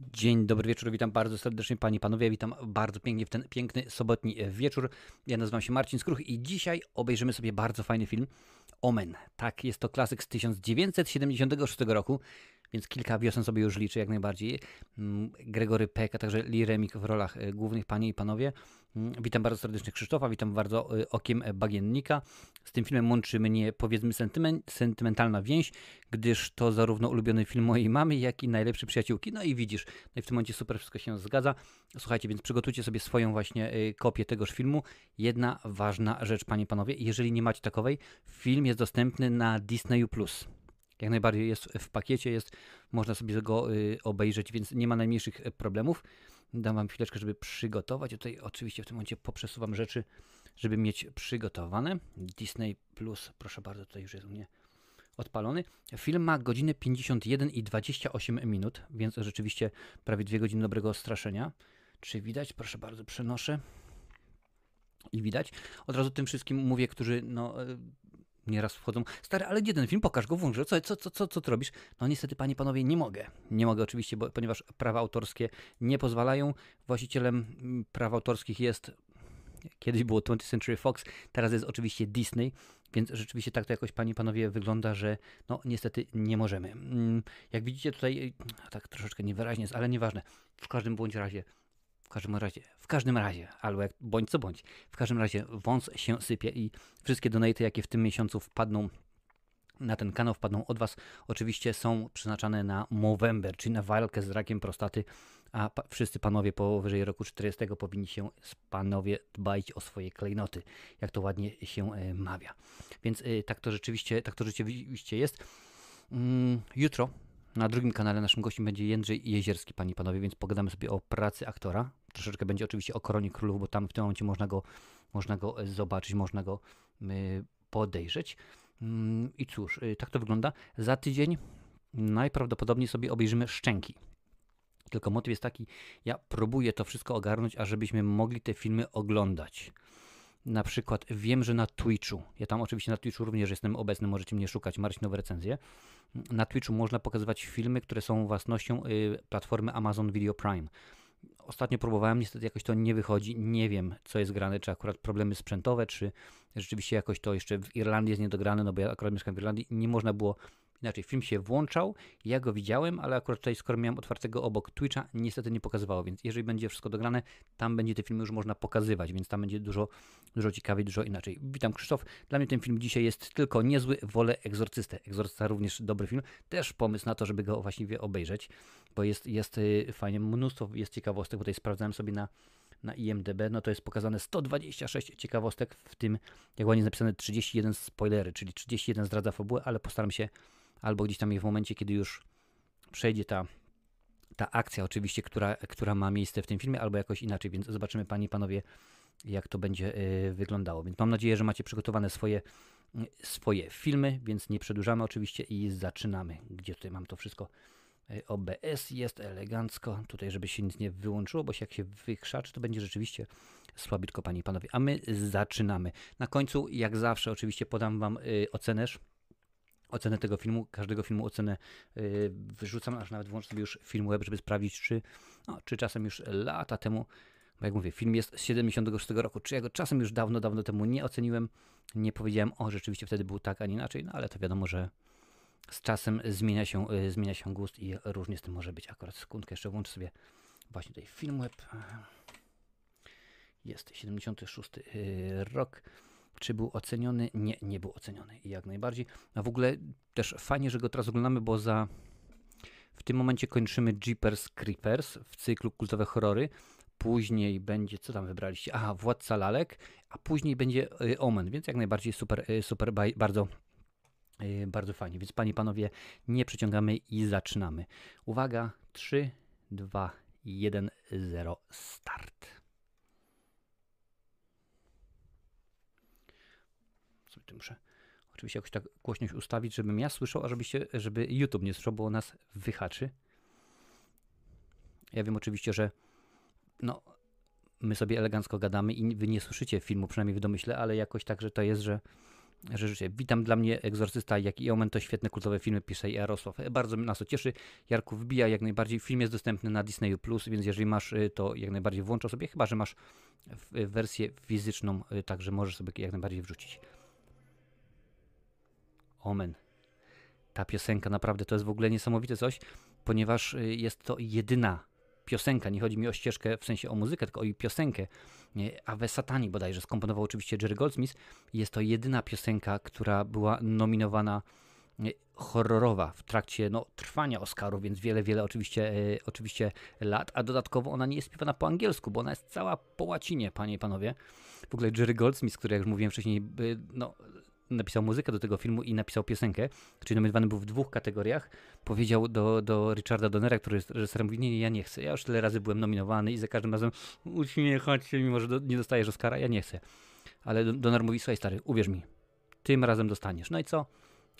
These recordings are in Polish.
Dzień dobry wieczór, witam bardzo serdecznie Panie i Panowie, witam bardzo pięknie w ten piękny sobotni wieczór. Ja nazywam się Marcin Skruch i dzisiaj obejrzymy sobie bardzo fajny film Omen. Tak, jest to klasyk z 1976 roku, więc kilka wiosen sobie już liczę jak najbardziej. Mm, Gregory Peck, a także Lee Remik w rolach e, głównych, Panie i Panowie. Witam bardzo serdecznie Krzysztofa, witam bardzo e, okiem bagiennika. Z tym filmem łączy mnie powiedzmy sentymen- sentymentalna więź, gdyż to zarówno ulubiony film mojej mamy, jak i najlepsze przyjaciółki. No i widzisz, no i w tym momencie super wszystko się zgadza. Słuchajcie, więc przygotujcie sobie swoją właśnie e, kopię tegoż filmu. Jedna ważna rzecz, panie i panowie, jeżeli nie macie takowej, film jest dostępny na Disneyu+. Jak najbardziej jest w pakiecie, jest, można sobie go y, obejrzeć, więc nie ma najmniejszych problemów. Dam wam chwileczkę, żeby przygotować. Tutaj oczywiście w tym momencie poprzesuwam rzeczy, żeby mieć przygotowane. Disney Plus, proszę bardzo, tutaj już jest u mnie odpalony. Film ma godzinę 51 i 28 minut, więc rzeczywiście prawie dwie godziny dobrego straszenia. Czy widać? Proszę bardzo, przenoszę. I widać. Od razu tym wszystkim mówię, którzy no, e, nieraz wchodzą. Stary, ale gdzie ten film? Pokaż go, włącz. Co, co, co, co, co ty robisz? No niestety, panie, panowie, nie mogę. Nie mogę oczywiście, bo, ponieważ prawa autorskie nie pozwalają. Właścicielem mm, praw autorskich jest Kiedyś było 20th Century Fox, teraz jest oczywiście Disney, więc rzeczywiście tak to jakoś, panie i panowie, wygląda, że no niestety nie możemy. Mm, Jak widzicie tutaj, tak troszeczkę niewyraźnie jest, ale nieważne. W każdym bądź razie, w każdym razie, w każdym razie, albo jak bądź co bądź, w każdym razie wąs się sypie i wszystkie donaty, jakie w tym miesiącu wpadną na ten kanał wpadną od Was, oczywiście są przeznaczane na Movember, czyli na walkę z rakiem prostaty, a pa wszyscy panowie powyżej roku 40 powinni się panowie dbać o swoje klejnoty, jak to ładnie się e, mawia. Więc e, tak to rzeczywiście, tak to rzeczywiście jest. Mm, jutro na drugim kanale naszym gościem będzie Jędrzej Jezierski, panie i panowie, więc pogadamy sobie o pracy aktora. Troszeczkę będzie oczywiście o Koronie Królów, bo tam w tym momencie można go, można go e, zobaczyć, można go y, podejrzeć. Mm, I cóż, y, tak to wygląda. Za tydzień najprawdopodobniej sobie obejrzymy Szczęki. Tylko motyw jest taki, ja próbuję to wszystko ogarnąć, ażebyśmy mogli te filmy oglądać. Na przykład wiem, że na Twitchu, ja tam oczywiście na Twitchu również jestem obecny, możecie mnie szukać, Marcinowe recenzje. Na Twitchu można pokazywać filmy, które są własnością y, platformy Amazon Video Prime. Ostatnio próbowałem, niestety jakoś to nie wychodzi. Nie wiem, co jest grane, czy akurat problemy sprzętowe, czy rzeczywiście jakoś to jeszcze w Irlandii jest niedograne, no bo ja akurat mieszkam w Irlandii i nie można było inaczej. Film się włączał, ja go widziałem, ale akurat tutaj, skoro miałem otwartego obok Twitcha, niestety nie pokazywało, więc jeżeli będzie wszystko dograne, tam będzie te filmy już można pokazywać, więc tam będzie dużo, dużo ciekawiej, dużo inaczej. Witam Krzysztof. Dla mnie ten film dzisiaj jest tylko niezły, wolę Egzorcystę. Egzorcysta również dobry film. Też pomysł na to, żeby go właściwie obejrzeć, bo jest, jest y, fajnie, mnóstwo jest ciekawostek, bo tutaj sprawdzałem sobie na na IMDB, no to jest pokazane 126 ciekawostek, w tym, jak ładnie jest napisane, 31 spoilery, czyli 31 zdradza fabułę, ale postaram się albo gdzieś tam je w momencie, kiedy już przejdzie ta, ta akcja oczywiście, która, która ma miejsce w tym filmie, albo jakoś inaczej, więc zobaczymy Panie i Panowie, jak to będzie y, wyglądało. Więc mam nadzieję, że macie przygotowane swoje, y, swoje filmy, więc nie przedłużamy oczywiście i zaczynamy. Gdzie tutaj mam to wszystko? Y, OBS jest elegancko, tutaj żeby się nic nie wyłączyło, bo jak się wykrzaczy, to będzie rzeczywiście słabiutko, Panie i Panowie. A my zaczynamy. Na końcu, jak zawsze, oczywiście podam Wam ocenę ocenę tego filmu, każdego filmu ocenę yy, wyrzucam, aż nawet włączę sobie już film web, żeby sprawdzić, czy, no, czy czasem już lata temu, bo jak mówię, film jest z 76 roku, czy ja go czasem już dawno, dawno temu nie oceniłem, nie powiedziałem, o, rzeczywiście wtedy był tak, a nie inaczej, no ale to wiadomo, że z czasem zmienia się, yy, zmienia się gust i różnie z tym może być. Akurat sekundkę jeszcze włączę sobie właśnie tutaj film web. Jest 76 yy, rok. Czy był oceniony? Nie, nie był oceniony. I jak najbardziej. A w ogóle też fajnie, że go teraz oglądamy, bo za w tym momencie kończymy Jeepers Creepers w cyklu kultowe horrory. Później będzie, co tam wybraliście? Aha, Władca Lalek, a później będzie y, Omen, więc jak najbardziej super, y, super, bardzo, y, bardzo fajnie. Więc panie i panowie, nie przeciągamy i zaczynamy. Uwaga, 3, 2, 1, 0, start. sobie tu muszę oczywiście jakoś tak głośność ustawić, żebym ja słyszał, a żebyście, żeby YouTube nie słyszał, bo nas wyhaczy. Ja wiem oczywiście, że no, my sobie elegancko gadamy i wy nie słyszycie filmu, przynajmniej w domyśle, ale jakoś tak, że to jest, że że. Witam dla mnie Egzorcysta, jak i Omen to świetne kultowe filmy, pisze Jarosław. Bardzo nas to cieszy. Jarku wbija jak najbardziej. Film jest dostępny na Disney Plus, więc jeżeli masz y, to jak najbardziej włącza sobie, chyba że masz wersję fizyczną, y, także możesz sobie jak najbardziej wrzucić. Omen. Ta piosenka naprawdę to jest w ogóle niesamowite coś, ponieważ y, jest to jedyna piosenka, nie chodzi mi o ścieżkę w sensie o muzykę, tylko o piosenkę. Ave Satani bodajże skomponował oczywiście Jerry Goldsmith. Jest to jedyna piosenka, która była nominowana horrorowa w trakcie no, trwania Oscarów, więc wiele, wiele oczywiście, e, oczywiście lat, a dodatkowo ona nie jest śpiewana po angielsku, bo ona jest cała po łacinie, panie i panowie. W ogóle Jerry Goldsmith, który jak już mówiłem wcześniej, no, napisał muzykę do tego filmu i napisał piosenkę, czyli nominowany był w dwóch kategoriach, powiedział do, do Richarda Donnera, który jest reżyserem, mówi, nie, nie, ja nie chcę, ja już tyle razy byłem nominowany i za każdym razem uśmiechać się, mimo że do, nie dostajesz Oscara, ja nie chcę. Ale Donner mówi, słuchaj stary, uwierz mi, tym razem dostaniesz. No i co?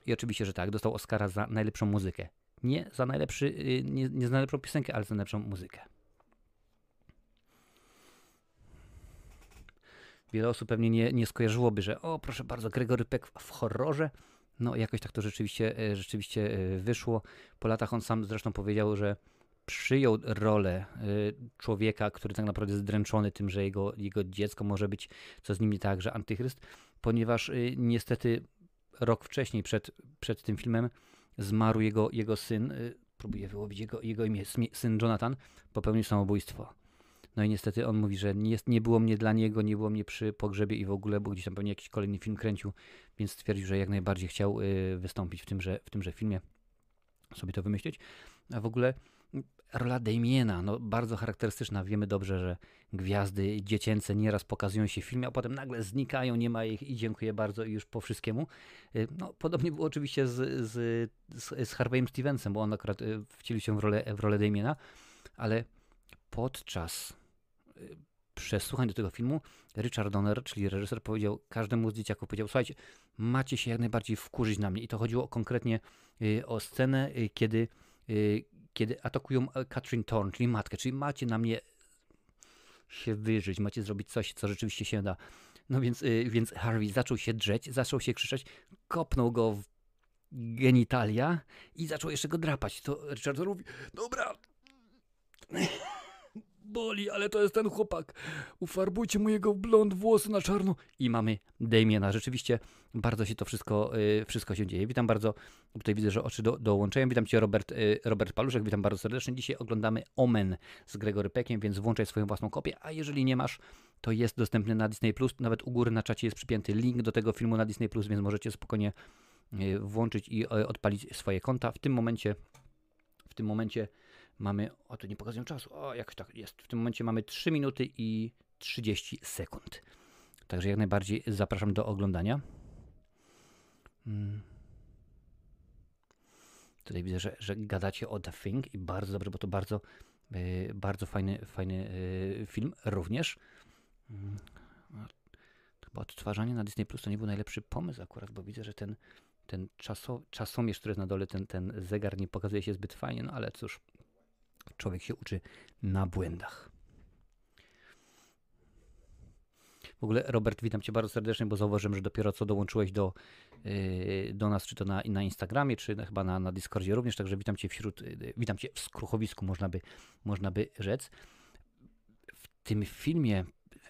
I oczywiście, że tak, dostał Oscara za najlepszą muzykę. Nie za najlepszy, y, nie, nie za najlepszą piosenkę, ale za najlepszą muzykę. Wiele osób pewnie nie, nie skojarzyłoby, że o proszę bardzo, Gregory Peck w horrorze. No jakoś tak to rzeczywiście, e, rzeczywiście e, wyszło. Po latach on sam zresztą powiedział, że przyjął rolę e, człowieka, który tak naprawdę jest zdręczony tym, że jego, jego dziecko może być, co z nim nie tak, że antychryst, ponieważ niestety rok wcześniej, przed, przed tym filmem, zmarł jego, jego syn, próbuję wyłowić jego, jego imię, syn Jonathan, popełnił samobójstwo. No i niestety on mówi, że nie, nie było mnie dla niego, nie było mnie przy pogrzebie i w ogóle, bo gdzieś tam pewnie jakiś kolejny film kręcił, więc stwierdził, że jak najbardziej chciał y, wystąpić w tymże, w tymże filmie, sobie to wymyślić. A w ogóle rola Damiena, no bardzo charakterystyczna. Wiemy dobrze, że gwiazdy dziecięce nieraz pokazują się w filmie, a potem nagle znikają, nie ma ich i dziękuję bardzo i już po wszystkiemu. Y, no, podobnie było oczywiście z, z, z, z Harvey'em Stevensem, bo on akurat y, wcielił się w rolę, w rolę Damiena, ale podczas przesłuchań do tego filmu Richard Donner, czyli reżyser, powiedział każdemu z dzieciaków, powiedział, słuchajcie, macie się jak najbardziej wkurzyć na mnie. I to chodziło konkretnie y, o scenę, y, kiedy, y, kiedy atakują Katrin Thorne, czyli matkę, czyli macie na mnie się wyżyć, macie zrobić coś, co rzeczywiście się da. No więc, więc Harvey zaczął się drzeć, zaczął się krzyczeć, kopnął go w genitalia i zaczął jeszcze go drapać. To Richard mówi, dobra, boli, ale to jest ten chłopak. Ufarbujcie mu jego blond włosy na czarno. I mamy Damiena. Rzeczywiście bardzo się to wszystko, yy, wszystko się dzieje. Witam bardzo, tutaj widzę, że oczy do, dołączają. Witam Cię Robert, yy, Robert Paluszek, witam bardzo serdecznie. Dzisiaj oglądamy Omen z Gregory Peckiem, więc włączaj swoją własną kopię, a jeżeli nie masz, to jest dostępny na Disney+. Plus. Nawet u góry na czacie jest przypięty link do tego filmu na Disney+, Plus, więc możecie spokojnie yy, włączyć i y, odpalić swoje konta. W tym momencie w tym momencie mamy, o tu nie pokazuję czasu, o jak tak jest, w tym momencie mamy 3 minuty i 30 sekund. Także jak najbardziej zapraszam do oglądania. Hmm. Tutaj widzę, że, że gadacie o The Thing i bardzo dobrze, bo to bardzo, yy, bardzo fajny, fajny yy, film również. Yy. Chyba odtwarzanie na Disney Plus to nie był najlepszy pomysł akurat, bo widzę, że ten, ten czaso, czasomierz, który jest na dole, ten, ten zegar nie pokazuje się zbyt fajnie, no ale cóż, Człowiek się uczy na błędach. W ogóle, Robert, witam Cię bardzo serdecznie, bo zauważyłem, że dopiero co dołączyłeś do, yy, do nas, czy to na, na Instagramie, czy chyba na, na Discordzie również, także witam Cię wśród, yy, witam Cię w skruchowisku, można by, można by rzec. W tym filmie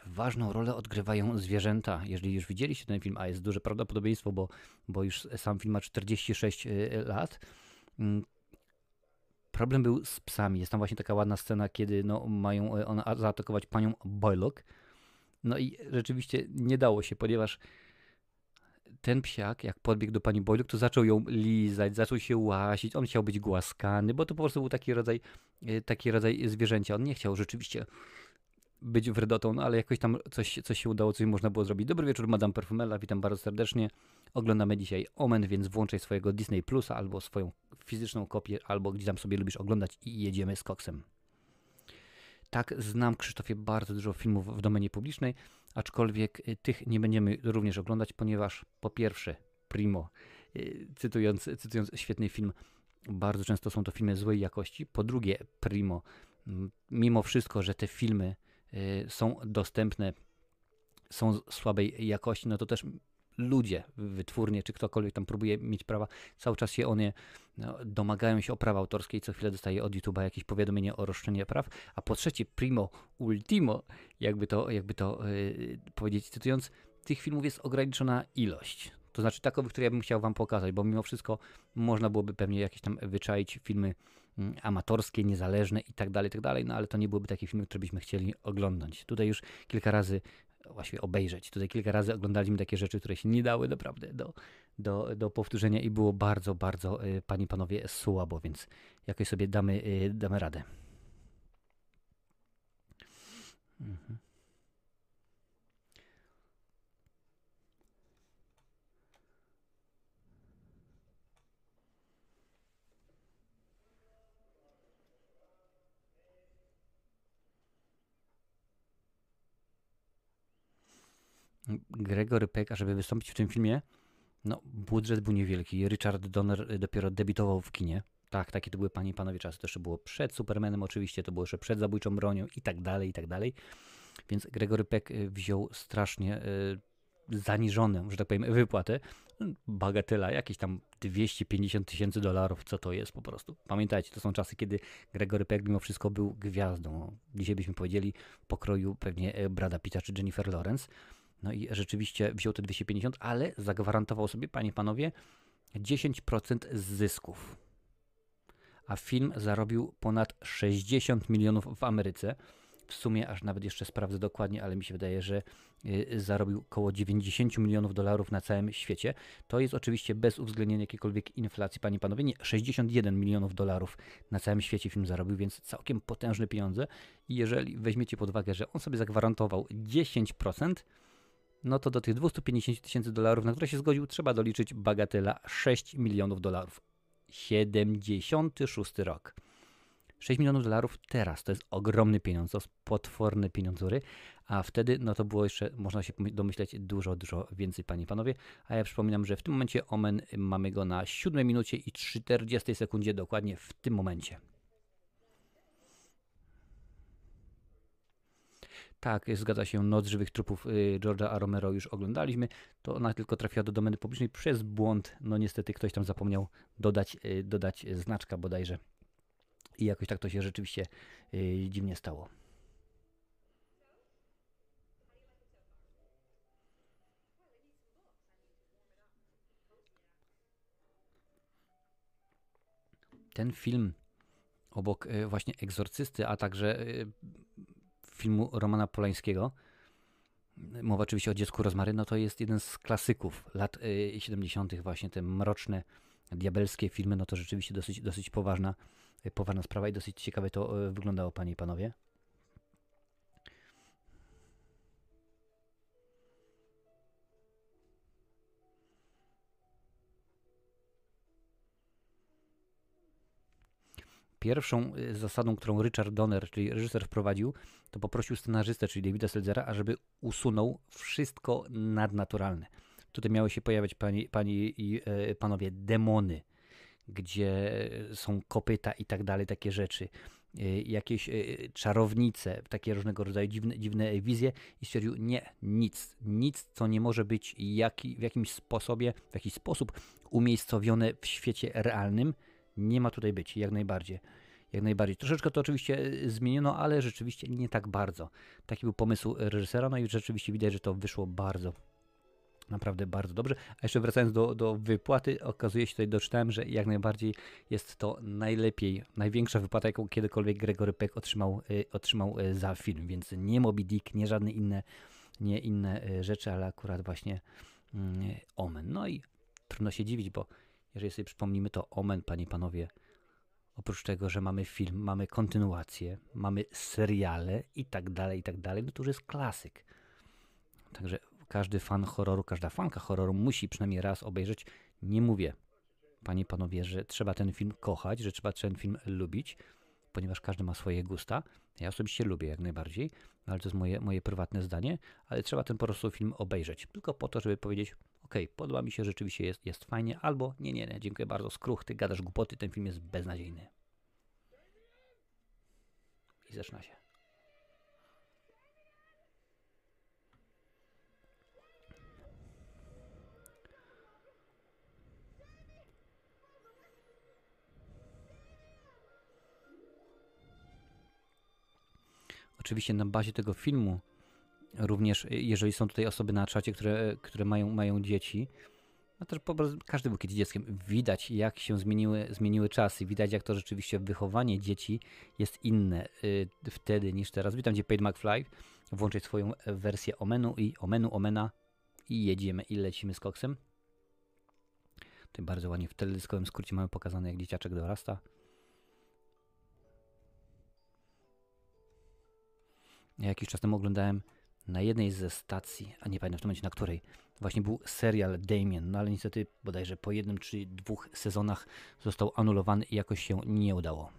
ważną rolę odgrywają zwierzęta. Jeżeli już widzieliście ten film, a jest duże prawdopodobieństwo, bo, bo już sam film ma 46 yy, lat, mm, Problem był z psami. Jest tam właśnie taka ładna scena, kiedy no, mają e, one zaatakować panią Boylock. No i rzeczywiście nie dało się, ponieważ ten psiak, jak podbiegł do pani Boylock, to zaczął ją lizać, zaczął się łasić, on chciał być głaskany, bo to po prostu był taki rodzaj, e, taki rodzaj zwierzęcia. On nie chciał rzeczywiście być wredotą, no ale jakoś tam coś, coś się udało, coś można było zrobić. Dobry wieczór, Madame Perfumella, witam bardzo serdecznie. Oglądamy dzisiaj Omen, więc włączaj swojego Disney Plusa albo swoją fizyczną kopię, albo gdzie tam sobie lubisz oglądać i jedziemy z koksem. Tak, znam Krzysztofie bardzo dużo filmów w domenie publicznej, aczkolwiek y, tych nie będziemy również oglądać, ponieważ po pierwsze, primo, y, cytując, cytując świetny film, bardzo często są to filmy złej jakości. Po drugie, primo, mimo wszystko, że te filmy są dostępne, są słabej jakości, no to też ludzie, wytwórnie, czy ktokolwiek tam próbuje mieć prawa, cały czas się one no, domagają się o prawa autorskie i co chwilę dostaje od YouTube'a jakieś powiadomienie o roszczenie praw, a po trzecie, primo ultimo, jakby to, jakby to yy, powiedzieć, cytując, tych filmów jest ograniczona ilość. To znaczy takowych, które ja bym chciał wam pokazać, bo mimo wszystko można byłoby pewnie jakieś tam wyczaić filmy amatorskie, niezależne i tak dalej, tak dalej, no ale to nie byłyby takie filmy, które byśmy chcieli oglądać. Tutaj już kilka razy właśnie obejrzeć. Tutaj kilka razy oglądaliśmy takie rzeczy, które się nie dały naprawdę do, do, do powtórzenia i było bardzo, bardzo, y, panie panowie, słabo, więc jakoś sobie damy, y, damy radę. Mhm. Gregory Peck, żeby wystąpić w tym filmie, no budżet był niewielki. Richard Donner dopiero debiutował w kinie. Tak, takie to były panie i panowie czasy. To jeszcze było przed Supermanem oczywiście, to było jeszcze przed Zabójczą Bronią i tak dalej, i tak dalej. Więc Gregory Peck y, wziął strasznie y, zaniżoną, że tak powiem, wypłatę. Bagatela, jakieś tam 250 tysięcy dolarów, co to jest po prostu. Pamiętajcie, to są czasy, kiedy Gregory Peck mimo wszystko był gwiazdą. Dzisiaj byśmy powiedzieli pokroju pewnie e, Brada Pitta czy Jennifer Lawrence. No i rzeczywiście wziął te 250, ale zagwarantował sobie, panie panowie, 10% zysków. A film zarobił ponad 60 milionów w Ameryce. W sumie, aż nawet jeszcze sprawdzę dokładnie, ale mi się wydaje, że y, zarobił około 90 milionów dolarów na całym świecie. To jest oczywiście bez uwzględnienia jakiejkolwiek inflacji, panie i panowie. Nie, 61 milionów dolarów na całym świecie film zarobił, więc całkiem potężne pieniądze. I jeżeli weźmiecie pod uwagę, że on sobie zagwarantował 10%, no to do tych 250 tysięcy dolarów, na które się zgodził, trzeba doliczyć bagatela 6 milionów dolarów. 76 rok. 6 milionów dolarów teraz to jest ogromny pieniądz, to jest potworne pieniądzury, a wtedy no to było jeszcze, można się domyśleć, dużo, dużo więcej, panie i panowie. A ja przypominam, że w tym momencie Omen mamy go na 7 minucie i 40 sekundzie, dokładnie w tym momencie. Tak, zgadza się, Noc Żywych Trupów y, George'a A. Romero już oglądaliśmy. To ona tylko trafiła do domeny publicznej przez błąd. No niestety ktoś tam zapomniał dodać, y, dodać znaczka bodajże. I jakoś tak to się rzeczywiście y, dziwnie stało. Ten film obok właśnie Egzorcysty, a także filmu Romana Polańskiego. Mowa oczywiście o dziecku Rozmary, no to jest jeden z klasyków lat 70., y, właśnie te mroczne, diabelskie filmy, no to rzeczywiście dosyć, dosyć poważna, poważna sprawa i dosyć ciekawe to y, wyglądało, panie i panowie. Pierwszą y, zasadą, którą Richard Donner, czyli reżyser, wprowadził, to poprosił scenarzystę, czyli Davida Selzera, ażeby usunął wszystko nadnaturalne. Tutaj miały się pojawiać pani, pani i e, panowie demony, gdzie są kopyta i tak dalej, takie rzeczy. E, jakieś e, czarownice, takie różnego rodzaju dziwne, dziwne wizje i stwierdził, nie, nic, nic, co nie może być w jakimś sposobie, w jakiś sposób umiejscowione w świecie realnym, nie ma tutaj być, jak najbardziej. Jak najbardziej. Troszeczkę to oczywiście e, zmieniono, ale rzeczywiście nie tak bardzo. Taki był pomysł reżysera, no i rzeczywiście widać, że to wyszło bardzo, naprawdę bardzo dobrze. A jeszcze wracając do, do wypłaty, okazuje się tutaj doczytałem, że jak najbardziej jest to najlepiej, największa wypłata, jaką kiedykolwiek Gregory Peck otrzymał, y, otrzymał y, za film, więc nie Moby Dick, nie żadne inne, nie inne y, rzeczy, ale akurat właśnie y, Omen. No i trudno się dziwić, bo jeżeli sobie przypomnimy, to Omen, panie panowie, oprócz tego, że mamy film, mamy kontynuację, mamy seriale i tak dalej, i tak dalej, no to już jest klasyk. Także każdy fan horroru, każda fanka horroru musi przynajmniej raz obejrzeć. Nie mówię, panie panowie, że trzeba ten film kochać, że trzeba ten film lubić, ponieważ każdy ma swoje gusta. Ja osobiście lubię jak najbardziej, ale to jest moje, moje prywatne zdanie, ale trzeba ten po prostu film obejrzeć. Tylko po to, żeby powiedzieć, ok, podoba mi się, rzeczywiście jest, jest fajnie, albo nie, nie, nie, dziękuję bardzo, skruch, ty gadasz głupoty, ten film jest beznadziejny. I zaczyna się. Oczywiście na bazie tego filmu również y, jeżeli są tutaj osoby na czacie, które, które mają, mają dzieci, no też po prostu każdy był kiedyś dzieckiem. Widać, jak się zmieniły, zmieniły czasy. Widać, jak to rzeczywiście wychowanie dzieci jest inne y, wtedy niż teraz. Witam Cię, Paid McFly. Włączaj swoją wersję Omenu i Omenu, Omena i jedziemy i lecimy z koksem. Tutaj bardzo ładnie w teledyskowym skrócie mamy pokazane, jak dzieciaczek dorasta. Ja jakiś czas temu oglądałem na jednej ze stacji, a nie pamiętam w tym momencie na której, właśnie był serial Damien, no ale niestety bodajże po jednym czy dwóch sezonach został anulowany i jakoś się nie udało.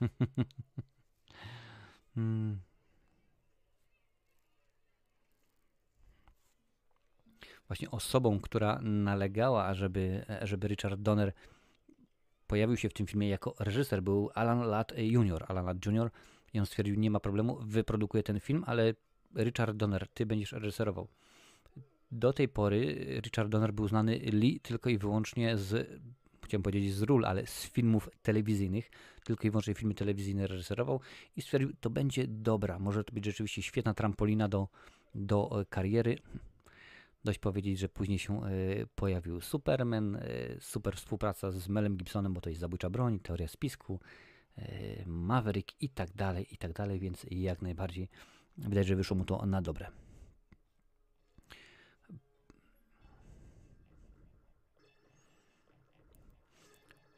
hmm. Właśnie osobą, która nalegała, ażeby, żeby Richard Donner pojawił się w tym filmie jako reżyser, był Alan Ladd Jr. Alan Ladd Jr. I on stwierdził, nie ma problemu, wyprodukuję ten film, ale Richard Donner, ty będziesz reżyserował. Do tej pory Richard Donner był znany Lee tylko i wyłącznie z chciałem powiedzieć z ról, ale z filmów telewizyjnych, tylko i wyłącznie filmy telewizyjne reżyserował i stwierdził, to będzie dobra, może to być rzeczywiście świetna trampolina do, do kariery. Dość powiedzieć, że później się y, pojawił Superman, y, super współpraca z Melem Gibsonem, bo to jest zabójcza broń, teoria spisku, y, Maverick i tak dalej, i tak dalej, więc jak najbardziej widać, że wyszło mu to na dobre.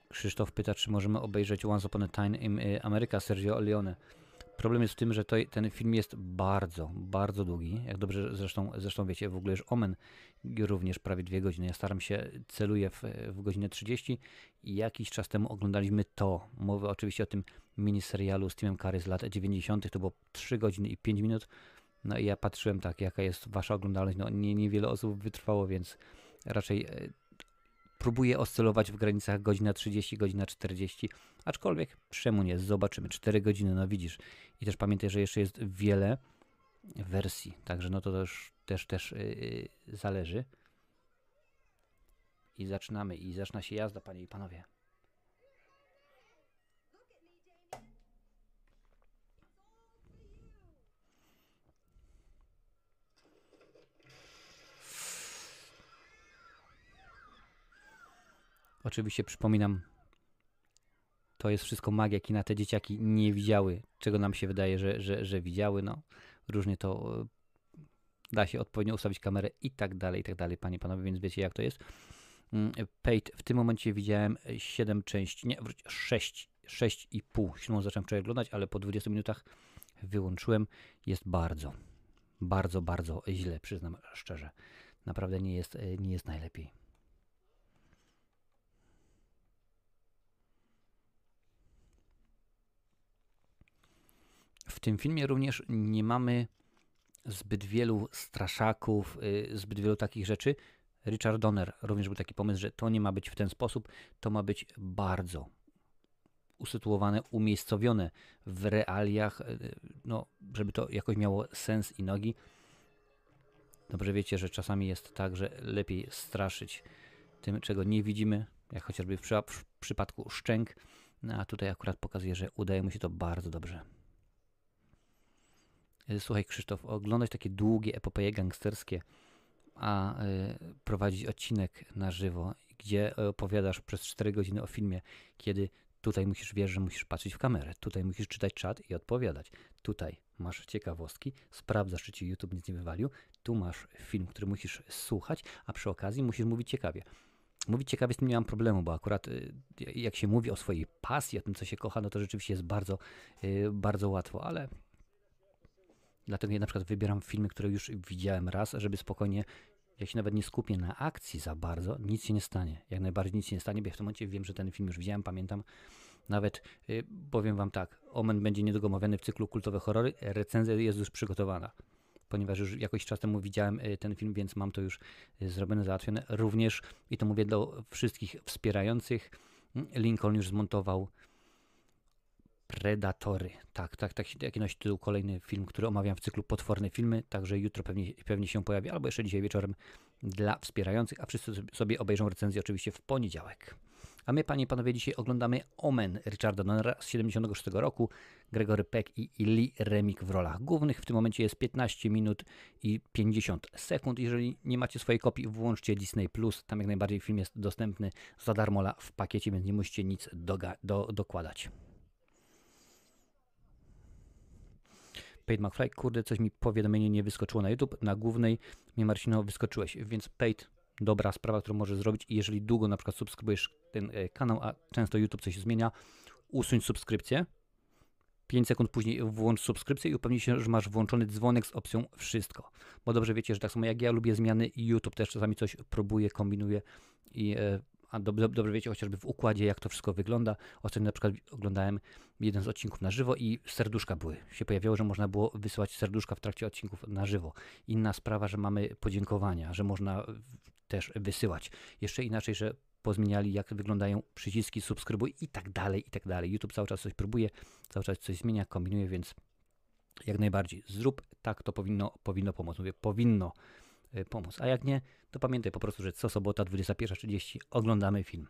Krzysztof pyta, czy możemy obejrzeć Once Upon a Time in America Sergio Leone. Problem jest w tym, że to, ten film jest bardzo, bardzo długi. Jak dobrze zresztą, zresztą wiecie, w ogóle już Omen również prawie dwie godziny. Ja staram się, celuję w, w godzinę 30 i jakiś czas temu oglądaliśmy to. Mówię oczywiście o tym miniserialu z Timem Curry z lat 90. To było 3 godziny i 5 minut. No i ja patrzyłem tak, jaka jest wasza oglądalność. No nie, niewiele osób wytrwało, więc raczej próbuję oscylować w granicach godzina 30, godzina 40, aczkolwiek czemu nie, zobaczymy, 4 godziny, no widzisz. I też pamiętaj, że jeszcze jest wiele wersji, także no to też, też, też yy, zależy. I zaczynamy, i zaczyna się jazda, panie i panowie. Oczywiście przypominam, to jest wszystko magia kina. Te dzieciaki nie widziały, czego nam się wydaje, że, że, że widziały. No, różnie to e, da się odpowiednio ustawić kamerę i tak dalej, i tak dalej, panie, panowie, więc wiecie jak to jest. Mm, Pate, w tym momencie widziałem 7 części, nie, 6, 6,5. 7 zacząłem wczoraj oglądać, ale po 20 minutach wyłączyłem. Jest bardzo, bardzo, bardzo źle, przyznam szczerze. Naprawdę nie jest, e, nie jest najlepiej. W tym filmie również nie mamy zbyt wielu straszaków, y, zbyt wielu takich rzeczy. Richard Donner również był taki pomysł, że to nie ma być w ten sposób, to ma być bardzo usytuowane, umiejscowione w realiach, y, no, żeby to jakoś miało sens i nogi. Dobrze wiecie, że czasami jest tak, że lepiej straszyć tym, czego nie widzimy, jak chociażby w, w przypadku szczęk, no, a tutaj akurat pokazuje, że udaje mu się to bardzo dobrze. E, słuchaj Krzysztof, oglądać takie długie epopeje gangsterskie, a y, prowadzić odcinek na żywo, gdzie opowiadasz przez 4 godziny o filmie, kiedy tutaj musisz wiesz, że musisz patrzeć w kamerę, tutaj musisz czytać czat i odpowiadać. Tutaj masz ciekawostki, sprawdzasz, czy ci YouTube nic nie wywalił, tu masz film, który musisz słuchać, a przy okazji musisz mówić ciekawie. Mówić ciekawie z tym nie mam problemu, bo akurat y, jak się mówi o swojej pasji, o tym, co się kocha, no to rzeczywiście jest bardzo, y, bardzo łatwo, ale Dlatego ja na przykład wybieram filmy, które już widziałem raz, żeby spokojnie, jak się nawet nie skupię na akcji za bardzo, nic się nie stanie. Jak najbardziej nic się nie stanie, bo ja w tym momencie wiem, że ten film już widziałem, pamiętam. Nawet yy, powiem wam tak, Omen będzie niedługo omawiany w cyklu kultowe horrory, recenzja jest już przygotowana. Ponieważ już jakoś czas temu widziałem y, ten film, więc mam to już y, zrobione, załatwione. Również, i to mówię do wszystkich wspierających, Lincoln już zmontował Predatory. Tak, tak, tak, taki nosi tytuł kolejny film, który omawiam w cyklu Potworne Filmy, także jutro pewnie, pewnie się pojawi, albo jeszcze dzisiaj wieczorem dla wspierających, a wszyscy sobie obejrzą recenzję oczywiście w poniedziałek. A my, panie i panowie, dzisiaj oglądamy Omen Richarda Donnera z 76 roku, Gregory Peck i Lee Remik w rolach głównych. W tym momencie jest 15 minut i 50 sekund. Jeżeli nie macie swojej kopii, włączcie Disney+. Plus. Tam jak najbardziej film jest dostępny za darmo w pakiecie, więc nie musicie nic do, dokładać. Pate McFly, kurde, coś mi powiadomienie nie wyskoczyło na YouTube. Na głównej mi Marcino wyskoczyłeś, więc Pate, dobra sprawa, którą możesz zrobić i jeżeli długo na przykład subskrybujesz ten e, kanał, a często YouTube coś zmienia, usuń subskrypcję. 5 sekund później włącz subskrypcję i upewnij się, że masz włączony dzwonek z opcją wszystko. Bo dobrze wiecie, że tak samo jak ja lubię zmiany, YouTube też czasami coś próbuje, kombinuje i e, a dobrze, dobrze wiecie chociażby w układzie, jak to wszystko wygląda. Ostatnio na przykład oglądałem jeden z odcinków na żywo i serduszka były. Się pojawiało, że można było wysyłać serduszka w trakcie odcinków na żywo. Inna sprawa, że mamy podziękowania, że można też wysyłać. Jeszcze inaczej, że pozmieniali, jak wyglądają przyciski subskrybuj i tak dalej, i tak dalej. YouTube cały czas coś próbuje, cały czas coś zmienia, kombinuje, więc jak najbardziej zrób tak, to powinno, powinno pomóc. Mówię, powinno pomóc. A jak nie, to pamiętaj po prostu, że co sobota 21.30 oglądamy film.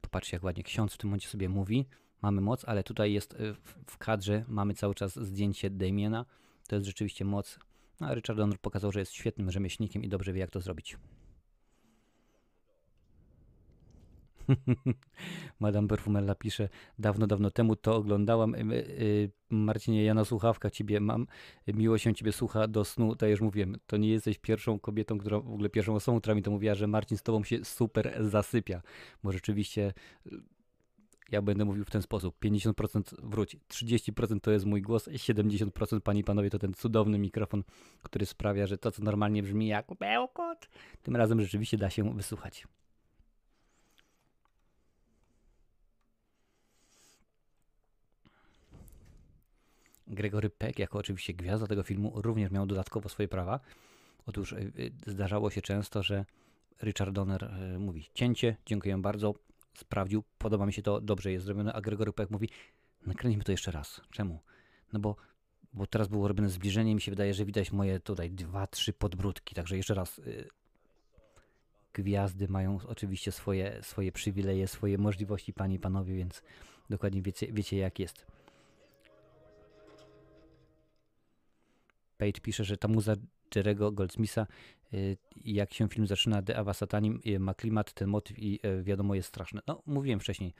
Popatrzcie, jak ładnie ksiądz w tym momencie sobie mówi. Mamy moc, ale tutaj jest y, w kadrze, mamy cały czas zdjęcie Damiena. To jest rzeczywiście moc. No, a Richard Donner pokazał, że jest świetnym rzemieślnikiem i dobrze wie, jak to zrobić. Madame Perfumella pisze, dawno, dawno temu to oglądałam. Y, y, Marcinie, ja na słuchawkach ciebie mam. Miło się ciebie słucha do snu. To już mówiłem, to nie jesteś pierwszą kobietą, która w ogóle pierwszą osobą, która mi to mówiła, że Marcin z tobą się super zasypia. Bo rzeczywiście y, ja będę mówił w ten sposób. 50% wróć, 30% to jest mój głos, 70% pani i panowie to ten cudowny mikrofon, który sprawia, że to, co normalnie brzmi jak bełkot, tym razem rzeczywiście da się wysłuchać. Gregory Peck, jako oczywiście gwiazda tego filmu, również miał dodatkowo swoje prawa. Otóż y, y, zdarzało się często, że Richard Donner y, mówi cięcie, dziękuję bardzo, sprawdził, podoba mi się to, dobrze jest zrobione, a Gregory Peck mówi nakręćmy to jeszcze raz. Czemu? No bo, bo teraz było robione zbliżenie mi się wydaje, że widać moje tutaj dwa, trzy podbródki, także jeszcze raz gwiazdy mają oczywiście swoje, swoje przywileje, swoje możliwości, panie i panowie, więc dokładnie wiecie, wiecie jak jest. Page pisze, że ta muza Jerego Goldsmitha, y, jak się film zaczyna, The Ava Satanim, y, ma klimat, ten motyw i y, wiadomo jest straszny. No, mówiłem wcześniej,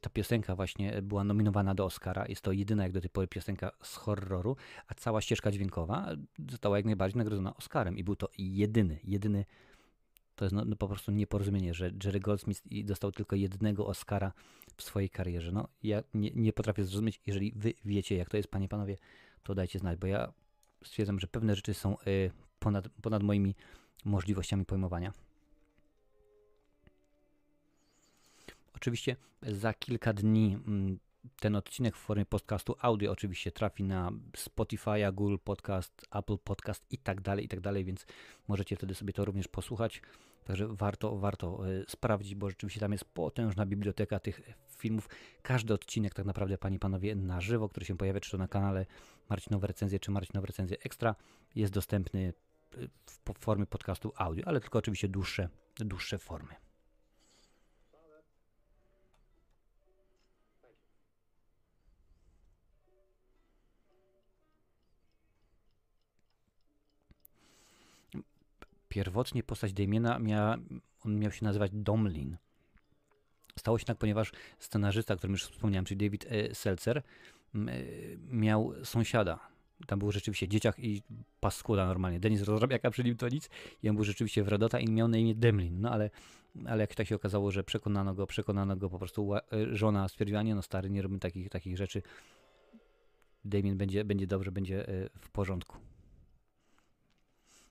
ta piosenka właśnie była nominowana do Oscara. Jest to jedyna jak do tej pory piosenka z horroru, a cała ścieżka dźwiękowa została jak najbardziej nagrodzona Oscarem i był to jedyny, jedyny to jest no, no po prostu nieporozumienie, że Jerry Goldsmith dostał tylko jednego Oscara w swojej karierze. No, ja nie, nie potrafię zrozumieć, jeżeli wy wiecie, jak to jest, panie panowie, to dajcie znać, bo ja stwierdzam, że pewne rzeczy są y, ponad, ponad moimi możliwościami pojmowania. Oczywiście za kilka dni mm, ten odcinek w formie podcastu audio oczywiście trafi na Spotify, Google Podcast, Apple Podcast i tak dalej, i tak dalej, więc możecie wtedy sobie to również posłuchać. Także warto, warto y, sprawdzić, bo rzeczywiście tam jest potężna biblioteka tych filmów. Każdy odcinek tak naprawdę, Panie i Panowie, na żywo, który się pojawia, czy to na kanale Marcinowe Recenzje, czy Marcinowe Recenzje Ekstra, jest dostępny y, w formie podcastu audio, ale tylko oczywiście dłuższe, dłuższe formy. Pierwotnie postać Damiena miała, on miał się nazywać Domlin. Stało się tak, ponieważ scenarzysta, o którym już wspomniałem, czyli David e. Seltzer, e, miał sąsiada. Tam był rzeczywiście dzieciak i paskuda normalnie. Denis Rozrabiaka przy nim to nic. I on był rzeczywiście wredota i miał na imię Demlin. No ale, ale jak tak się okazało, że przekonano go, przekonano go po prostu e, żona stwierdziła, nie no stary, nie robimy takich, takich rzeczy. Damien będzie, będzie dobrze, będzie w porządku.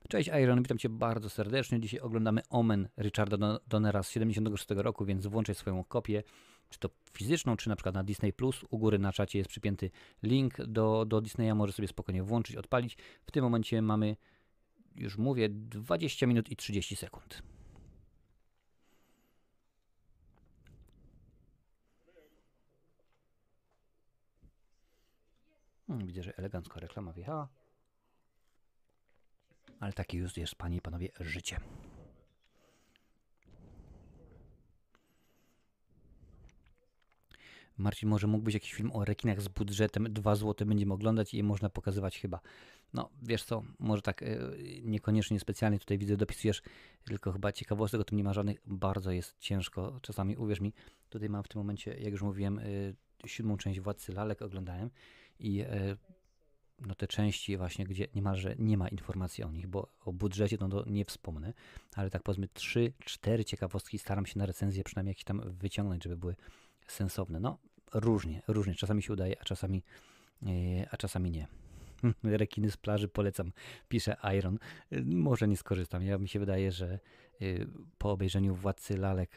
Cześć Iron, witam Cię bardzo serdecznie. Dzisiaj oglądamy Omen Richarda Donnera z 76 roku, więc włączaj swoją kopię. czy to fizyczną, czy na przykład na Disney Plus. U góry na czacie jest przypięty link do, do Disneya, może sobie spokojnie włączyć, odpalić. W tym momencie mamy, już mówię, 20 minut i 30 sekund. Hmm, widzę, że elegancko reklama wjechała. Ale takie już jest, panie i panowie, życie. Marcin, może mógłbyś jakiś film o rekinach z budżetem 2 zł będziemy oglądać i można pokazywać chyba. No, wiesz co, może tak yy, niekoniecznie specjalnie tutaj widzę, dopisujesz, tylko chyba ciekawostek o tym nie ma żadnych. Bardzo jest ciężko czasami, uwierz mi. Tutaj mam w tym momencie, jak już mówiłem, yy, siódmą część Władcy Lalek oglądałem i yy, no te części właśnie, gdzie niemalże nie ma informacji o nich, bo o budżecie no to nie wspomnę, ale tak powiedzmy 3-4 ciekawostki staram się na recenzję przynajmniej jakieś tam wyciągnąć, żeby były sensowne. No różnie, różnie. Czasami się udaje, a czasami, yy, a czasami nie. Rekiny z plaży polecam, pisze Iron. Może nie skorzystam. Ja mi się wydaje, że yy, po obejrzeniu Władcy Lalek,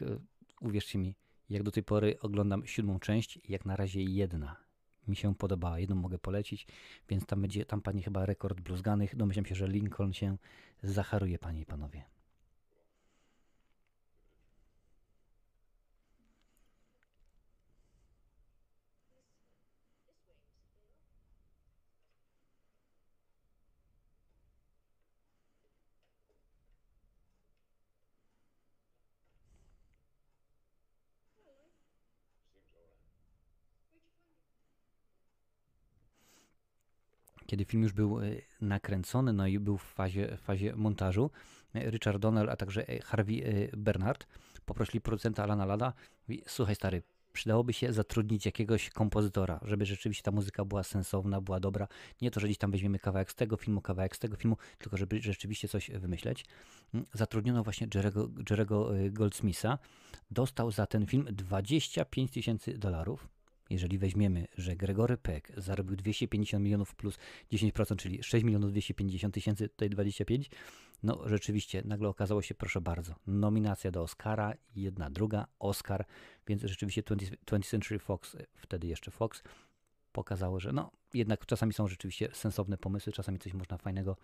uwierzcie mi, jak do tej pory oglądam siódmą część, jak na razie jedna mi się podobała. Jedną mogę polecić, więc tam będzie, tam pani chyba rekord bluzganych. Domyślam się, że Lincoln się zacharuje, panie i panowie. Kiedy film już był e, nakręcony, no i był w fazie, w fazie montażu, e, Richard Donnell, a także e, Harvey Bernard poprosili producenta Alana Lada, mówi, słuchaj stary, przydałoby się zatrudnić jakiegoś kompozytora, żeby rzeczywiście ta muzyka była sensowna, była dobra. Nie to, że gdzieś tam weźmiemy kawałek z tego filmu, kawałek z tego filmu, tylko żeby rzeczywiście coś wymyśleć. Mm, zatrudniono właśnie Jerego, Jerego Goldsmitha. Dostał za ten film 25 tysięcy dolarów jeżeli weźmiemy, że Gregory Peck zarobił 250 milionów plus 10%, czyli 6 milionów 250 tysięcy, tutaj 25, no rzeczywiście nagle okazało się, proszę bardzo, nominacja do Oscara, jedna, druga, Oscar, więc rzeczywiście 20, 20 Century Fox, wtedy jeszcze Fox, pokazało, że no jednak czasami są rzeczywiście sensowne pomysły, czasami coś można fajnego,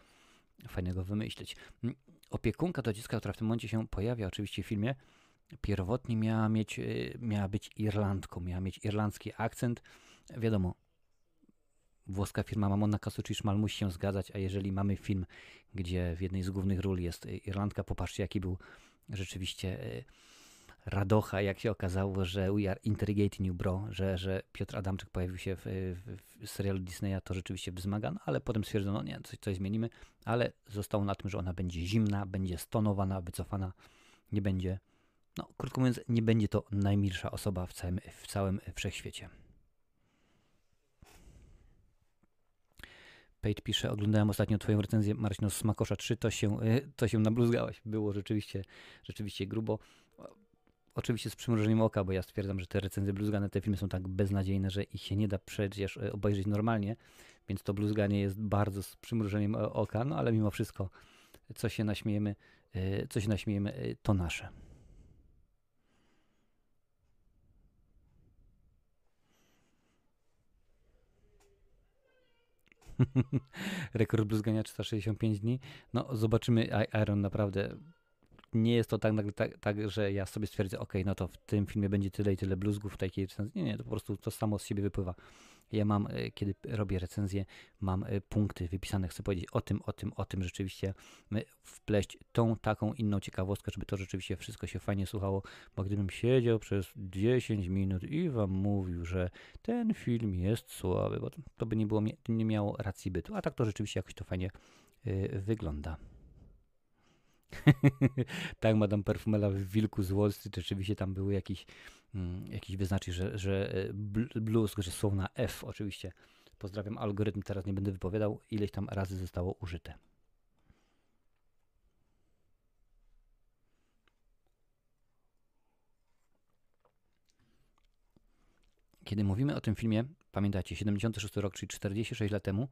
fajnego wymyślić. Mm, opiekunka do dziecka, która w tym momencie się pojawia oczywiście w filmie, pierwotnie miała, mieć, y, miała być Irlandką, miała mieć irlandzki akcent. Wiadomo, włoska firma Mamona Kasucci Szmal musi się zgadzać, a jeżeli mamy film, gdzie w jednej z głównych ról jest y, Irlandka, popatrzcie jaki był rzeczywiście y, radocha, jak się okazało, że We Are Interrogating You Bro, że, że Piotr Adamczyk pojawił się w, w, w serialu Disneya, to rzeczywiście wzmaga, no, ale potem stwierdzono, nie, coś, coś zmienimy, ale zostało na tym, że ona będzie zimna, będzie stonowana, wycofana, nie będzie no, krótko mówiąc, nie będzie to najmilsza osoba w całym, w całym wszechświecie. Page pisze, oglądałem ostatnio twoją recenzję Marcino Smakosza 3, to się, y, to się nabluzgałaś. Było rzeczywiście, rzeczywiście grubo. Oczywiście z przymrużeniem oka, bo ja stwierdzam, że te recenzje bluzgane, te filmy są tak beznadziejne, że ich się nie da przecież y, obejrzeć normalnie, więc to bluzganie jest bardzo z przymrużeniem oka, no ale mimo wszystko, co się naśmiejemy, co się naśmiejemy, to nasze. Rekord bluzgania 365 dni. No, zobaczymy. Iron naprawdę nie jest to tak, tak, tak, że ja sobie stwierdzę, ok, no to w tym filmie będzie tyle i tyle bluzgów takiej. Nie, nie, to po prostu to samo z siebie wypływa. Ja mam, e, kiedy robię recenzję, mam e, punkty wypisane, chcę powiedzieć o tym, o tym, o tym, rzeczywiście e, wpleść tą, taką, inną ciekawostkę, żeby to rzeczywiście wszystko się fajnie słuchało, bo gdybym siedział przez 10 minut i wam mówił, że ten film jest słaby, bo to by nie, było, nie miało racji bytu, a tak to rzeczywiście jakoś to fajnie wygląda. tak, Madame Perfumela w Wilku z Wall Street rzeczywiście tam były jakieś, mm, jakieś wyznaczki, że, że e, blues, że słowo na F oczywiście. Pozdrawiam algorytm, teraz nie będę wypowiadał, ileś tam razy zostało użyte. Kiedy mówimy o tym filmie, pamiętacie, 76 rok, czyli 46 lat temu,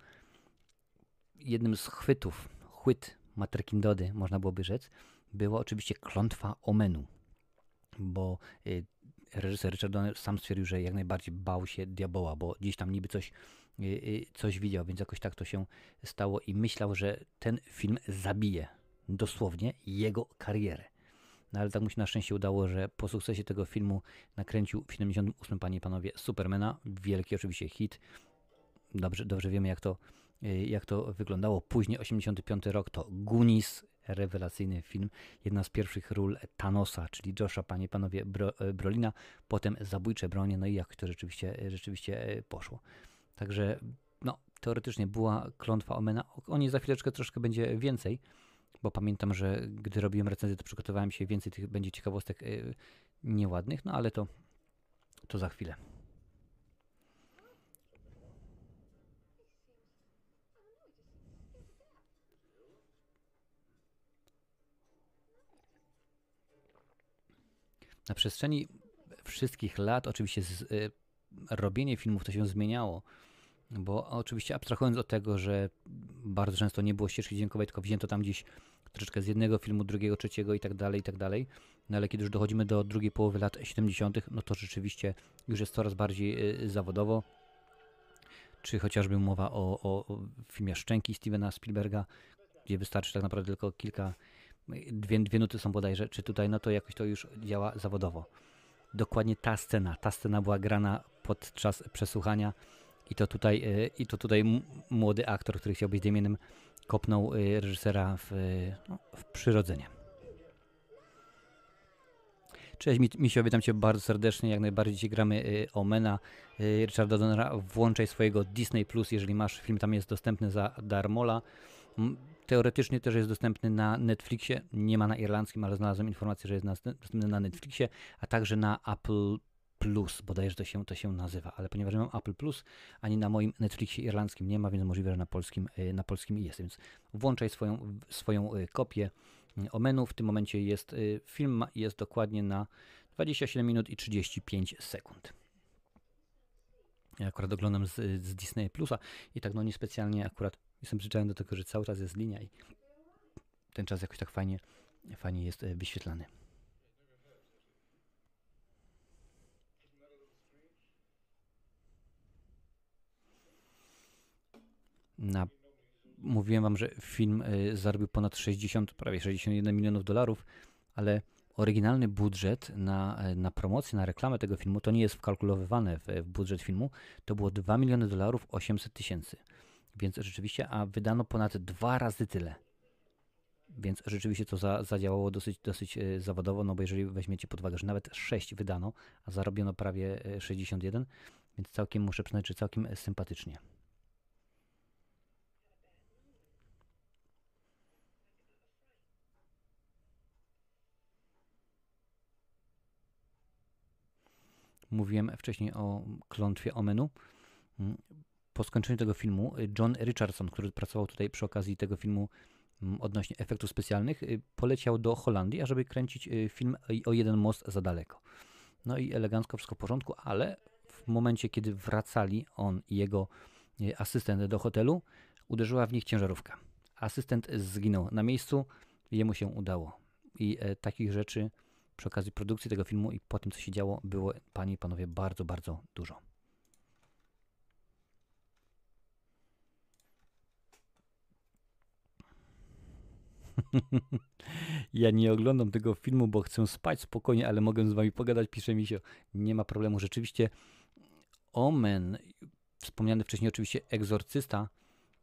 jednym z chwytów, chwyt Materkindody, można byłoby rzec, była oczywiście klątwa Omenu, bo y, reżyser Richard Donner sam stwierdził, że jak najbardziej bał się diaboła, bo gdzieś tam niby coś, y, y, coś widział, więc jakoś tak to się stało i myślał, że ten film zabije dosłownie jego karierę. No ale tak mu się na szczęście udało, że po sukcesie tego filmu nakręcił w 78, panie i panowie, Supermana. Wielki oczywiście hit. Dobrze, dobrze wiemy, jak to, jak to wyglądało. Później, 85 rok, to Goonies, rewelacyjny film. Jedna z pierwszych ról Thanosa, czyli Josha, panie panowie, Bro, Brolina. Potem Zabójcze bronie, no i jak to rzeczywiście, rzeczywiście poszło. Także, no, teoretycznie była klątwa Omena. O niej za chwileczkę troszkę będzie więcej bo pamiętam, że gdy robiłem recenzję, to przygotowałem się więcej tych będzie ciekawostek nieładnych, no ale to, to za chwilę. Na przestrzeni wszystkich lat, oczywiście z, y, robienie filmów to się zmieniało, bo oczywiście abstrahując od tego, że bardzo często nie było ścieżki dźwiękowej, tylko wzięto tam gdzieś troszeczkę z jednego filmu, drugiego, trzeciego i tak dalej, i tak dalej. No ale kiedy już dochodzimy do drugiej połowy lat 70., no to rzeczywiście już jest coraz bardziej y, zawodowo. Czy chociażby mowa o, o, o filmie Szczęki Stevena Spielberga, gdzie wystarczy tak naprawdę tylko kilka, dwie, dwie nuty są bodajże, czy tutaj, no to jakoś to już działa zawodowo. Dokładnie ta scena, ta scena była grana podczas przesłuchania i to tutaj, y, i to tutaj młody aktor, który chciał być Damienem, kopnął y, reżysera w, no, w przyrodzenie. Cześć Misio, witam Cię bardzo serdecznie, jak najbardziej dzisiaj gramy y, Omena y, Richarda Donnera. Włączaj swojego Disney+, Plus, jeżeli masz film, tam jest dostępny za darmola. Teoretycznie też jest dostępny na Netflixie, nie ma na irlandzkim, ale znalazłem informację, że jest dostępny na Netflixie, a także na Apple Plus, bodajże to się, to się nazywa, ale ponieważ nie mam Apple Plus, ani na moim Netflixie irlandzkim nie ma, więc możliwe, że na polskim, y, na polskim jest, więc włączaj swoją, swoją y, kopię y, o menu. W tym momencie jest film, jest dokładnie na 27 minut i 35 sekund. Ja akurat oglądam z, z Disney Plusa i tak no niespecjalnie akurat jestem przyzwyczajony do tego, że cały czas jest linia i ten czas jakoś tak fajnie, fajnie jest wyświetlany. Na, mówiłem wam, że film y, zarobił ponad 60, prawie 61 milionów dolarów, ale oryginalny budżet na, y, na promocję, na reklamę tego filmu, to nie jest wkalkulowywane w, w budżet filmu, to było 2 miliony dolarów 800 tysięcy. Więc rzeczywiście, a wydano ponad dwa razy tyle. Więc rzeczywiście to za, zadziałało dosyć, dosyć y, zawodowo, no bo jeżeli weźmiecie pod uwagę, że nawet 6 wydano, a zarobiono prawie 61, więc całkiem muszę przyznać, że całkiem sympatycznie. Mówiłem wcześniej o klątwie Omenu. Po skończeniu tego filmu y, John Richardson, który pracował tutaj przy okazji tego filmu mm, odnośnie efektów specjalnych, y, poleciał do Holandii, ażeby kręcić y, film o jeden most za daleko. No i elegancko wszystko w porządku, ale w momencie, kiedy wracali on i jego asystent do hotelu, uderzyła w nich ciężarówka. Asystent zginął na miejscu, jemu się udało. I e, takich rzeczy przy okazji produkcji tego filmu i po tym, co się działo, było, panie i panowie, bardzo, bardzo dużo. ja nie oglądam tego filmu, bo chcę spać spokojnie, ale mogę z wami pogadać, pisze mi się. Nie ma problemu. Rzeczywiście Omen, wspomniany wcześniej oczywiście Egzorcysta,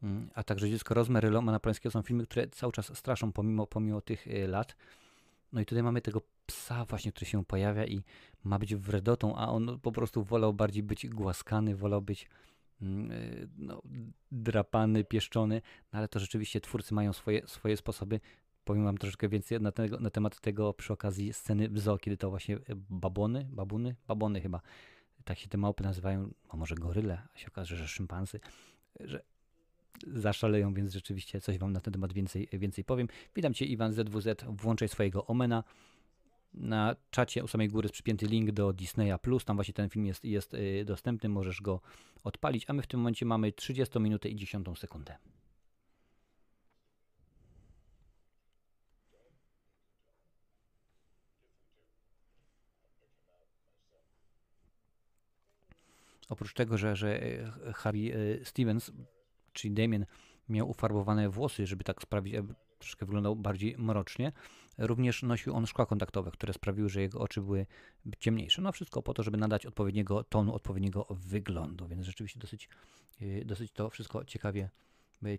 mm, a także Dziecko Rozmery Romana Polańskiego są filmy, które cały czas straszą pomimo, pomimo tych y, lat. No i tutaj mamy tego psa właśnie, który się pojawia i ma być wredotą, a on po prostu wolał bardziej być głaskany, wolał być no, drapany, pieszczony, no ale to rzeczywiście twórcy mają swoje, swoje sposoby. Powiem wam troszeczkę więcej na, tego, na temat tego przy okazji sceny w zoo, kiedy to właśnie babony, babuny, babony chyba, tak się te małpy nazywają, a może goryle, a się okaże, że szympansy, że zaszaleją, więc rzeczywiście coś Wam na ten temat więcej, więcej powiem. Witam Cię Iwan ZWZ, włączaj swojego Omena. Na czacie u samej góry jest przypięty link do Disneya Plus, tam właśnie ten film jest, jest y, dostępny, możesz go odpalić, a my w tym momencie mamy 30 minutę i 10 sekundę. oprócz tego, że, że e, Harry e, Stevens, czyli Damien, miał ufarbowane włosy, żeby tak sprawić, aby troszkę wyglądał bardziej mrocznie, również nosił on szkła kontaktowe, które sprawiły, że jego oczy były ciemniejsze. No wszystko po to, żeby nadać odpowiedniego tonu, odpowiedniego wyglądu, więc rzeczywiście dosyć, dosyć to wszystko ciekawie,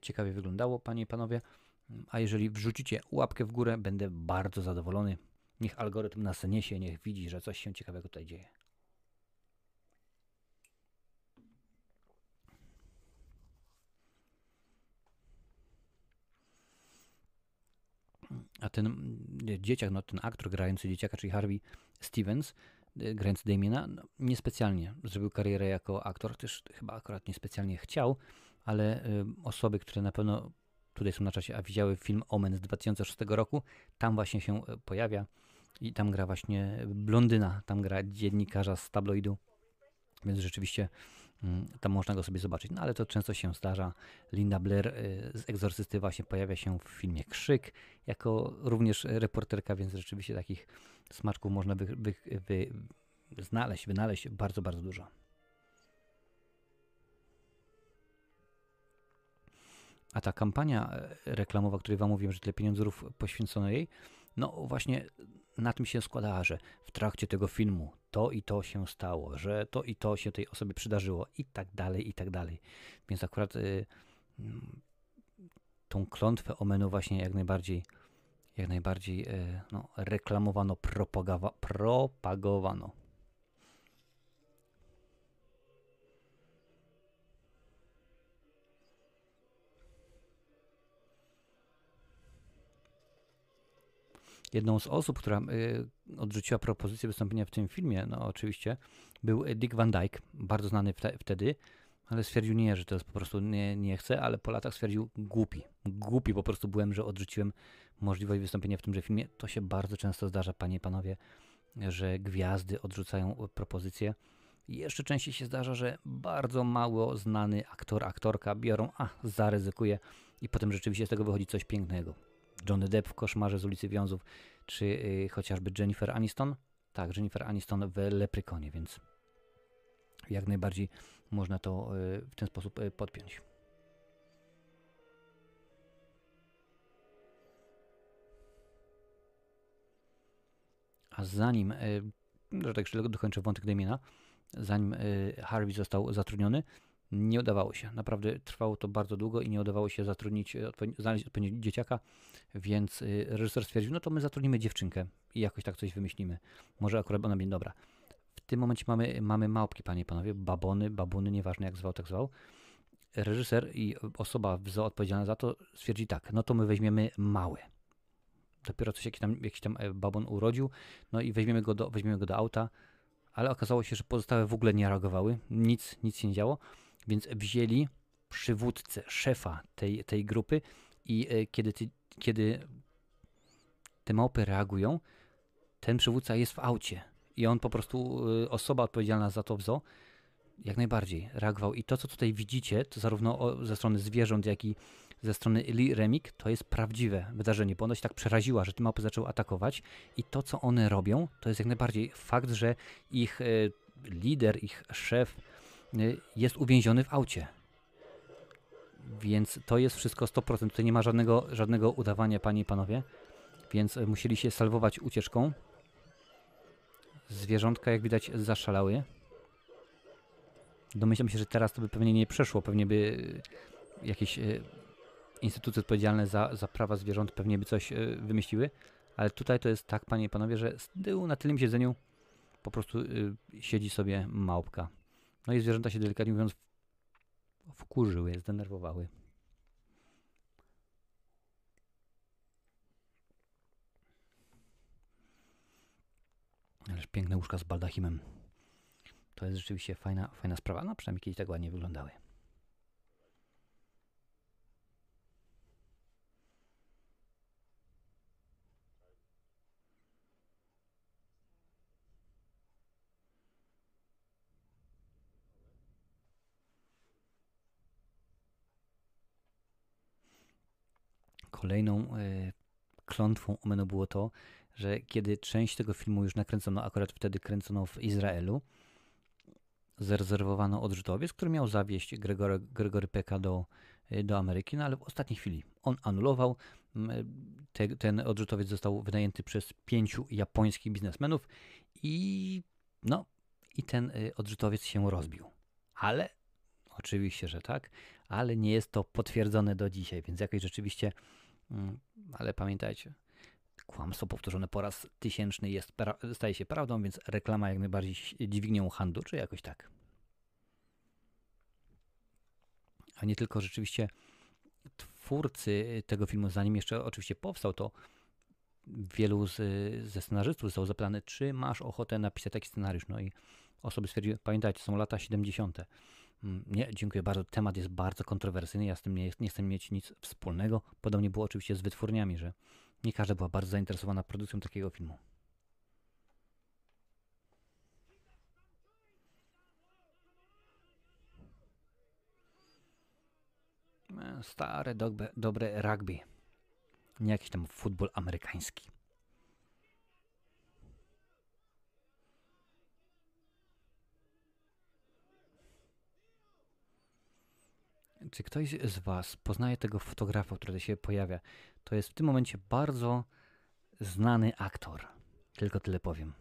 ciekawie wyglądało, panie i panowie. A jeżeli wrzucicie łapkę w górę, będę bardzo zadowolony. Niech algorytm nas niesie, niech widzi, że coś się ciekawego tutaj dzieje. A ten mm, dzieciak, no ten aktor grający dzieciaka, czyli Harvey Stevens, y, grający Damiena, no, niespecjalnie zrobił karierę jako aktor, też chyba akurat niespecjalnie chciał, ale y, osoby, które na pewno tutaj są na czasie, a widziały film Omen z 2006 roku, tam właśnie się e, pojawia i tam gra właśnie blondyna, tam gra dziennikarza z tabloidu, więc rzeczywiście tam można go sobie zobaczyć. No ale to często się zdarza. Linda Blair e, z Egzorcysty właśnie pojawia się w filmie Krzyk, jako również reporterka, więc rzeczywiście takich smaczków można by, by, by znaleźć, wynaleźć bardzo, bardzo dużo. A ta kampania e, reklamowa, o której Wam mówiłem, że tyle pieniędzów poświęcono jej, no właśnie na tym się składała, że w trakcie tego filmu to i to się stało, że to i to się tej osobie przydarzyło i tak dalej, i tak dalej. Więc akurat y, mm, tą klątwę Omenu właśnie jak najbardziej jak najbardziej y, no, reklamowano, propagowano. Jedną z osób, która y, odrzuciła propozycję wystąpienia w tym filmie, no oczywiście, był Dick Van Dyke, bardzo znany wtedy, ale stwierdził nie, że to jest po prostu nie, nie chce, ale po latach stwierdził głupi. Głupi po prostu byłem, że odrzuciłem możliwość wystąpienia w tymże filmie. To się bardzo często zdarza, panie i panowie, że gwiazdy odrzucają propozycje. Jeszcze częściej się zdarza, że bardzo mało znany aktor, aktorka biorą, a zaryzykuje i potem rzeczywiście z tego wychodzi coś pięknego. Johnny Depp w Koszmarze z ulicy Wiązów, czy y, chociażby Jennifer Aniston. Tak, Jennifer Aniston w Leprekonie, więc jak najbardziej można to y, w ten sposób y, podpiąć. A zanim, że tak dokończę wątek Damiena, zanim Harvey został zatrudniony, nie udawało się. Naprawdę trwało to bardzo długo i nie udawało się zatrudnić, znaleźć odpowiedniego dzieciaka, więc y, reżyser stwierdził, no to my zatrudnimy dziewczynkę i jakoś tak coś wymyślimy. Może akurat ona będzie dobra. W tym momencie mamy, mamy małpki, panie i panowie, babony, babuny, nieważne jak zwał, tak zwał. Reżyser i osoba odpowiedzialna za to stwierdzi tak, no to my weźmiemy małe. Dopiero coś jakiś tam, jakiś tam e, babon urodził, no i weźmiemy go do, weźmiemy go do auta, ale okazało się, że pozostałe w ogóle nie reagowały, nic, nic się nie działo. Więc wzięli przywódcę, szefa tej, tej grupy i e, kiedy, ty, kiedy te małpy reagują, ten przywódca jest w aucie i on po prostu, e, osoba odpowiedzialna za to w zoo, jak najbardziej reagował. I to, co tutaj widzicie, to zarówno ze strony zwierząt, jak i ze strony Remik, to jest prawdziwe wydarzenie, bo ona się tak przeraziła, że te małpy zaczęły atakować i to, co one robią, to jest jak najbardziej fakt, że ich e, lider, ich szef, jest uwięziony w aucie. Więc to jest wszystko 100%. Tutaj nie ma żadnego, żadnego udawania, panie i panowie. Więc y, musieli się salwować ucieczką. Zwierzątka, jak widać, zaszalały. Domyślam się, że teraz to by pewnie nie przeszło. Pewnie by y, jakieś instytucje odpowiedzialne za, za prawa zwierząt pewnie by coś wymyśliły. Ale tutaj to jest tak, panie i panowie, że z tyłu na tylnym siedzeniu po prostu siedzi sobie małpka. No i zwierzęta się delikatnie mówiąc wkurzyły, zdenerwowały. Ależ piękne łóżka z baldachimem. To jest rzeczywiście fajna, fajna sprawa. No przynajmniej kiedyś tak ładnie wyglądały. Kolejną e, klątwą Omenu było to, że kiedy część tego filmu już nakręcono, akurat wtedy kręcono w Izraelu, zarezerwowano odrzutowiec, który miał zawieźć Gregory, Gregory Pecka do, do Ameryki, no ale w ostatniej chwili on anulował. Te, ten odrzutowiec został wynajęty przez pięciu japońskich biznesmenów i no, i ten odrzutowiec się rozbił. Ale oczywiście, że tak, ale nie jest to potwierdzone do dzisiaj, więc jakoś rzeczywiście, ale pamiętajcie, kłamstwo powtórzone po raz tysięczny jest, staje się prawdą, więc reklama jak najbardziej dźwignią handlu, czy jakoś tak. A nie tylko rzeczywiście twórcy tego filmu, zanim jeszcze oczywiście powstał, to wielu z, ze scenarzystów zostało zapytane, czy masz ochotę napisać taki scenariusz. No i osoby stwierdziły, pamiętajcie, są lata 70. Mm, nie, dziękuję bardzo. Temat jest bardzo kontrowersyjny. Ja z tym nie, nie chcę mieć nic wspólnego. Podobnie było oczywiście z wytwórniami, że nie każda była bardzo zainteresowana produkcją takiego filmu. E, stare, dobre, dobre rugby. Nie jakiś tam futbol amerykański. Czy ktoś z Was poznaje tego fotografa, który się pojawia? To jest w tym momencie bardzo znany aktor. Tylko tyle powiem.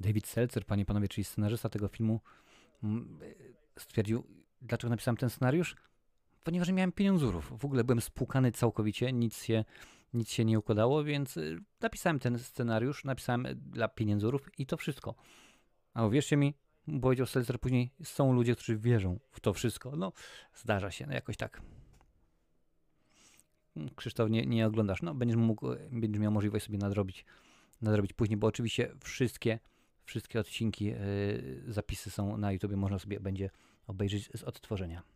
David Seltzer, panie panowie, czyli scenarzysta tego filmu, mm, stwierdził, dlaczego napisałem ten scenariusz? Ponieważ nie miałem pieniądzurów. W ogóle byłem spłukany całkowicie, nic się, nic się nie układało, więc y, napisałem ten scenariusz, napisałem dla pieniądzurów i to wszystko. A uwierzcie mi, powiedział Seltzer później, są ludzie, którzy wierzą w to wszystko. No, zdarza się, no jakoś tak. Krzysztof, nie, nie oglądasz. No, będziesz mógł, będziesz miał możliwość sobie nadrobić, nadrobić później, bo oczywiście wszystkie, wszystkie odcinki, yy, zapisy są na YouTube, można sobie będzie obejrzeć z odtworzenia.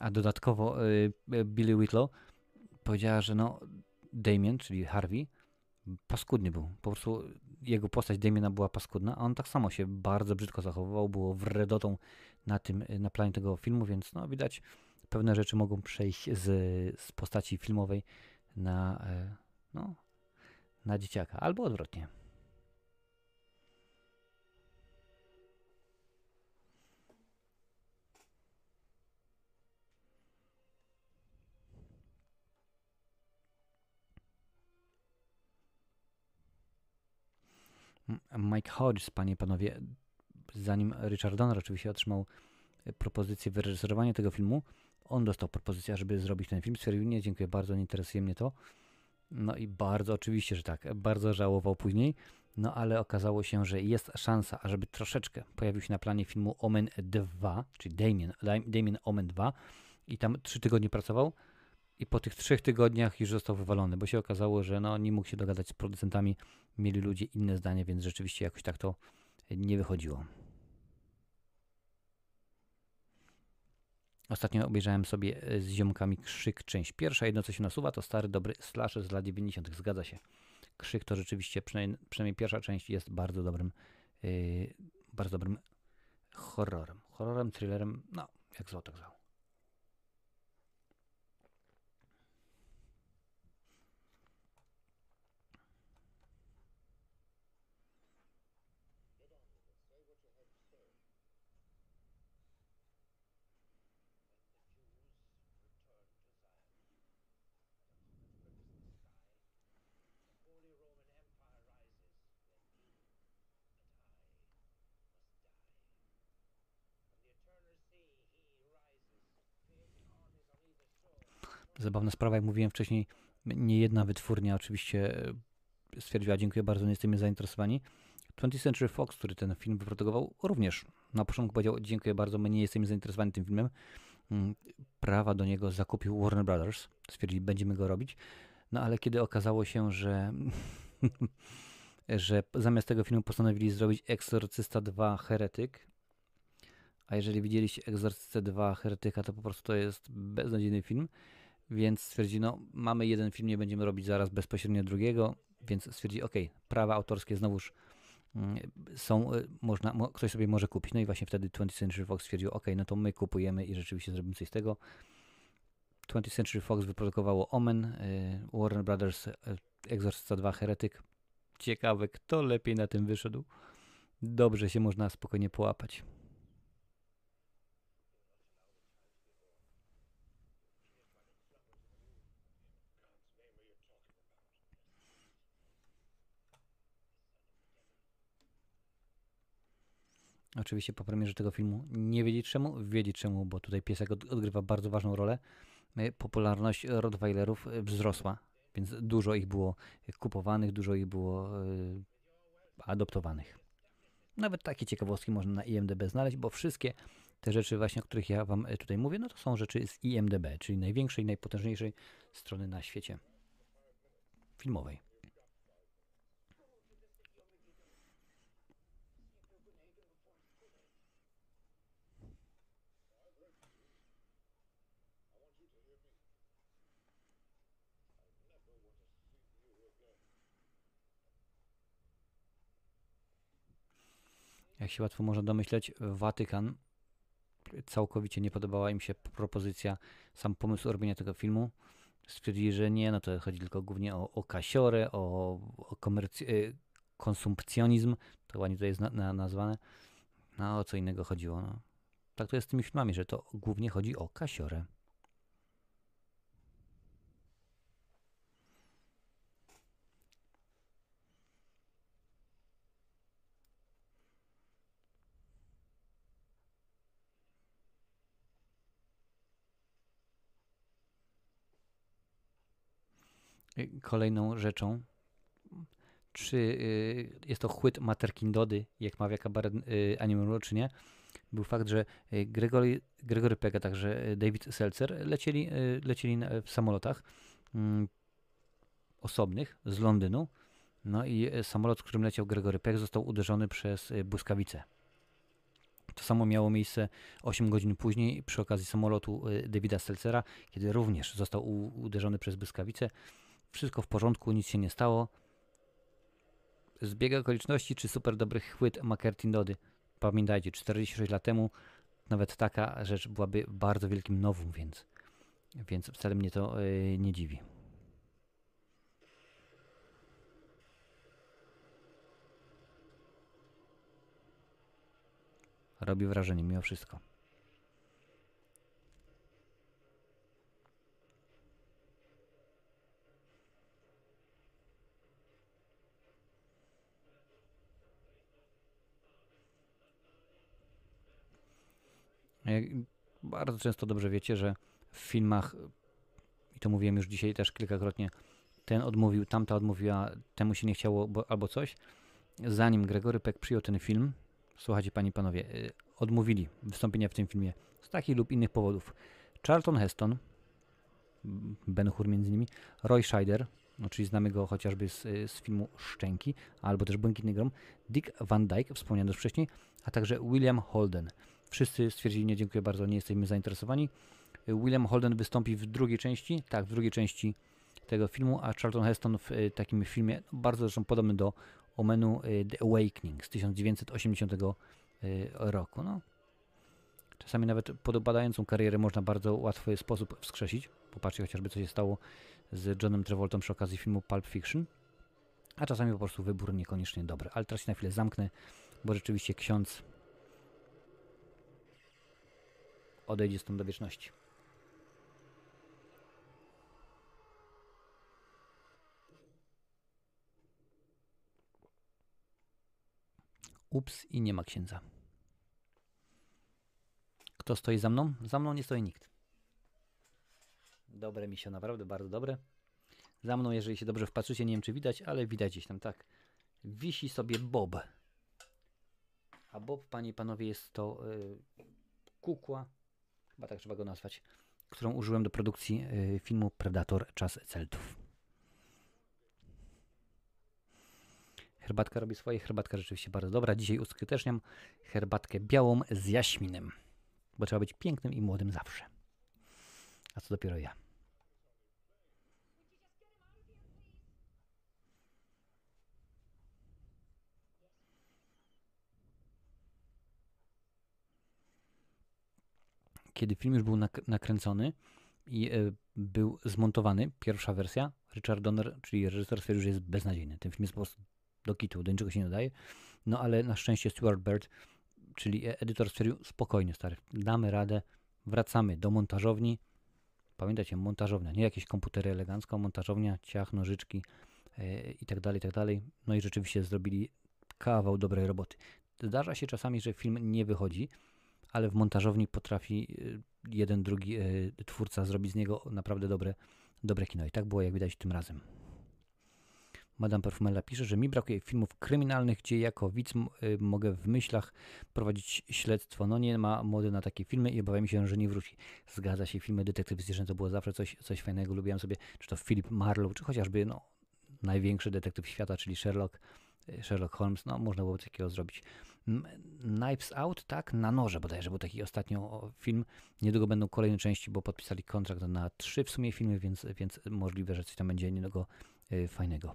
A dodatkowo y, y, Billy Whitlow powiedziała, że no Damien, czyli Harvey, paskudny był. Po prostu jego postać Damiena była paskudna, a on tak samo się bardzo brzydko zachowywał, było wredotą na tym, na planie tego filmu, więc no widać, pewne rzeczy mogą przejść z, z postaci filmowej na, e, no, na dzieciaka, albo odwrotnie. Mike Hodges, panie i panowie, zanim Richard Donner oczywiście otrzymał e, propozycję wyreżyserowania tego filmu, on dostał propozycję, żeby zrobić ten film. Stwierdził, nie, dziękuję bardzo, nie interesuje mnie to. No i bardzo, oczywiście, że tak, bardzo żałował później, no ale okazało się, że jest szansa, ażeby troszeczkę pojawił się na planie filmu Omen 2, czyli Damien, Damien Omen 2 i tam trzy tygodnie pracował i po tych trzech tygodniach już został wywalony, bo się okazało, że no, nie mógł się dogadać z producentami, mieli ludzie inne zdanie, więc rzeczywiście jakoś tak to nie wychodziło. Ostatnio obejrzałem sobie e, z ziomkami Krzyk, część pierwsza. Jedno, co się nasuwa, to stary, dobry slasher z lat 90. Zgadza się. Krzyk to rzeczywiście, przynajmniej, przynajmniej pierwsza część jest bardzo dobrym, yy, bardzo dobrym horrorem. Horrorem, thrillerem, no, jak zwał, tak zabawna sprawa, jak mówiłem wcześniej, nie jedna wytwórnia oczywiście e, stwierdziła, dziękuję bardzo, nie jesteśmy zainteresowani. 20th Century Fox, który ten film wyprodukował, również na początku powiedział, dziękuję bardzo, my nie jesteśmy zainteresowani tym filmem. Mm, prawa do niego zakupił Warner Brothers, stwierdzili, będziemy go robić. No ale kiedy okazało się, że że zamiast tego filmu postanowili zrobić Exorcysta 2 Heretyk, a jeżeli widzieliście Exorcystę 2 Heretyka, to po prostu to jest beznadziejny film, więc stwierdzi, no mamy jeden film, nie będziemy robić zaraz bezpośrednio drugiego, więc stwierdzi, ok, prawa autorskie znowuż mm, są, y, można, mo, ktoś sobie może kupić. No i właśnie wtedy 20th Century Fox stwierdził, ok, no to my kupujemy i rzeczywiście zrobimy coś z tego. 20th Century Fox wyprodukowało Omen, y, Warner Brothers y, Exorcista 2 Heretyk. Ciekawe, kto lepiej na tym wyszedł. Dobrze się można spokojnie połapać. Oczywiście po premierze tego filmu nie wiedzieć czemu, wiedzieć czemu, bo tutaj piesek odgrywa bardzo ważną rolę. E, popularność Rottweilerów e, wzrosła, więc dużo ich było kupowanych, dużo ich było e, adoptowanych. Nawet takie ciekawostki można na IMDB znaleźć, bo wszystkie te rzeczy właśnie, o których ja Wam tutaj mówię, no to są rzeczy z IMDB, czyli największej, najpotężniejszej strony na świecie filmowej. Jak się łatwo można domyśleć, Watykan całkowicie nie podobała im się propozycja, sam pomysł robienia tego filmu. Stwierdzili, że nie, no to chodzi tylko głównie o, o kasiorę, o, o y, konsumpcjonizm, to ładnie to jest na, na, nazwane. No o co innego chodziło. No. Tak to jest z tymi filmami, że to głównie chodzi o kasiorę. Kolejną rzeczą, czy y, jest to chłyt Materkindody, jak mawia kabaret y, Animal, czy nie, był fakt, że Gregory, Gregory Pega, także David Seltzer lecieli, lecieli w samolotach mm, osobnych z Londynu. No i samolot, w którym leciał Gregory Peck, został uderzony przez błyskawicę. To samo miało miejsce 8 godzin później przy okazji samolotu Davida Seltzera, kiedy również został uderzony przez błyskawicę. Wszystko w porządku, nic się nie stało. Zbieg okoliczności czy super dobry chwyt McCarthy Dody. Pamiętajcie, 46 lat temu nawet taka rzecz byłaby bardzo wielkim nowum, więc, więc wcale mnie to yy, nie dziwi. Robi wrażenie mimo wszystko. Bardzo często dobrze wiecie, że w filmach, i to mówiłem już dzisiaj też kilkakrotnie, ten odmówił, tamta odmówiła, temu się nie chciało bo, albo coś. Zanim Gregory Peck przyjął ten film, słuchajcie panie i panowie, y, odmówili wystąpienia w tym filmie z takich lub innych powodów. Charlton Heston, Ben Hur między innymi, Roy Scheider, no, czyli znamy go chociażby z, z filmu Szczęki, albo też Błękitny Grom, Dick Van Dyke, wspomniany już wcześniej, a także William Holden. Wszyscy stwierdzili, nie dziękuję bardzo, nie jesteśmy zainteresowani. William Holden wystąpi w drugiej części, tak, w drugiej części tego filmu, a Charlton Heston w y, takim filmie bardzo zresztą podobny do Omenu y, The Awakening z 1980 y, roku. No. Czasami nawet podobającą karierę można bardzo łatwy sposób wskrzesić. Popatrzcie chociażby, co się stało z Johnem Travoltą przy okazji filmu Pulp Fiction. A czasami po prostu wybór niekoniecznie dobry. Ale teraz się na chwilę zamknę, bo rzeczywiście ksiądz odejdzie stąd do wieczności. Ups i nie ma księdza. Kto stoi za mną? Za mną nie stoi nikt. Dobre mi się, naprawdę bardzo dobre. Za mną, jeżeli się dobrze wpatrzycie, nie wiem czy widać, ale widać gdzieś tam tak. Wisi sobie Bob. A Bob, panie i panowie, jest to yy, kukła chyba tak trzeba go nazwać, którą użyłem do produkcji y, filmu Predator Czas Celtów. Herbatka robi swoje, herbatka rzeczywiście bardzo dobra. Dzisiaj uskuteczniam herbatkę białą z jaśminem, bo trzeba być pięknym i młodym zawsze. A co dopiero ja. Kiedy film już był nak nakręcony i y, był zmontowany, pierwsza wersja, Richard Donner, czyli reżyser, stwierdził, że jest beznadziejny. Ten film jest po prostu do kitu, do niczego się nie nadaje. No ale na szczęście Stuart Bird, czyli e, edytor, stwierdził, spokojnie stary, damy radę, wracamy do montażowni. Pamiętajcie, montażownia, nie jakieś komputery elegancko, montażownia, ciach, nożyczki yy, i tak dalej, i tak dalej. No i rzeczywiście zrobili kawał dobrej roboty. Zdarza się czasami, że film nie wychodzi, ale w montażowni potrafi y, jeden, drugi y, twórca zrobić z niego naprawdę dobre, dobre kino. I tak było, jak widać, tym razem. Madame Perfumella pisze, że mi brakuje filmów kryminalnych, gdzie jako widz y, mogę w myślach prowadzić śledztwo. No nie ma mody na takie filmy i obawiam się, że nie wróci. Zgadza się, filmy detektywistyczne to było zawsze coś, coś fajnego. Lubiłem sobie, czy to Philip Marlowe, czy chociażby no, największy detektyw świata, czyli Sherlock, Sherlock Holmes. No można było takiego zrobić. Knives Out, tak, na noże bodajże, był taki ostatnio film. Niedługo będą kolejne części, bo podpisali kontrakt na trzy w sumie filmy, więc, więc możliwe, że coś tam będzie niedługo y, fajnego.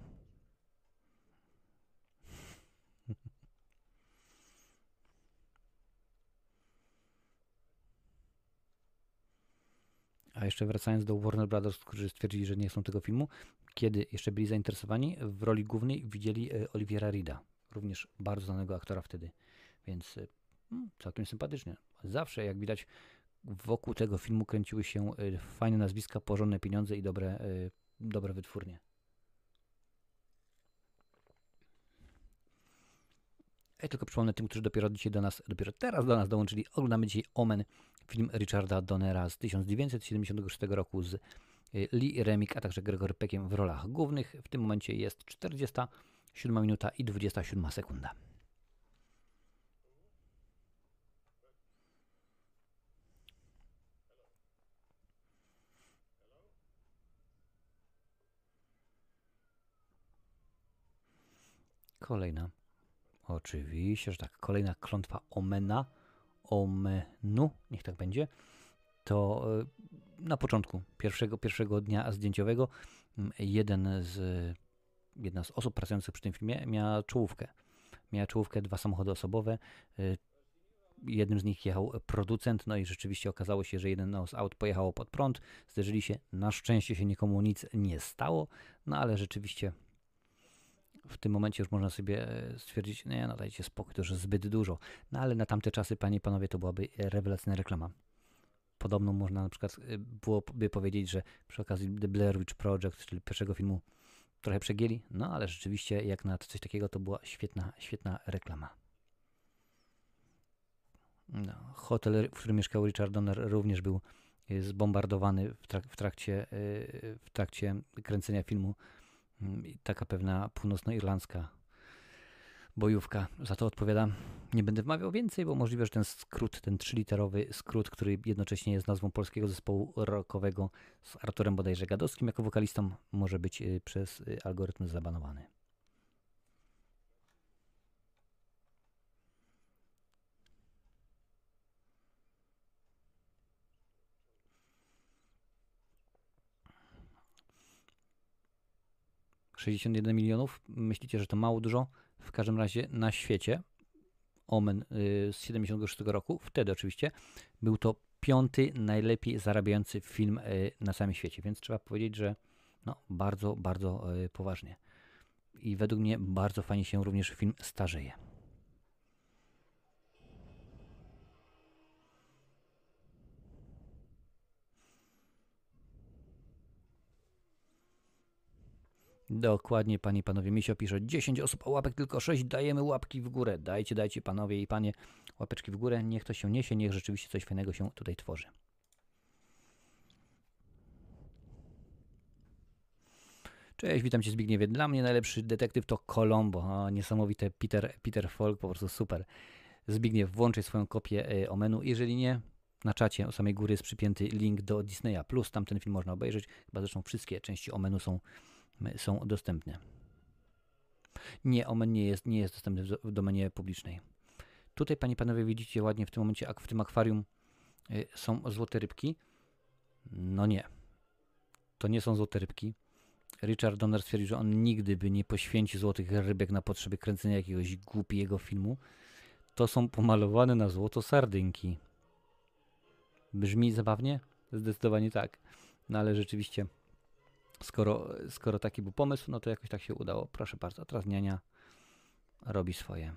A jeszcze wracając do Warner Brothers, którzy stwierdzili, że nie chcą tego filmu, kiedy jeszcze byli zainteresowani, w roli głównej widzieli y, Oliviera Rida, również bardzo znanego aktora wtedy. Więc y, hmm, całkiem sympatycznie. Zawsze, jak widać, wokół tego filmu kręciły się y, fajne nazwiska, porządne pieniądze i dobre, dobre wytwórnie. Ja tylko przypomnę tym, którzy dopiero dzisiaj do nas, dopiero teraz do nas dołączyli. Oglądamy dzisiaj Omen, film Richarda Donnera z 1976 roku z Lee Remick, a także Gregory Peckiem w rolach głównych. W tym momencie jest 47 minuta i 27 sekunda. Kolejna. Oczywiście, że tak. Kolejna klątwa Omena. Omenu, niech tak będzie. To e, na początku pierwszego, pierwszego dnia zdjęciowego jeden z, jedna z osób pracujących przy tym filmie miała czołówkę. Miała czołówkę, dwa samochody osobowe. E, jednym z nich jechał producent, no i rzeczywiście okazało się, że jeden z aut pojechało pod prąd, zderzyli się. Na szczęście się nikomu nic nie stało, no ale rzeczywiście w tym momencie już można sobie e, stwierdzić, nie, no dajcie spokój, to już zbyt dużo. No ale na tamte czasy, panie i panowie, to byłaby rewelacyjna reklama. Podobną można na przykład e, byłoby powiedzieć, że przy okazji The Blair Witch Project, czyli pierwszego filmu, trochę przegięli, no ale rzeczywiście jak na coś takiego to była świetna, świetna reklama. No, hotel, w którym mieszkał Richard Donner również był e, zbombardowany w, trak w, trakcie, w trakcie kręcenia filmu taka pewna północnoirlandzka bojówka. Za to odpowiada. Nie będę wmawiał więcej, bo możliwe, że ten skrót, ten trzyliterowy skrót, który jednocześnie jest nazwą polskiego zespołu rockowego z Arturem bodajże Gadowskim jako wokalistą, może być y, przez y, algorytm zabanowany. 61 milionów. Myślicie, że to mało dużo? W każdym razie na świecie Omen y, z 76 roku, wtedy oczywiście, był to piąty najlepiej zarabiający film y, na całym świecie, więc trzeba powiedzieć, że no, bardzo, bardzo y, poważnie. I według mnie bardzo fajnie się również film starzeje. '" Dokładnie, panie i panowie. Misio pisze 10 osób, a łapek tylko 6. Dajemy łapki w górę. Dajcie, dajcie, panowie i panie, łapeczki w górę. Niech to się niesie, niech rzeczywiście coś fajnego się tutaj tworzy. Cześć, witam cię Zbigniewie. Dla mnie najlepszy detektyw to Colombo. O, niesamowite Peter, Peter Falk, po prostu super. Zbigniew, włączaj swoją kopię y, Omenu. Jeżeli nie, na czacie u samej góry jest przypięty link do Disneya+. Plus. Tam ten film można obejrzeć. Chyba zresztą wszystkie części Omenu są są dostępne. Nie, Omen nie jest, nie jest dostępny w domenie publicznej. Tutaj, panie panowie, widzicie ładnie w tym momencie, w tym akwarium y, są złote rybki. No nie. To nie są złote rybki. Richard Donner stwierdził, że on nigdy by nie poświęcił złotych rybek na potrzeby kręcenia jakiegoś głupiego filmu. To są pomalowane na złoto sardynki. Brzmi zabawnie? Zdecydowanie tak. No ale rzeczywiście, skoro, skoro taki był pomysł, no to jakoś tak się udało. Proszę bardzo, teraz niania robi swoje.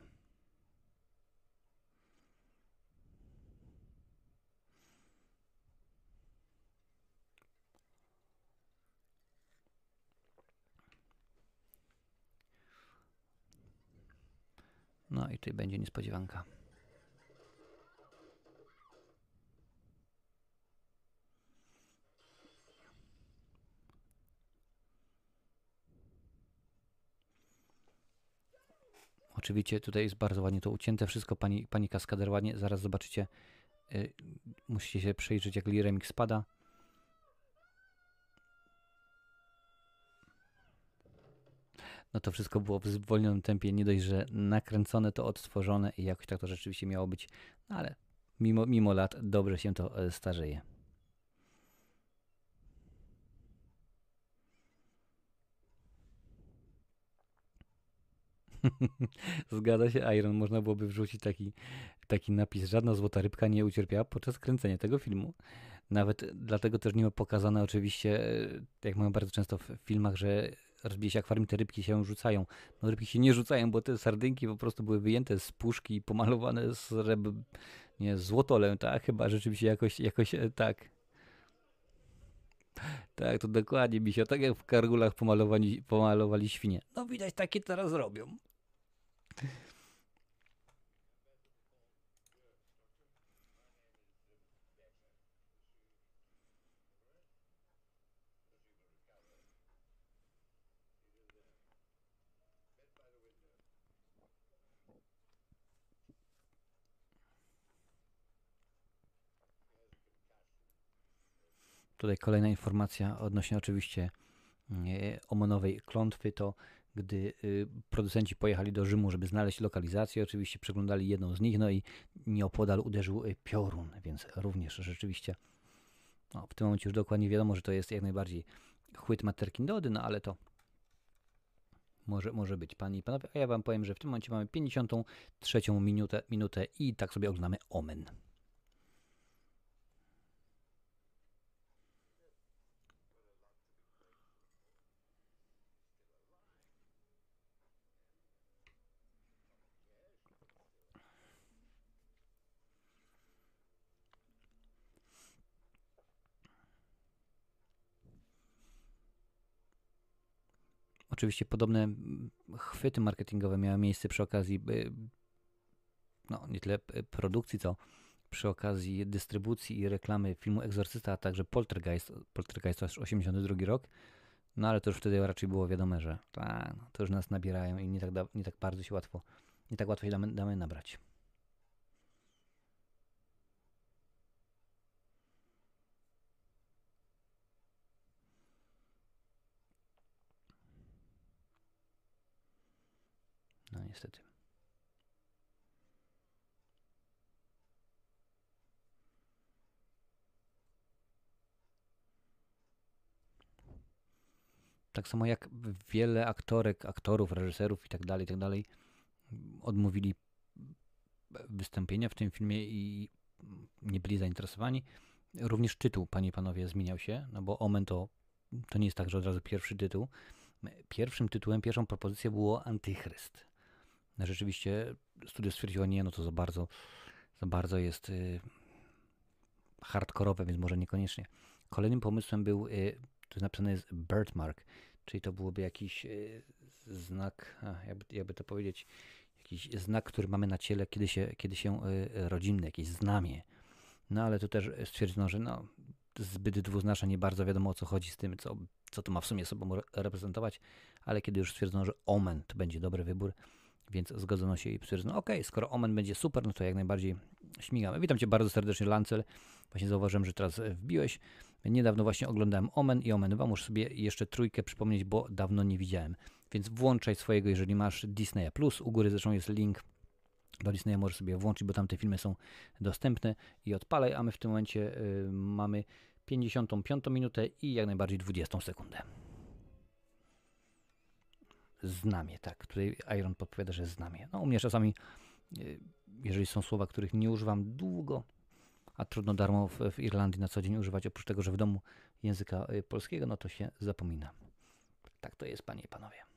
No i tutaj będzie niespodziewanka. Oczywiście tutaj jest bardzo ładnie to ucięte wszystko, pani, pani kaskader ładnie, zaraz zobaczycie, y, musicie się przejrzeć jak Liremik spada. No to wszystko było w zwolnionym tempie, nie dość, że nakręcone, to odtworzone i jakoś tak to rzeczywiście miało być, no ale mimo, mimo lat dobrze się to e, starzeje. Zgadza się, Iron. Można byłoby wrzucić taki, taki napis. Żadna złota rybka nie ucierpiała podczas kręcenia tego filmu. Nawet dlatego też nie ma pokazane oczywiście, e, jak mamy bardzo często w filmach, że rozbije się akwarium, te rybki się rzucają. No rybki się nie rzucają, bo te sardynki po prostu były wyjęte z puszki i pomalowane z ryb, nie, złotolem, tak? Chyba rzeczywiście jakoś, jakoś e, tak. Tak, to dokładnie mi się, tak jak w kargulach pomalowali, pomalowali świnie. No widać, takie teraz robią. Tutaj kolejna informacja odnośnie oczywiście e, Omonowej klątwy, to gdy y, producenci pojechali do Rzymu, żeby znaleźć lokalizację, oczywiście przeglądali jedną z nich, no i nieopodal uderzył y, piorun, więc również rzeczywiście no, w tym momencie już dokładnie wiadomo, że to jest jak najbardziej chłyt Materkindody, no ale to może, może być, panie i panowie. A ja wam powiem, że w tym momencie mamy 53 minutę, minutę i tak sobie oglądamy Omen. Oczywiście podobne chwyty marketingowe miały miejsce przy okazji y, no, nie tyle y, produkcji, co przy okazji dystrybucji i reklamy filmu Egzorcysta, a także Poltergeist, Poltergeist to już 82 rok, no ale to już wtedy raczej było wiadome, że ta, no, to już nas nabierają i nie tak, da, nie tak bardzo się łatwo, nie tak łatwo się damy, damy nabrać. No niestety. Tak samo jak wiele aktorek, aktorów, reżyserów i tak dalej, i tak odmówili wystąpienia w tym filmie i nie byli zainteresowani. Również tytuł, panie i panowie, zmieniał się, no bo Omen to, to nie jest tak, że od razu pierwszy tytuł. Pierwszym tytułem, pierwszą propozycją było Antychryst. No, rzeczywiście studio stwierdziło, nie, no to za bardzo, za bardzo jest y, hardkorowe, więc może niekoniecznie. Kolejnym pomysłem był, y, tu napisane jest birthmark, czyli to byłoby jakiś y, znak, jakby, jakby to powiedzieć, jakiś znak, który mamy na ciele, kiedy się, kiedy się y, rodzimy, jakieś znamie. No ale tu też stwierdzono, że no, zbyt dwuznaczne, nie bardzo wiadomo o co chodzi z tym, co, co to ma w sumie sobą reprezentować, ale kiedy już stwierdzono, że Omen to będzie dobry wybór, więc zgodzono się i stwierdzono, ok, skoro Omen będzie super, no to jak najbardziej śmigamy. Witam Cię bardzo serdecznie, Lancel. Właśnie zauważyłem, że teraz wbiłeś. Niedawno właśnie oglądałem Omen i Omen 2. Muszę sobie jeszcze trójkę przypomnieć, bo dawno nie widziałem. Więc włączaj swojego, jeżeli masz Disneya+. Plus. U góry zresztą jest link do Disneya, możesz sobie włączyć, bo tam te filmy są dostępne i odpalaj, a my w tym momencie y, mamy 55 minutę i jak najbardziej 20 sekundę znamie, tak. Tutaj Iron podpowiada, że znamie. No u mnie czasami, y, jeżeli są słowa, których nie używam długo, a trudno darmo w, w Irlandii na co dzień używać, oprócz tego, że w domu języka y, polskiego, no to się zapomina. Tak to jest, panie i panowie.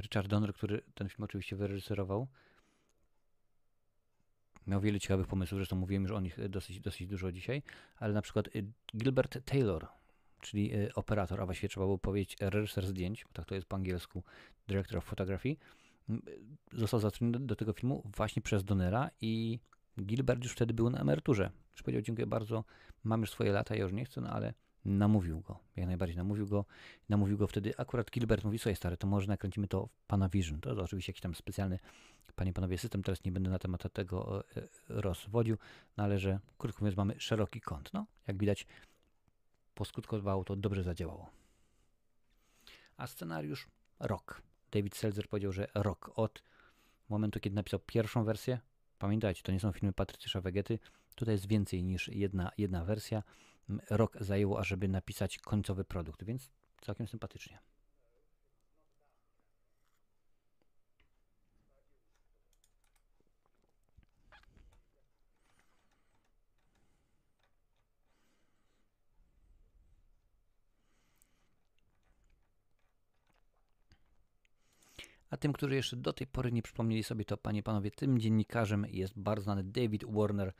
Richard Donner, który ten film oczywiście wyreżyserował, miał wiele ciekawych pomysłów, zresztą mówiłem już o nich dosyć, dosyć dużo dzisiaj, ale na przykład y, Gilbert Taylor, czyli y, operator, a właściwie trzeba było powiedzieć reżyser zdjęć, tak to jest po angielsku, director of photography, został zatrudniony do tego filmu właśnie przez Donnera i Gilbert już wtedy był na emeryturze. Już powiedział, dziękuję bardzo, mam już swoje lata, ja już nie chcę, no ale namówił go, jak najbardziej namówił go. Namówił go wtedy, akurat Gilbert mówi, słuchaj stary, to może nakręcimy to w Pana Vision. To jest oczywiście jakiś tam specjalny, panie panowie, system, teraz nie będę na temat tego e, rozwodził, no ale że, krótko mówiąc, mamy szeroki kąt. No, jak widać, poskutkowało to, dobrze zadziałało. A scenariusz rok. David Seltzer powiedział, że rok od momentu, kiedy napisał pierwszą wersję. Pamiętajcie, to nie są filmy Patrycza Wegety, tutaj jest więcej niż jedna, jedna wersja rok zajęło, ażeby napisać końcowy produkt, więc całkiem sympatycznie. A tym, którzy jeszcze do tej pory nie przypomnieli sobie to, panie panowie, tym dziennikarzem jest bardzo znany David Warner,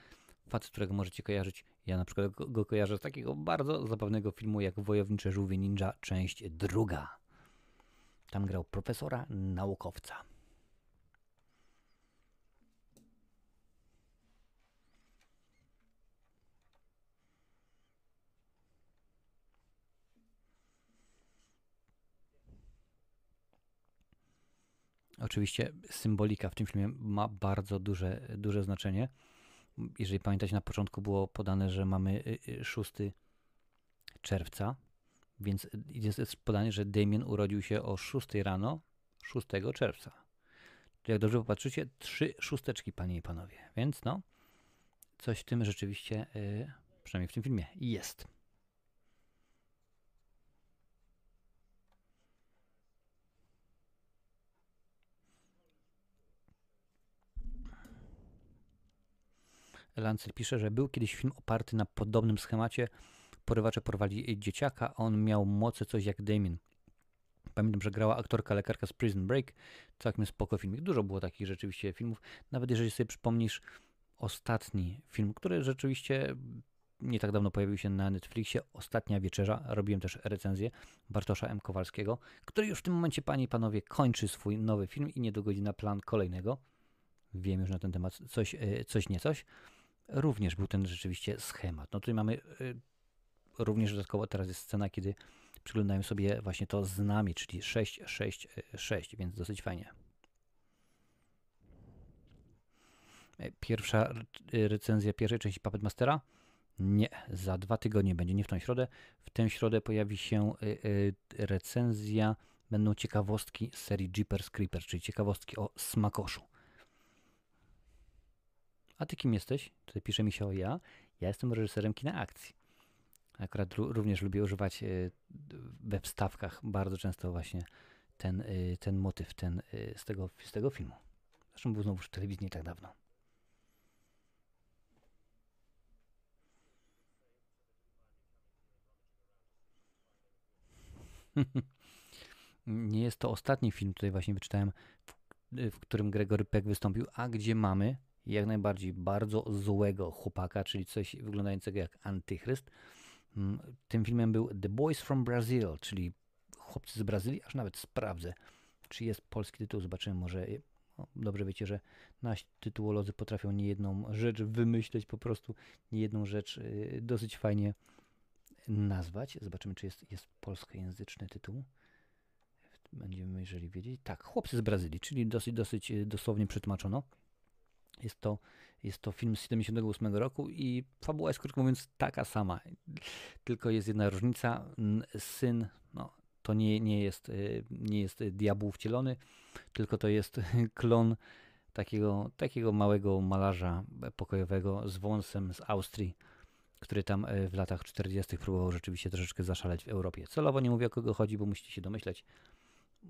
facet, którego możecie kojarzyć. Ja na przykład go, go kojarzę z takiego bardzo zabawnego filmu jak Wojownicze Żółwie Ninja, część druga. Tam grał profesora naukowca. Oczywiście symbolika w tym filmie ma bardzo duże, duże znaczenie jeżeli pamiętacie, na początku było podane, że mamy 6 y, y, czerwca, więc jest podane, że Damien urodził się o 6 rano 6 czerwca. Jak dobrze popatrzycie, trzy szósteczki, panie i panowie. Więc no, coś w tym rzeczywiście, przynajmniej w tym filmie, jest. Lancet pisze, że był kiedyś film oparty na podobnym schemacie. Porywacze porwali dzieciaka, a on miał moce coś jak Damien. Pamiętam, że grała aktorka lekarka z Prison Break. Całkiem spoko filmik. Dużo było takich rzeczywiście filmów. Nawet jeżeli sobie przypomnisz ostatni film, który rzeczywiście nie tak dawno pojawił się na Netflixie, Ostatnia Wieczerza. Robiłem też recenzję Bartosza M. Kowalskiego, który już w tym momencie, panie i panowie, kończy swój nowy film i nie dogodzi na plan kolejnego. Wiem już na ten temat coś, e, coś nie coś również był ten rzeczywiście schemat. No tutaj mamy y, również dodatkowo teraz jest scena, kiedy przyglądają sobie właśnie to z nami, czyli 6, 6, 6, więc dosyć fajnie. E, pierwsza recenzja pierwszej części Puppet Mastera? Nie, za dwa tygodnie będzie, nie w tą środę. W tę środę pojawi się y, y, recenzja, będą ciekawostki z serii Jeepers Creepers, czyli ciekawostki o smakoszu. A ty kim jesteś? Tutaj pisze mi się o ja. Ja jestem reżyserem kina akcji. Akurat również lubię używać e, we wstawkach bardzo często właśnie ten, e, ten motyw ten, e, z, tego, z tego filmu. Zresztą był znowu w telewizji nie tak dawno. nie jest to ostatni film, tutaj właśnie wyczytałem, w, w którym Gregory Peck wystąpił, a gdzie mamy jak najbardziej bardzo złego chłopaka, czyli coś wyglądającego jak antychryst. Mm, tym filmem był The Boys from Brazil, czyli chłopcy z Brazylii, aż nawet sprawdzę, czy jest polski tytuł, zobaczymy, może dobrze wiecie, że nasi tytułolodzy potrafią niejedną rzecz wymyśleć, po prostu niejedną rzecz y, dosyć fajnie nazwać. Zobaczymy, czy jest, jest polskojęzyczny tytuł. Będziemy, jeżeli wiedzieć. Tak, chłopcy z Brazylii, czyli dosyć, dosyć y, dosłownie przetłumaczono. Jest to, jest to film z 78 roku i fabuła jest krótko mówiąc taka sama. Tylko jest jedna różnica. Syn, no, to nie, nie, jest, y, nie jest diabeł wcielony, tylko to jest klon takiego, takiego małego malarza pokojowego z wąsem z Austrii, który tam y, w latach 40. próbował rzeczywiście troszeczkę zaszaleć w Europie. Celowo nie mówię o kogo chodzi, bo musicie się domyśleć.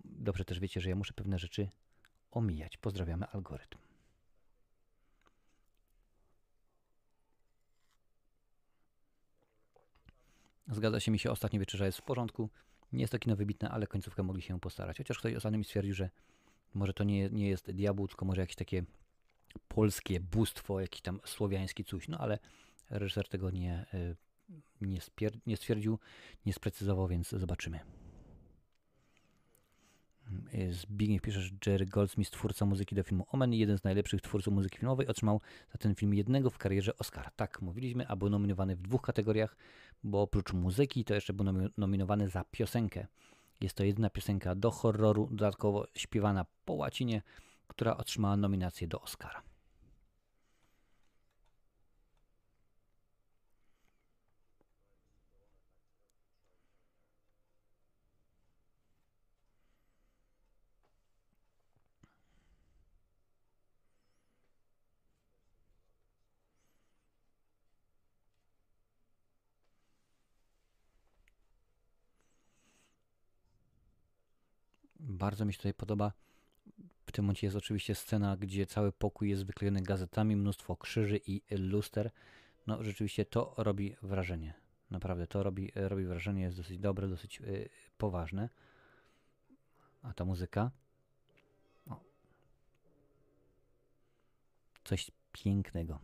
Dobrze też wiecie, że ja muszę pewne rzeczy omijać. Pozdrawiamy algorytm. Zgadza się mi się, ostatnia wieczerza jest w porządku. Nie jest to kino wybitne, ale końcówkę mogli się postarać. Chociaż ktoś ostatnio mi stwierdził, że może to nie, nie jest diabł, tylko może jakieś takie polskie bóstwo, jakiś tam słowiański coś. No ale reżyser tego nie, y, nie, nie stwierdził, nie sprecyzował, więc zobaczymy. Zbigniew pisze, że Jerry Goldsmith, twórca muzyki do filmu Omen, jeden z najlepszych twórców muzyki filmowej, otrzymał za ten film jednego w karierze Oscara. Tak, mówiliśmy, a był nominowany w dwóch kategoriach, bo oprócz muzyki to jeszcze był nominowany za piosenkę. Jest to jedyna piosenka do horroru, dodatkowo śpiewana po łacinie, która otrzymała nominację do Oscara. Bardzo mi się tutaj podoba. W tym momencie jest oczywiście scena, gdzie cały pokój jest wyklejony gazetami, mnóstwo krzyży i luster. No rzeczywiście to robi wrażenie. Naprawdę to robi, robi wrażenie, jest dosyć dobre, dosyć yy, poważne. A ta muzyka? O. Coś pięknego.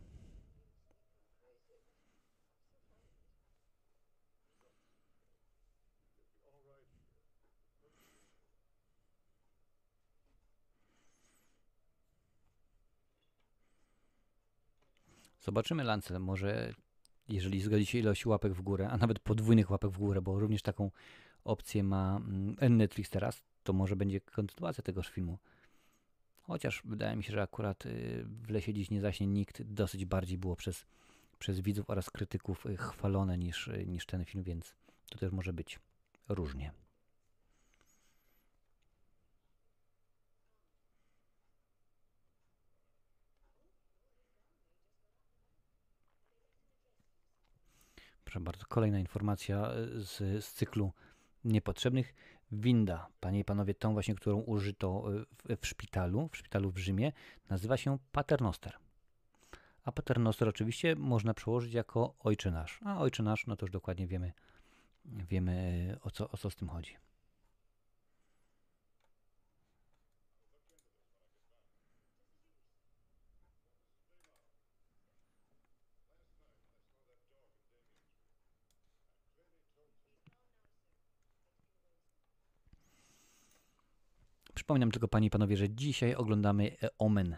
Zobaczymy Lancel, może jeżeli zgodzi się ilość łapek w górę, a nawet podwójnych łapek w górę, bo również taką opcję ma mm, Netflix teraz, to może będzie kontynuacja tegoż filmu. Chociaż wydaje mi się, że akurat y, w Lesie Dziś nie zaśnie nikt dosyć bardziej było przez, przez widzów oraz krytyków y, chwalone niż, y, niż ten film, więc to też może być różnie. Proszę bardzo, kolejna informacja e, z, z cyklu niepotrzebnych. Winda, panie i panowie, tą właśnie, którą użyto e, w, w szpitalu, w szpitalu w Rzymie, nazywa się Paternoster. A Paternoster oczywiście można przełożyć jako Ojcze Nasz. A Ojcze Nasz, no to już dokładnie wiemy, wiemy o co, o co z tym chodzi. Przypominam tylko Panie i Panowie, że dzisiaj oglądamy e, Omen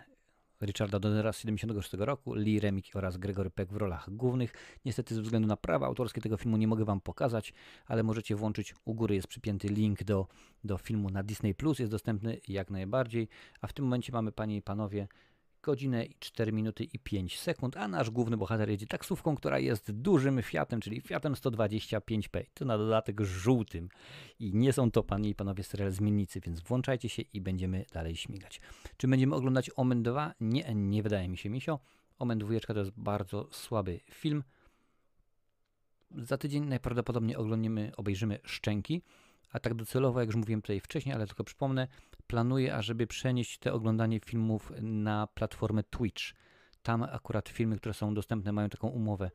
Richarda Donnera z 76 roku, Lee Remick oraz Gregory Peck w rolach głównych. Niestety ze względu na prawa autorskie tego filmu nie mogę Wam pokazać, ale możecie włączyć, u góry jest przypięty link do, do filmu na Disney+, Plus, jest dostępny jak najbardziej, a w tym momencie mamy Panie i Panowie godzinę i 4 minuty i 5 sekund, a nasz główny bohater jedzie taksówką, która jest dużym Fiatem, czyli Fiatem 125P. To na dodatek żółtym. I nie są to panie i panowie serial zmiennicy, więc włączajcie się i będziemy dalej śmigać. Czy będziemy oglądać Omen 2? Nie, nie wydaje mi się, Misio. Omen 2 to jest bardzo słaby film. Za tydzień najprawdopodobniej oglądniemy, obejrzymy Szczęki, a tak docelowo, jak już mówiłem tutaj wcześniej, ale tylko przypomnę, planuję, ażeby przenieść te oglądanie filmów na platformę Twitch. Tam akurat filmy, które są dostępne, mają taką umowę.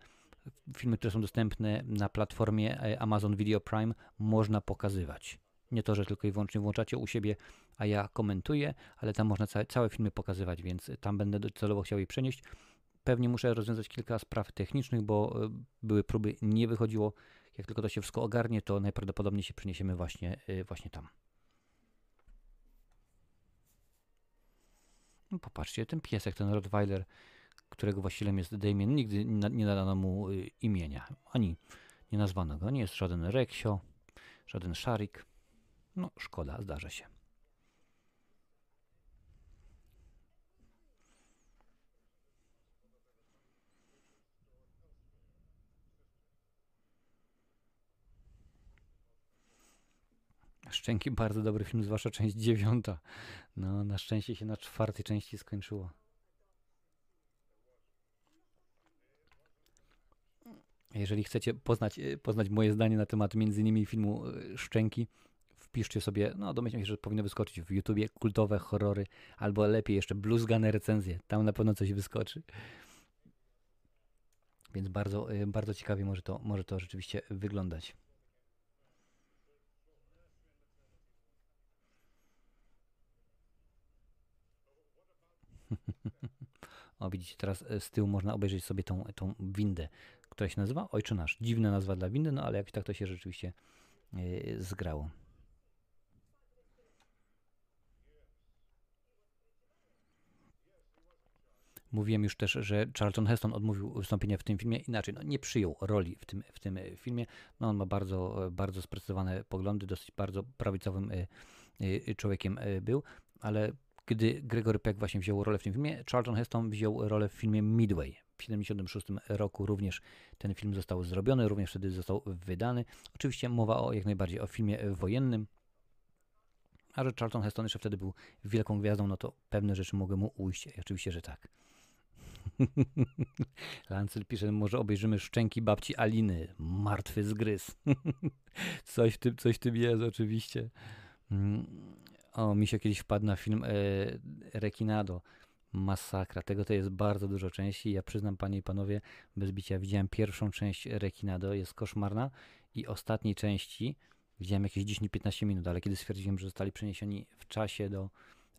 Filmy, które są dostępne na platformie e, Amazon Video Prime, można pokazywać. Nie to, że tylko i wyłącznie włączacie u siebie, a ja komentuję, ale tam można całe, całe filmy pokazywać, więc tam będę docelowo chciał je przenieść. Pewnie muszę rozwiązać kilka spraw technicznych, bo e, były próby, nie wychodziło. Jak tylko to się wszystko ogarnie, to najprawdopodobniej się przeniesiemy właśnie, e, właśnie tam. No popatrzcie, ten piesek, ten Rottweiler, którego właścicielem jest Damien, nigdy nie nadano mu y, imienia, ani nie nazwano go. Nie jest żaden Reksio, żaden Szarik. No szkoda, zdarza się. Szczęki bardzo dobry film, zwłaszcza część dziewiąta. No, na szczęście się na czwartej części skończyło. Jeżeli chcecie poznać, e, poznać moje zdanie na temat między innymi filmu e, Szczęki, wpiszcie sobie, no domyślam się, że powinno wyskoczyć w YouTubie kultowe horrory, albo lepiej jeszcze bluzgane recenzje. Tam na pewno coś wyskoczy. Więc bardzo, e, bardzo ciekawie może to, może to rzeczywiście wyglądać. O, widzicie, teraz z tyłu można obejrzeć sobie tą, tą windę która się nazywa Ojcze Nasz. Dziwna nazwa dla windy, no ale jakoś tak to się rzeczywiście yy, zgrało. Mówiłem już też, że Charlton Heston odmówił wystąpienia w tym filmie inaczej. No, nie przyjął roli w tym, w tym filmie. No, on ma bardzo, bardzo sprecyzowane poglądy, dosyć bardzo prawicowym człowiekiem był, ale gdy Gregory Peck właśnie wziął rolę w tym filmie, Charlton Heston wziął rolę w filmie Midway. W 1976 roku również ten film został zrobiony, również wtedy został wydany. Oczywiście mowa o jak najbardziej o filmie wojennym, a że Charlton Heston jeszcze wtedy był wielką gwiazdą, no to pewne rzeczy mogły mu ujść. I oczywiście, że tak. Lancel pisze, może obejrzymy szczęki babci Aliny. Martwy zgryz. coś, w tym, coś w tym jest oczywiście. O, mi się kiedyś wpadł na film e, Rekinado. Masakra. Tego to jest bardzo dużo części. Ja przyznam, panie i panowie, bez bicia widziałem pierwszą część Rekinado, jest koszmarna i ostatniej części widziałem jakieś 10-15 minut, ale kiedy stwierdziłem, że zostali przeniesieni w czasie do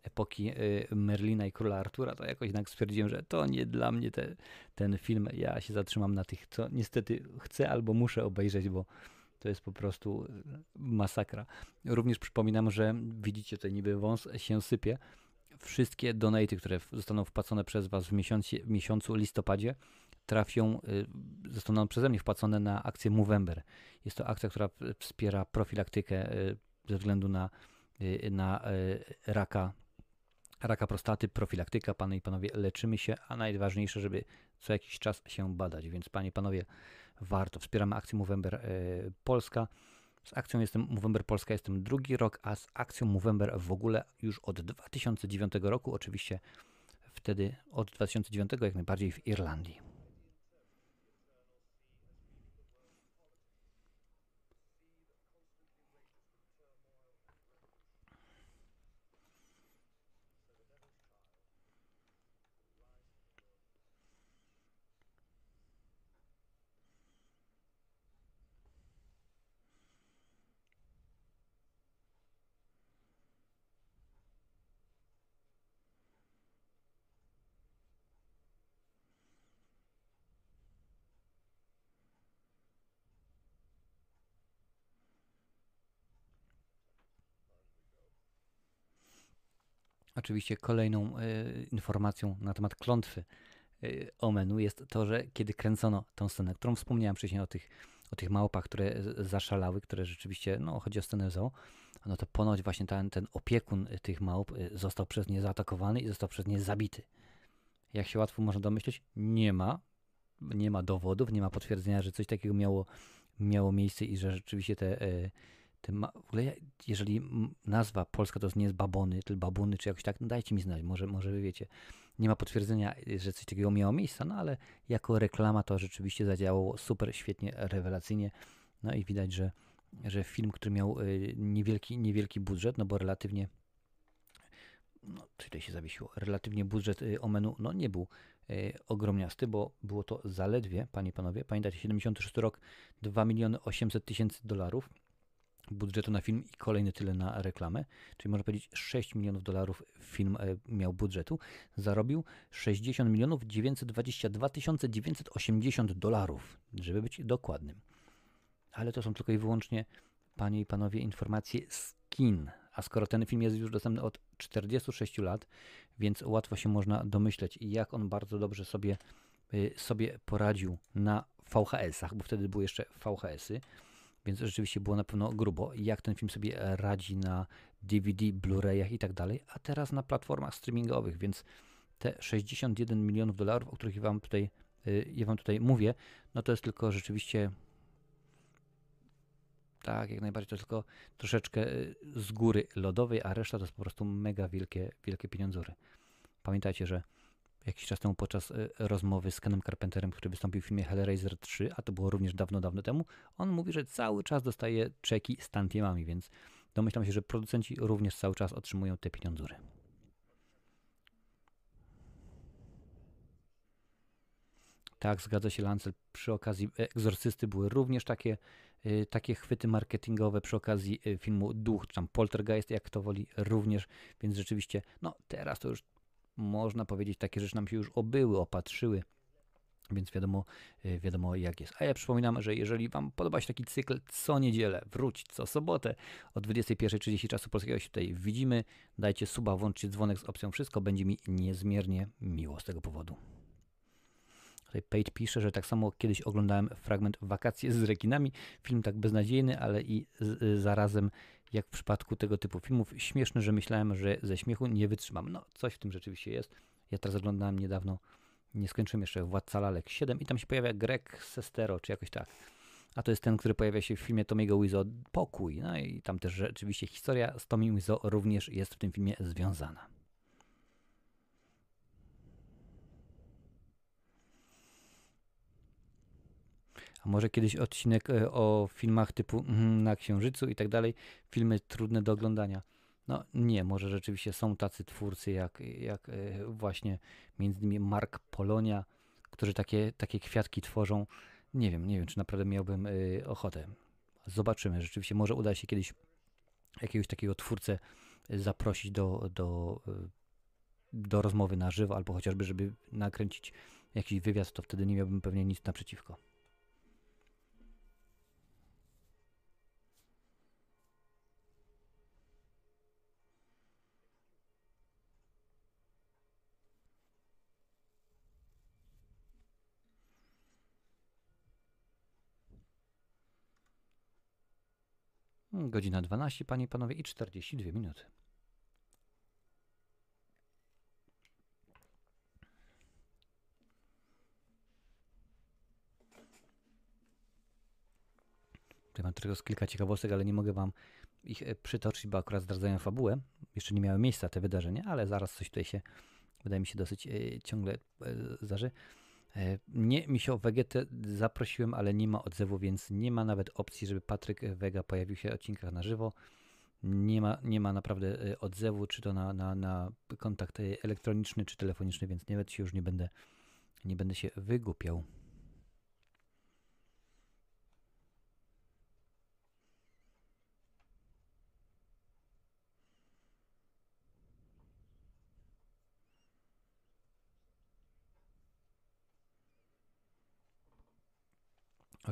epoki y, Merlina i Króla Artura, to jakoś jednak stwierdziłem, że to nie dla mnie te, ten film. Ja się zatrzymam na tych, co niestety chcę albo muszę obejrzeć, bo to jest po prostu y, masakra. Również przypominam, że widzicie tutaj niby wąs się sypie. Wszystkie donaty, które zostaną wpłacone przez Was w, miesiącu, w miesiącu listopadzie, trafią, y, zostaną przeze mnie wpłacone na akcję Movember. Jest to akcja, która wspiera profilaktykę ze względu na, na raka, raka prostaty, profilaktyka. Panie i panowie, leczymy się, a najważniejsze, żeby co jakiś czas się badać. Więc panie i panowie, warto. Wspieramy akcję Movember e, Polska. Z akcją jestem Movember Polska jestem drugi rok, a z akcją Movember w ogóle już od 2009 roku, oczywiście wtedy od 2009 jak najbardziej w Irlandii. Oczywiście kolejną y, informacją na temat klątwy y, Omenu jest to, że kiedy kręcono tą scenę, którą wspomniałem wcześniej o tych, o tych małpach, które zaszalały, które rzeczywiście, no chodzi o scenę zoo, no to ponoć właśnie ten, ten opiekun tych małp został przez nie zaatakowany i został przez nie zabity. Jak się łatwo można domyśleć, nie ma, nie ma dowodów, nie ma potwierdzenia, że coś takiego miało, miało miejsce i że rzeczywiście te ma, w ogóle, jeżeli nazwa polska to nie jest babony, tylko babuny, czy jakoś tak, no dajcie mi znać, może, może wy wiecie. Nie ma potwierdzenia, że coś takiego miało miejsce, no ale jako reklama to rzeczywiście zadziałało super, świetnie, rewelacyjnie. No i widać, że, że film, który miał y, niewielki, niewielki budżet, no bo relatywnie no, tutaj się zawiesiło, relatywnie budżet y, Omenu no, nie był y, ogromniasty, bo było to zaledwie, panie i panowie, pamiętacie, 76 rok, 2 miliony 800 tysięcy dolarów, budżetu na film i kolejny tyle na reklamę, czyli można powiedzieć 6 milionów dolarów film e, miał budżetu, zarobił 60 milionów 922 980 dolarów, żeby być dokładnym. Ale to są tylko i wyłącznie, panie i panowie, informacje z kin. A skoro ten film jest już dostępny od 46 lat, więc łatwo się można domyśleć, jak on bardzo dobrze sobie, e, sobie poradził na VHS-ach, bo wtedy były jeszcze VHS-y więc rzeczywiście było na pewno grubo. Jak ten film sobie radzi na DVD, Blu-rayach i tak dalej, a teraz na platformach streamingowych, więc te 61 milionów dolarów, o których ja wam tutaj, y, ja wam tutaj mówię, no to jest tylko rzeczywiście Tak, jak najbardziej to tylko troszeczkę y, z góry lodowej, a reszta to jest po prostu mega wielkie, wielkie pieniądzury. Pamiętajcie, że jakiś czas temu podczas y, rozmowy z Kenem Carpenterem, który wystąpił w filmie Hellraiser 3, a to było również dawno, dawno temu, on mówi, że cały czas dostaje czeki z tantiemami, więc domyślam się, że producenci również cały czas otrzymują te pieniądzury. Tak, zgadza się Lancel. Przy okazji Egzorcysty były również takie, y, takie chwyty marketingowe przy okazji y, filmu Duch, czy tam Poltergeist, jak to woli, również. Więc rzeczywiście, no teraz to już można powiedzieć, takie rzeczy nam się już obyły, opatrzyły. Więc wiadomo, y, wiadomo jak jest. A ja przypominam, że jeżeli Wam podoba się taki cykl co niedzielę, wróć co sobotę o 21.30 czasu polskiego się tutaj widzimy. Dajcie suba, włączcie dzwonek z opcją wszystko. Będzie mi niezmiernie miło z tego powodu. Tutaj Page pisze, że tak samo kiedyś oglądałem fragment Wakacje z rekinami. Film tak beznadziejny, ale i z, y, zarazem jak w przypadku tego typu filmów śmieszny, że myślałem, że ze śmiechu nie wytrzymam. No, coś w tym rzeczywiście jest. Ja teraz oglądałem niedawno, nie skończyłem jeszcze Władca Lalek 7 i tam się pojawia Greg Sestero, czy jakoś tak. A to jest ten, który pojawia się w filmie Tomiego Wizo Pokój. No i tam też rzeczywiście historia z Tommy Wizo również jest w tym filmie związana. Może kiedyś odcinek e, o filmach typu mm, Na Księżycu i tak dalej, filmy trudne do oglądania. No nie, może rzeczywiście są tacy twórcy jak, jak e, właśnie między innymi Mark Polonia, którzy takie, takie kwiatki tworzą. Nie wiem, nie wiem, czy naprawdę miałbym e, ochotę. Zobaczymy. Rzeczywiście może uda się kiedyś jakiegoś takiego twórcę zaprosić do, do, do rozmowy na żywo, albo chociażby, żeby nakręcić jakiś wywiad, to wtedy nie miałbym pewnie nic naprzeciwko. Godzina 12, panie i panowie, i 42 minuty. Tutaj mam tylko kilka ciekawostek, ale nie mogę wam ich e, przytoczyć, bo akurat zdradzają fabułę. Jeszcze nie miały miejsca te wydarzenia, ale zaraz coś tutaj się, wydaje mi się, dosyć e, ciągle e, E, nie, Misio Wegetę zaprosiłem, ale nie ma odzewu, więc nie ma nawet opcji, żeby Patryk Wega pojawił się w odcinkach na żywo. Nie ma, nie ma naprawdę e, odzewu, czy to na, na, na kontakt elektroniczny, czy telefoniczny, więc nawet się już nie będę, nie będę się wygłupiał.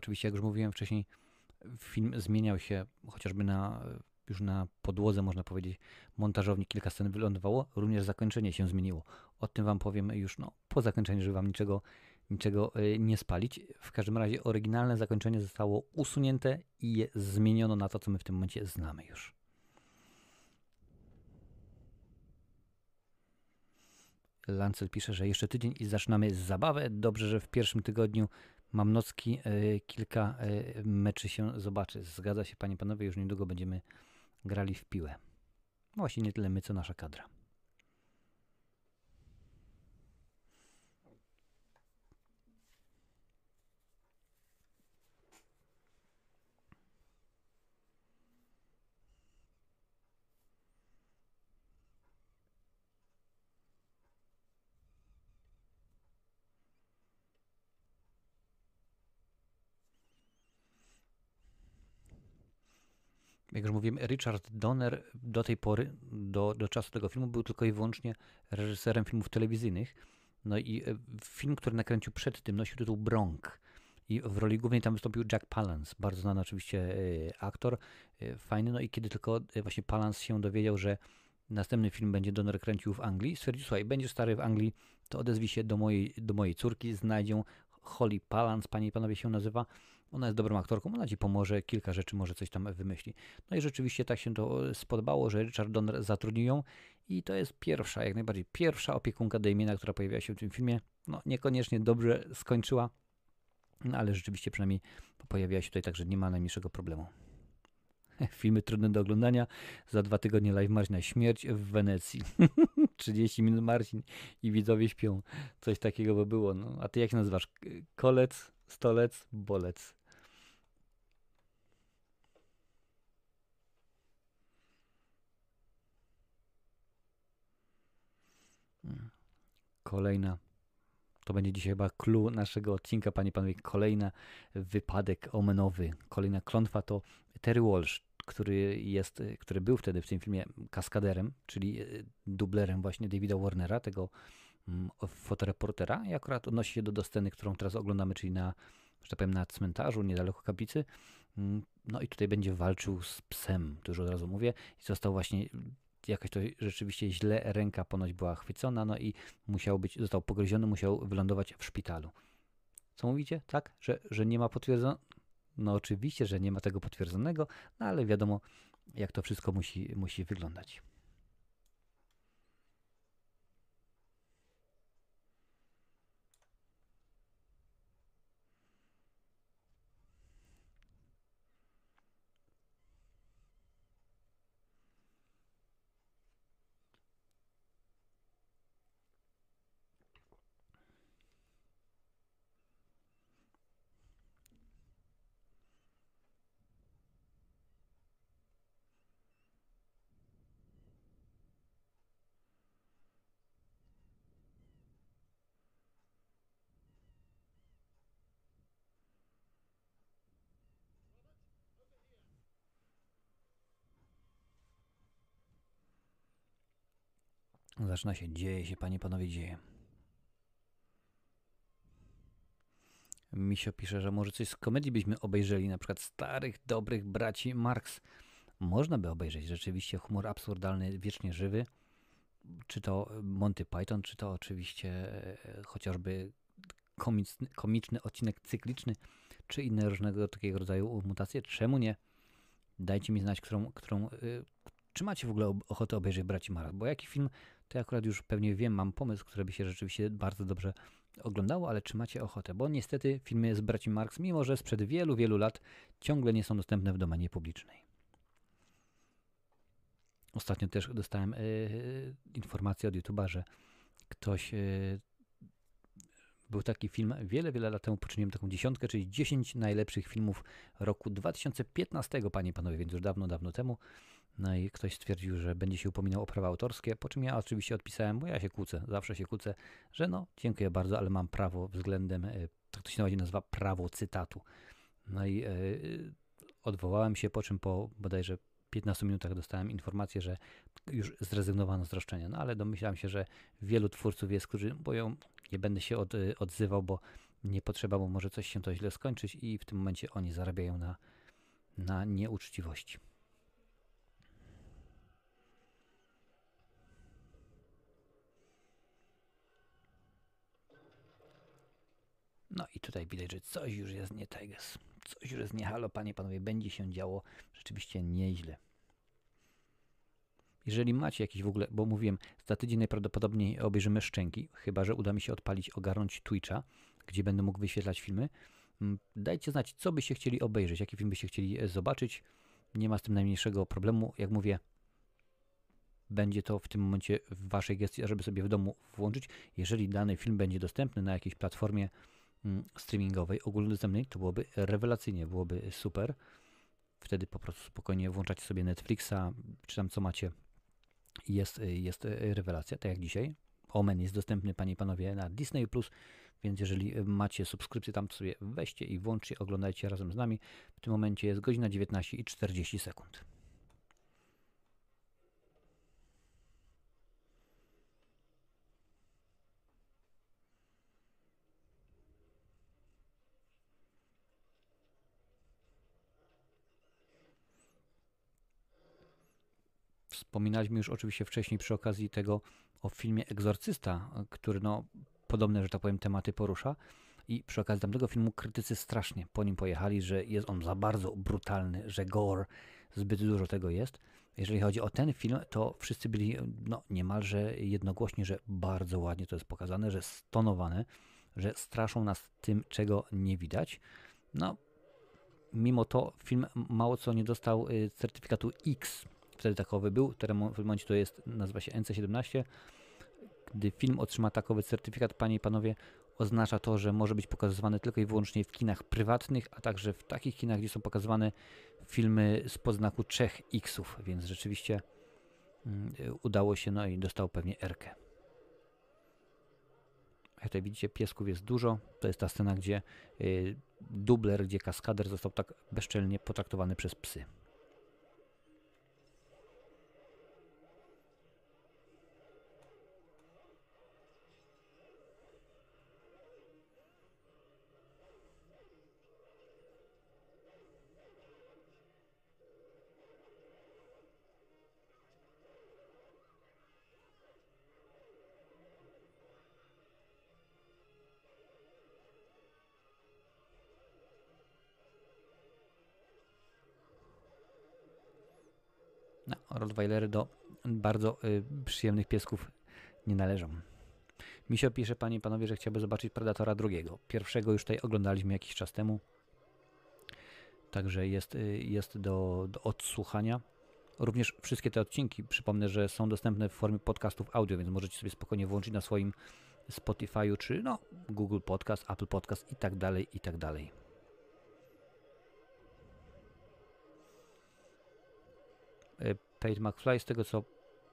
Oczywiście, jak już mówiłem wcześniej, film zmieniał się chociażby na już na podłodze, można powiedzieć, montażowni kilka scen wylądowało, również zakończenie się zmieniło. O tym Wam powiem już no, po zakończeniu, żeby Wam niczego, niczego e, nie spalić. W każdym razie oryginalne zakończenie zostało usunięte i zmieniono na to, co my w tym momencie znamy już. Lancel pisze, że jeszcze tydzień i zaczynamy zabawę. Dobrze, że w pierwszym tygodniu Mam nocki, e, kilka e, meczy się zobaczy. Zgadza się, panie panowie, już niedługo będziemy grali w piłę. Właśnie nie tyle my, co nasza kadra. Jak już mówiłem, Richard Donner do tej pory, do, do czasu tego filmu, był tylko i wyłącznie reżyserem filmów telewizyjnych. No i e, film, który nakręcił przed tym, nosił tytuł Bronk. I w roli głównej tam wystąpił Jack Palance, bardzo znany oczywiście e, aktor, e, fajny. No i kiedy tylko właśnie Palance się dowiedział, że następny film będzie Donner kręcił w Anglii, stwierdził, słuchaj, będziesz stary w Anglii, to odezwij się do mojej, do mojej córki, znajdzią Holly Palance, panie i panowie się nazywa, ona jest dobrą aktorką, ona ci pomoże, kilka rzeczy może coś tam wymyśli. No i rzeczywiście tak się to spodobało, że Richard Donner zatrudnił ją i to jest pierwsza, jak najbardziej pierwsza opiekunka Damiena, która pojawiła się w tym filmie. No niekoniecznie dobrze skończyła, no ale rzeczywiście przynajmniej pojawiła się tutaj, także nie ma najmniejszego problemu. Filmy trudne do oglądania. Za dwa tygodnie live Marcina Śmierć w Wenecji. 30 minut Marcin i widzowie śpią. Coś takiego by było. No, a ty jak się nazywasz? Kolec, stolec, bolec. Kolejna. To będzie dzisiaj chyba clue naszego odcinka, panie i panowie. Kolejna wypadek omenowy, kolejna klątwa to Terry Walsh, który jest, który był wtedy w tym filmie kaskaderem, czyli e, dublerem właśnie Davida Warnera, tego fotoreportera i akurat odnosi się do, do sceny, którą teraz oglądamy, czyli na, że tak powiem, na cmentarzu, niedaleko kaplicy. Mm, no i tutaj będzie walczył z psem, to już od razu mówię, i został właśnie jakaś to rzeczywiście źle ręka ponoć była chwycona, no i musiał być, został pogryziony, musiał wylądować w szpitalu. Co mówicie? Tak? Że, że nie ma potwierdzonego? No oczywiście, że nie ma tego potwierdzonego, no ale wiadomo, jak to wszystko musi, musi wyglądać. Zaczyna się, dzieje się, panie, panowie, dzieje. Misio pisze, że może coś z komedii byśmy obejrzeli, na przykład starych, dobrych braci Marx. Można by obejrzeć rzeczywiście humor absurdalny, wiecznie żywy. Czy to Monty Python, czy to oczywiście e, chociażby komiczny, komiczny odcinek cykliczny, czy inne różnego takiego rodzaju mutacje. Czemu nie? Dajcie mi znać, którą, którą y, czy macie w ogóle ochotę obejrzeć Braci Marx? Bo jaki film to ja akurat już pewnie wiem, mam pomysł, który by się rzeczywiście bardzo dobrze oglądało, ale czy macie ochotę? Bo niestety filmy z braci Marx, mimo że sprzed wielu, wielu lat, ciągle nie są dostępne w domenie publicznej. Ostatnio też dostałem yy, informację od YouTube'a, że ktoś yy, był taki film, wiele, wiele lat temu poczyniłem taką dziesiątkę, czyli 10 najlepszych filmów roku 2015, panie i panowie, więc już dawno, dawno temu. No i ktoś stwierdził, że będzie się upominał o prawa autorskie, po czym ja oczywiście odpisałem, bo ja się kłócę, zawsze się kłócę, że no, dziękuję bardzo, ale mam prawo względem, e, tak to się nawet nazywa, prawo cytatu. No i yy, odwołałem się, po czym po bodajże 15 minutach dostałem informację, że już zrezygnowano z roszczenia. No ale domyślałem się, że wielu twórców jest, którzy boją, nie będę się od, e, odzywał, bo nie potrzeba, bo może coś się to źle skończyć i w tym momencie oni zarabiają na, na nieuczciwości. No i tutaj widać, że coś już jest nie tak. Coś już jest nie halo, panie, panowie, będzie się działo rzeczywiście nieźle. Jeżeli macie jakiś w ogóle, bo mówiłem, za tydzień najprawdopodobniej obejrzymy Szczęki, chyba że uda mi się odpalić, ogarnąć Twitcha, gdzie będę mógł wyświetlać filmy. Mm, dajcie znać, co byście chcieli obejrzeć, jaki film byście chcieli e, zobaczyć. Nie ma z tym najmniejszego problemu. Jak mówię, będzie to w tym momencie w waszej gestii, żeby sobie w domu włączyć. Jeżeli dany film będzie dostępny na jakiejś platformie, streamingowej, ogólnodostępnej, to byłoby rewelacyjnie, byłoby super. Wtedy po prostu spokojnie włączacie sobie Netflixa, czy tam co macie. Jest, jest rewelacja, tak jak dzisiaj. Omen jest dostępny, panie i panowie, na Disney+, więc jeżeli macie subskrypcję tam, to sobie weźcie i włączcie, oglądajcie razem z nami. W tym momencie jest godzina 19 i 40 sekund. Wspominaliśmy już oczywiście wcześniej przy okazji tego o filmie Egzorcysta, który no podobne, że tak powiem, tematy porusza. I przy okazji tamtego filmu krytycy strasznie po nim pojechali, że jest on za bardzo brutalny, że gore, zbyt dużo tego jest. Jeżeli chodzi o ten film, to wszyscy byli no, niemalże jednogłośni, że bardzo ładnie to jest pokazane, że stonowane, że straszą nas tym, czego nie widać. No, mimo to film mało co nie dostał y, certyfikatu X. Wtedy takowy był, w tym momencie to jest, nazywa się NC17. Gdy film otrzyma takowy certyfikat, panie i panowie, oznacza to, że może być pokazywany tylko i wyłącznie w kinach prywatnych, a także w takich kinach, gdzie są pokazywane filmy z podznaku 3X-ów, więc rzeczywiście mm, udało się, no i dostał pewnie Erkę. Jak tutaj widzicie, piesków jest dużo. To jest ta scena, gdzie y, dubler, gdzie kaskader został tak bezczelnie potraktowany przez psy. Rottweilery do bardzo y, przyjemnych piesków nie należą. Misio pisze, panie i panowie, że chciałby zobaczyć Predatora drugiego. Pierwszego już tutaj oglądaliśmy jakiś czas temu. Także jest, y, jest do, do odsłuchania. Również wszystkie te odcinki, przypomnę, że są dostępne w formie podcastów audio, więc możecie sobie spokojnie włączyć na swoim Spotify'u, czy no, Google Podcast, Apple Podcast i tak dalej, i tak dalej. Pate McFly, z tego co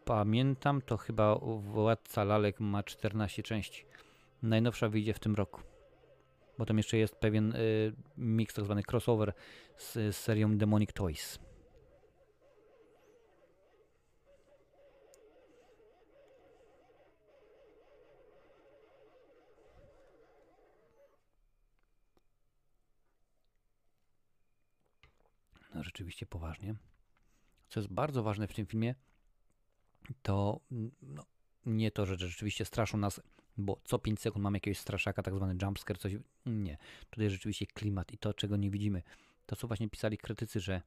pamiętam, to chyba Władca Lalek ma 14 części. Najnowsza wyjdzie w tym roku. Bo tam jeszcze jest pewien y, mix, tak zwany crossover z, z serią Demonic Toys. No rzeczywiście poważnie. Co jest bardzo ważne w tym filmie, to no, nie to, że rzeczywiście straszą nas, bo co 5 sekund mamy jakiegoś straszaka, tak zwany jumpscare, coś. Nie. Tutaj rzeczywiście klimat i to, czego nie widzimy. To, co właśnie pisali krytycy, że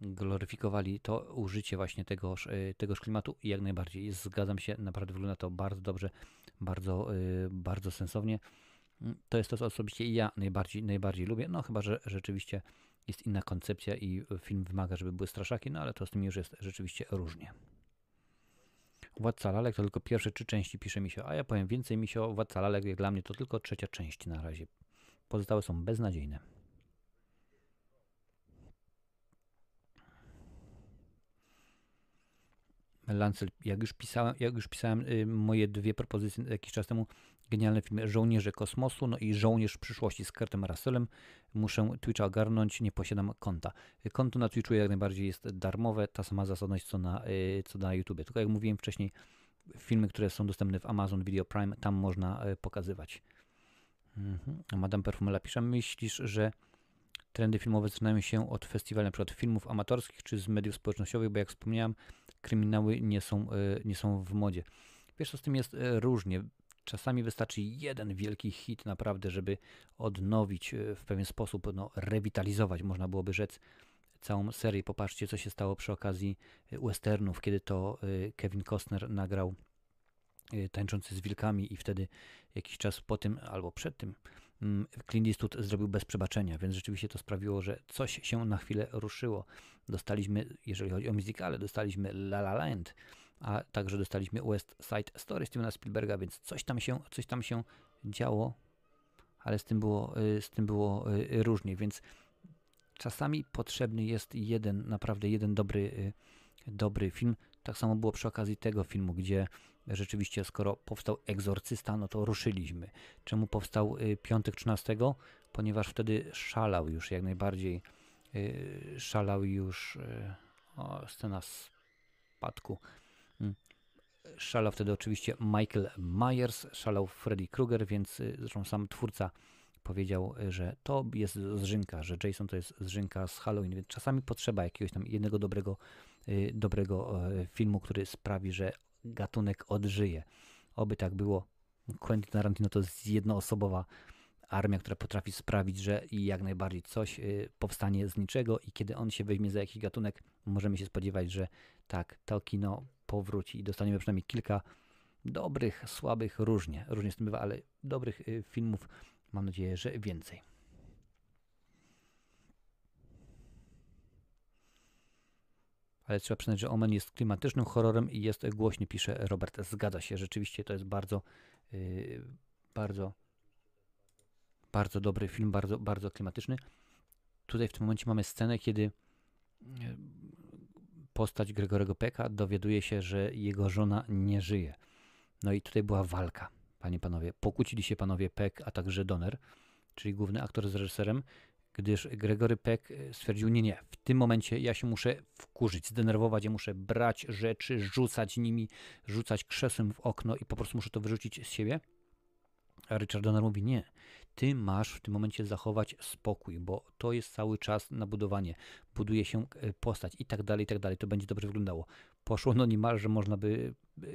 gloryfikowali to użycie właśnie tegoż, tegoż klimatu i jak najbardziej zgadzam się, naprawdę wygląda to bardzo dobrze, bardzo, bardzo sensownie. To jest to, co osobiście ja najbardziej, najbardziej lubię, no chyba, że rzeczywiście jest inna koncepcja i film wymaga, żeby były straszaki, no ale to z tym już jest rzeczywiście różnie. Władca Lalek to tylko pierwsze trzy części, pisze mi się, a ja powiem więcej mi się o Władca Lalek, jak dla mnie to tylko trzecia część na razie. Pozostałe są beznadziejne. Lancel, jak już pisałem, jak już pisałem y, moje dwie propozycje jakiś czas temu, genialny film Żołnierze Kosmosu, no i Żołnierz przyszłości z Kurtem Russellem. Muszę Twitcha ogarnąć, nie posiadam konta. Konto na Twitchu jak najbardziej jest darmowe, ta sama zasadność co na, y, co na YouTube. Tylko jak mówiłem wcześniej, filmy, które są dostępne w Amazon Video Prime, tam można y, pokazywać. Mhm. Madame Perfumela pisze, myślisz, że trendy filmowe zaczynają się od festiwali np. filmów amatorskich czy z mediów społecznościowych, bo jak wspomniałem, kryminały nie są, nie są w modzie. Wiesz, co z tym jest różnie. Czasami wystarczy jeden wielki hit naprawdę, żeby odnowić w pewien sposób, no, rewitalizować, można byłoby rzec, całą serię. Popatrzcie, co się stało przy okazji westernów, kiedy to Kevin Costner nagrał Tańczący z wilkami i wtedy jakiś czas po tym albo przed tym Clint Eastwood zrobił bez przebaczenia, więc rzeczywiście to sprawiło, że coś się na chwilę ruszyło. Dostaliśmy, jeżeli chodzi o ale dostaliśmy La La Land, a także dostaliśmy West Side Story Stevena Spielberga, więc coś tam się, coś tam się działo, ale z tym było, z tym było różnie, więc czasami potrzebny jest jeden, naprawdę jeden dobry, dobry film. Tak samo było przy okazji tego filmu, gdzie rzeczywiście skoro powstał Egzorcysta, no to ruszyliśmy. Czemu powstał Piątek 13? Ponieważ wtedy szalał już jak najbardziej, szalał już o, scena spadku Szalał wtedy oczywiście Michael Myers, szalał Freddy Krueger, więc y, zresztą sam twórca powiedział, y, że to jest zrzynka, że Jason to jest zrzynka z Halloween, więc czasami potrzeba jakiegoś tam jednego dobrego, y, dobrego filmu, który sprawi, że gatunek odżyje. Oby tak było. Quentin Tarantino to jest jednoosobowa armia, która potrafi sprawić, że jak najbardziej coś powstanie z niczego i kiedy on się weźmie za jakiś gatunek, możemy się spodziewać, że tak, to kino powróci i dostaniemy przynajmniej kilka dobrych, słabych, różnie, różnie z tym bywa, ale dobrych y, filmów mam nadzieję, że więcej. ale trzeba przyznać, że Omen jest klimatycznym horrorem i jest głośny, pisze Robert. Zgadza się, rzeczywiście to jest bardzo, yy, bardzo, bardzo dobry film, bardzo, bardzo klimatyczny. Tutaj w tym momencie mamy scenę, kiedy y, postać Gregorego Peka dowiaduje się, że jego żona nie żyje. No i tutaj była walka, panie panowie. Pokłócili się panowie Peck, a także Donner, czyli główny aktor z reżyserem, gdyż Gregory Peck stwierdził, nie, nie, w tym momencie ja się muszę wkurzyć, zdenerwować, ja muszę brać rzeczy, rzucać nimi, rzucać krzesłem w okno i po prostu muszę to wyrzucić z siebie. A Richard Donner mówi, nie, ty masz w tym momencie zachować spokój, bo to jest cały czas na budowanie, buduje się e, postać i tak dalej, i tak dalej, to będzie dobrze wyglądało. Poszło no niemalże, można by e,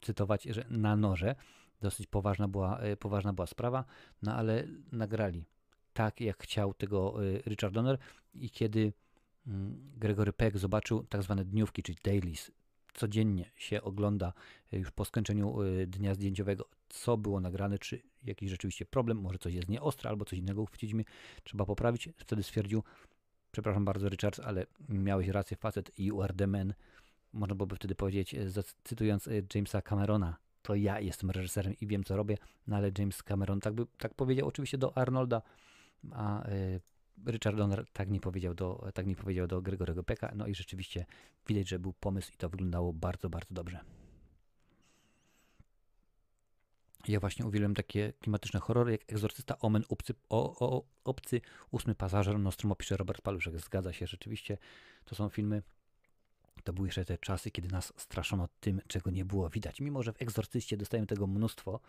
cytować, że na noże, dosyć poważna była, e, poważna była sprawa, no ale nagrali tak, jak chciał tego Richard Donner. I kiedy mm, Gregory Peck zobaczył tak zwane dniówki, czyli dailies, codziennie się ogląda już po skończeniu dnia zdjęciowego, co było nagrane, czy jakiś rzeczywiście problem, może coś jest nieostre albo coś innego uchwyciliśmy, trzeba poprawić. Wtedy stwierdził, przepraszam bardzo Richards, ale miałeś rację, facet you are the man. Można byłoby wtedy powiedzieć, e, cytując e, Jamesa Camerona, to ja jestem reżyserem i wiem co robię, no ale James Cameron tak, by, tak powiedział oczywiście do Arnolda, a y, Richard Donner tak nie powiedział do, tak nie powiedział do Gregorego Peka, no i rzeczywiście widać, że był pomysł i to wyglądało bardzo, bardzo dobrze. Ja właśnie uwielbiam takie klimatyczne horrory jak Egzorcysta, Omen, Obcy, o, o, Obcy, Ósmy Pasażer, Nostrum opisze Robert Paluszek. Zgadza się, rzeczywiście to są filmy, to były jeszcze te czasy, kiedy nas straszono tym, czego nie było widać. Mimo, że w Egzorcyście dostajemy tego mnóstwo,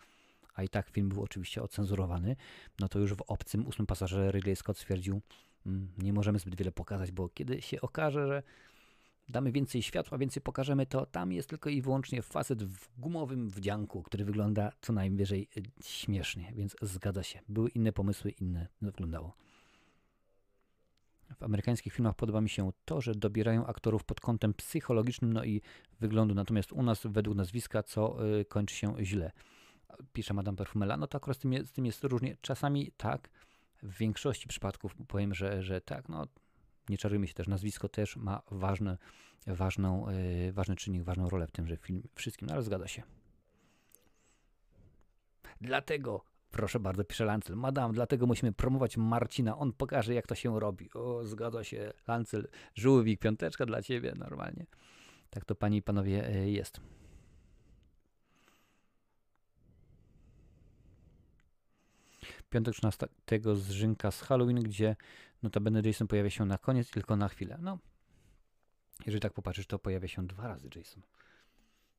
a i tak film był oczywiście ocenzurowany, no to już w Obcym, Ósmym Pasażerze Ridley Scott stwierdził, mm, nie możemy zbyt wiele pokazać, bo kiedy się okaże, że damy więcej światła, więcej pokażemy, to tam jest tylko i wyłącznie facet w gumowym wdzianku, który wygląda co najwyżej e, śmiesznie, więc zgadza się. Były inne pomysły, inne wyglądało. W amerykańskich filmach podoba mi się to, że dobierają aktorów pod kątem psychologicznym, no i wyglądu, natomiast u nas według nazwiska, co y, kończy się źle. Pisze Madame Perfumela, no to akurat z tym, jest, z tym jest różnie. Czasami tak, w większości przypadków powiem, że, że tak, no nie czarujmy się też, nazwisko też ma ważny, ważną, yy, ważny czynnik, ważną rolę w tymże film, wszystkim, no ale zgadza się. Dlatego, proszę bardzo, pisze Lancel, madam, dlatego musimy promować Marcina, on pokaże jak to się robi. O, zgadza się, Lancel, żółwik, piąteczka dla ciebie, normalnie. Tak to panie i panowie yy, jest. Piątek 13 zrzynka z Halloween, gdzie Notabene Jason pojawia się na koniec tylko na chwilę. No, jeżeli tak popatrzysz, to pojawia się dwa razy Jason.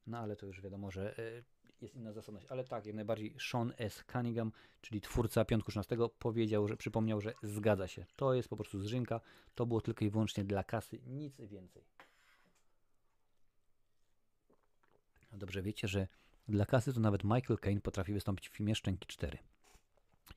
No ale to już wiadomo, że e, jest inna zasadność. Ale tak, jak najbardziej Sean S. Cunningham, czyli twórca Piątku 16, powiedział, że przypomniał, że zgadza się. To jest po prostu zrzynka. To było tylko i wyłącznie dla kasy, nic więcej. Dobrze wiecie, że dla kasy to nawet Michael Caine potrafi wystąpić w filmie Szczęki 4.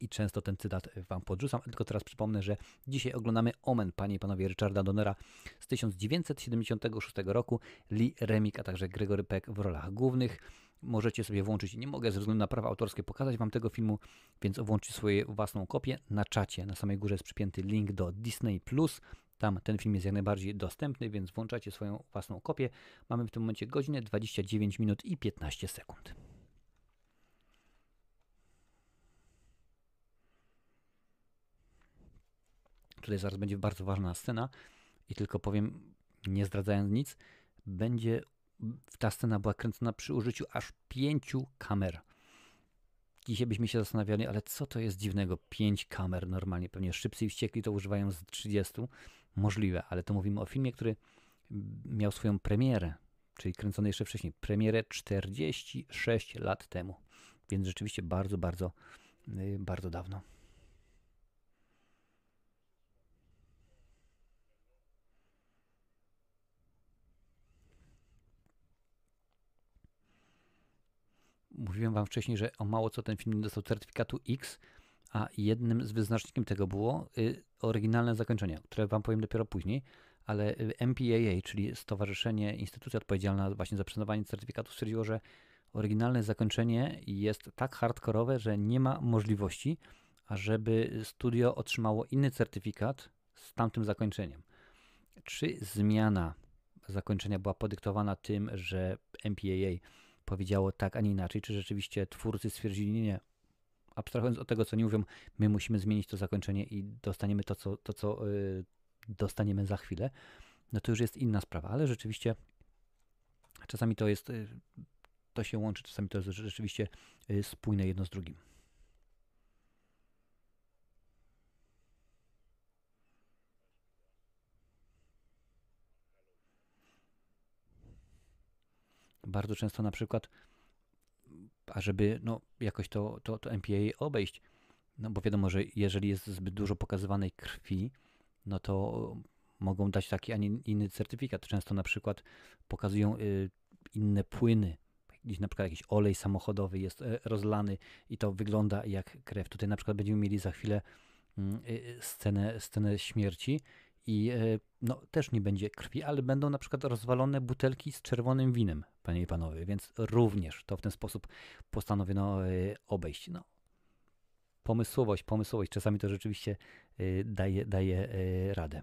I często ten cytat Wam podrzucam, tylko teraz przypomnę, że dzisiaj oglądamy Omen, panie i panowie Richarda Donnera z 1976 roku, Lee Remick, a także Gregory Peck w rolach głównych. Możecie sobie włączyć, nie mogę ze względu na prawa autorskie pokazać Wam tego filmu, więc włączcie swoją własną kopię na czacie. Na samej górze jest przypięty link do Disney+. Tam ten film jest jak najbardziej dostępny, więc włączacie swoją własną kopię. Mamy w tym momencie godzinę 29 minut i 15 sekund. Tutaj zaraz będzie bardzo ważna scena i tylko powiem, nie zdradzając nic, będzie ta scena była kręcona przy użyciu aż pięciu kamer. Dzisiaj byśmy się zastanawiali, ale co to jest dziwnego? Pięć kamer normalnie, pewnie szybcy i wściekli to używają z 30. Możliwe, ale to mówimy o filmie, który miał swoją premierę, czyli kręcony jeszcze wcześniej, premierę 46 lat temu. Więc rzeczywiście bardzo, bardzo, y, bardzo dawno. Mówiłem Wam wcześniej, że o mało co ten film nie dostał certyfikatu X, a jednym z wyznacznikiem tego było y, oryginalne zakończenie, które Wam powiem dopiero później, ale y, MPAA, czyli Stowarzyszenie, instytucja odpowiedzialna właśnie za przyznawanie certyfikatu, stwierdziło, że oryginalne zakończenie jest tak hardkorowe, że nie ma możliwości, ażeby studio otrzymało inny certyfikat z tamtym zakończeniem. Czy zmiana zakończenia była podyktowana tym, że MPAA powiedziało tak, a nie inaczej, czy rzeczywiście twórcy stwierdzili, nie, nie, abstrahując od tego, co nie mówią, my musimy zmienić to zakończenie i dostaniemy to, co, to, co yy, dostaniemy za chwilę, no to już jest inna sprawa, ale rzeczywiście czasami to jest, yy, to się łączy, czasami to jest rzeczywiście yy, spójne jedno z drugim. Bardzo często na przykład, ażeby no, jakoś to, to, to MPA obejść, no bo wiadomo, że jeżeli jest zbyt dużo pokazywanej krwi, no to mogą dać taki, a nie inny certyfikat. Często na przykład pokazują y, inne płyny, gdzieś na przykład jakiś olej samochodowy jest y, rozlany i to wygląda jak krew. Tutaj na przykład będziemy mieli za chwilę mm, y, scenę, scenę śmierci i e, no, też nie będzie krwi, ale będą na przykład rozwalone butelki z czerwonym winem, panie i panowie, więc również to w ten sposób postanowiono e, obejść. No, pomysłowość, pomysłowość, czasami to rzeczywiście e, daje, daje radę.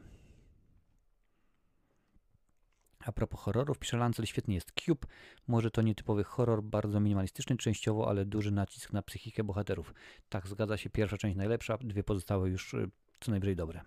A propos horrorów, pisze Lancel, świetnie jest Cube. Może to nietypowy horror, bardzo minimalistyczny częściowo, ale duży nacisk na psychikę bohaterów. Tak, zgadza się, pierwsza część najlepsza, dwie pozostałe już co najwyżej dobre.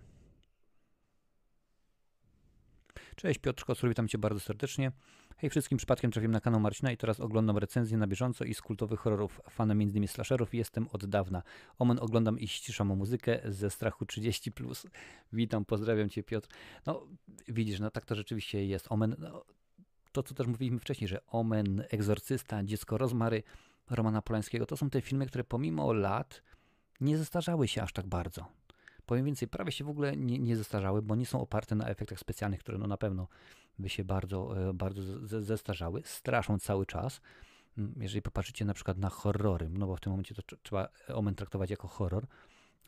Cześć Piotr Kocur, witam Cię bardzo serdecznie. Hej wszystkim, przypadkiem trafiłem na kanał Marcina i teraz oglądam recenzję na bieżąco i z kultowych horrorów. Fanem innymi slasherów jestem od dawna. Omen oglądam i ściszam muzykę ze strachu 30+. Plus. Witam, pozdrawiam Cię Piotr. No widzisz, no tak to rzeczywiście jest. Omen, no, to co też mówiliśmy wcześniej, że Omen, Egzorcysta, Dziecko Rozmary, Romana Polańskiego, to są te filmy, które pomimo lat nie zestarzały się aż tak bardzo. Powiem więcej, prawie się w ogóle nie, nie zestarzały, bo nie są oparte na efektach specjalnych, które no na pewno by się bardzo, e, bardzo zestarzały. Straszą cały czas. Mm, jeżeli popatrzycie na przykład na horrory, no bo w tym momencie to trzeba Omen traktować jako horror,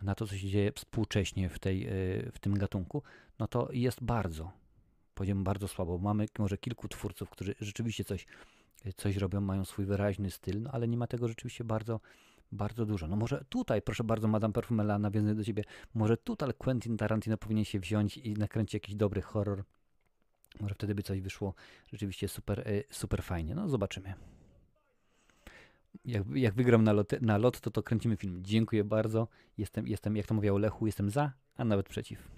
na to, co się dzieje współcześnie w, tej, e, w tym gatunku, no to jest bardzo, powiedziałbym bardzo słabo. Mamy może kilku twórców, którzy rzeczywiście coś, coś robią, mają swój wyraźny styl, no ale nie ma tego rzeczywiście bardzo, bardzo dużo. No może tutaj, proszę bardzo, Madame Perfumela, nawiązuję do ciebie, może tutaj Quentin Tarantino powinien się wziąć i nakręcić jakiś dobry horror. Może wtedy by coś wyszło rzeczywiście super, e, super fajnie. No zobaczymy. Jak, jak wygram na lot, na lot, to to kręcimy film. Dziękuję bardzo. Jestem, jestem, jak to mówił Lechu, jestem za, a nawet przeciw.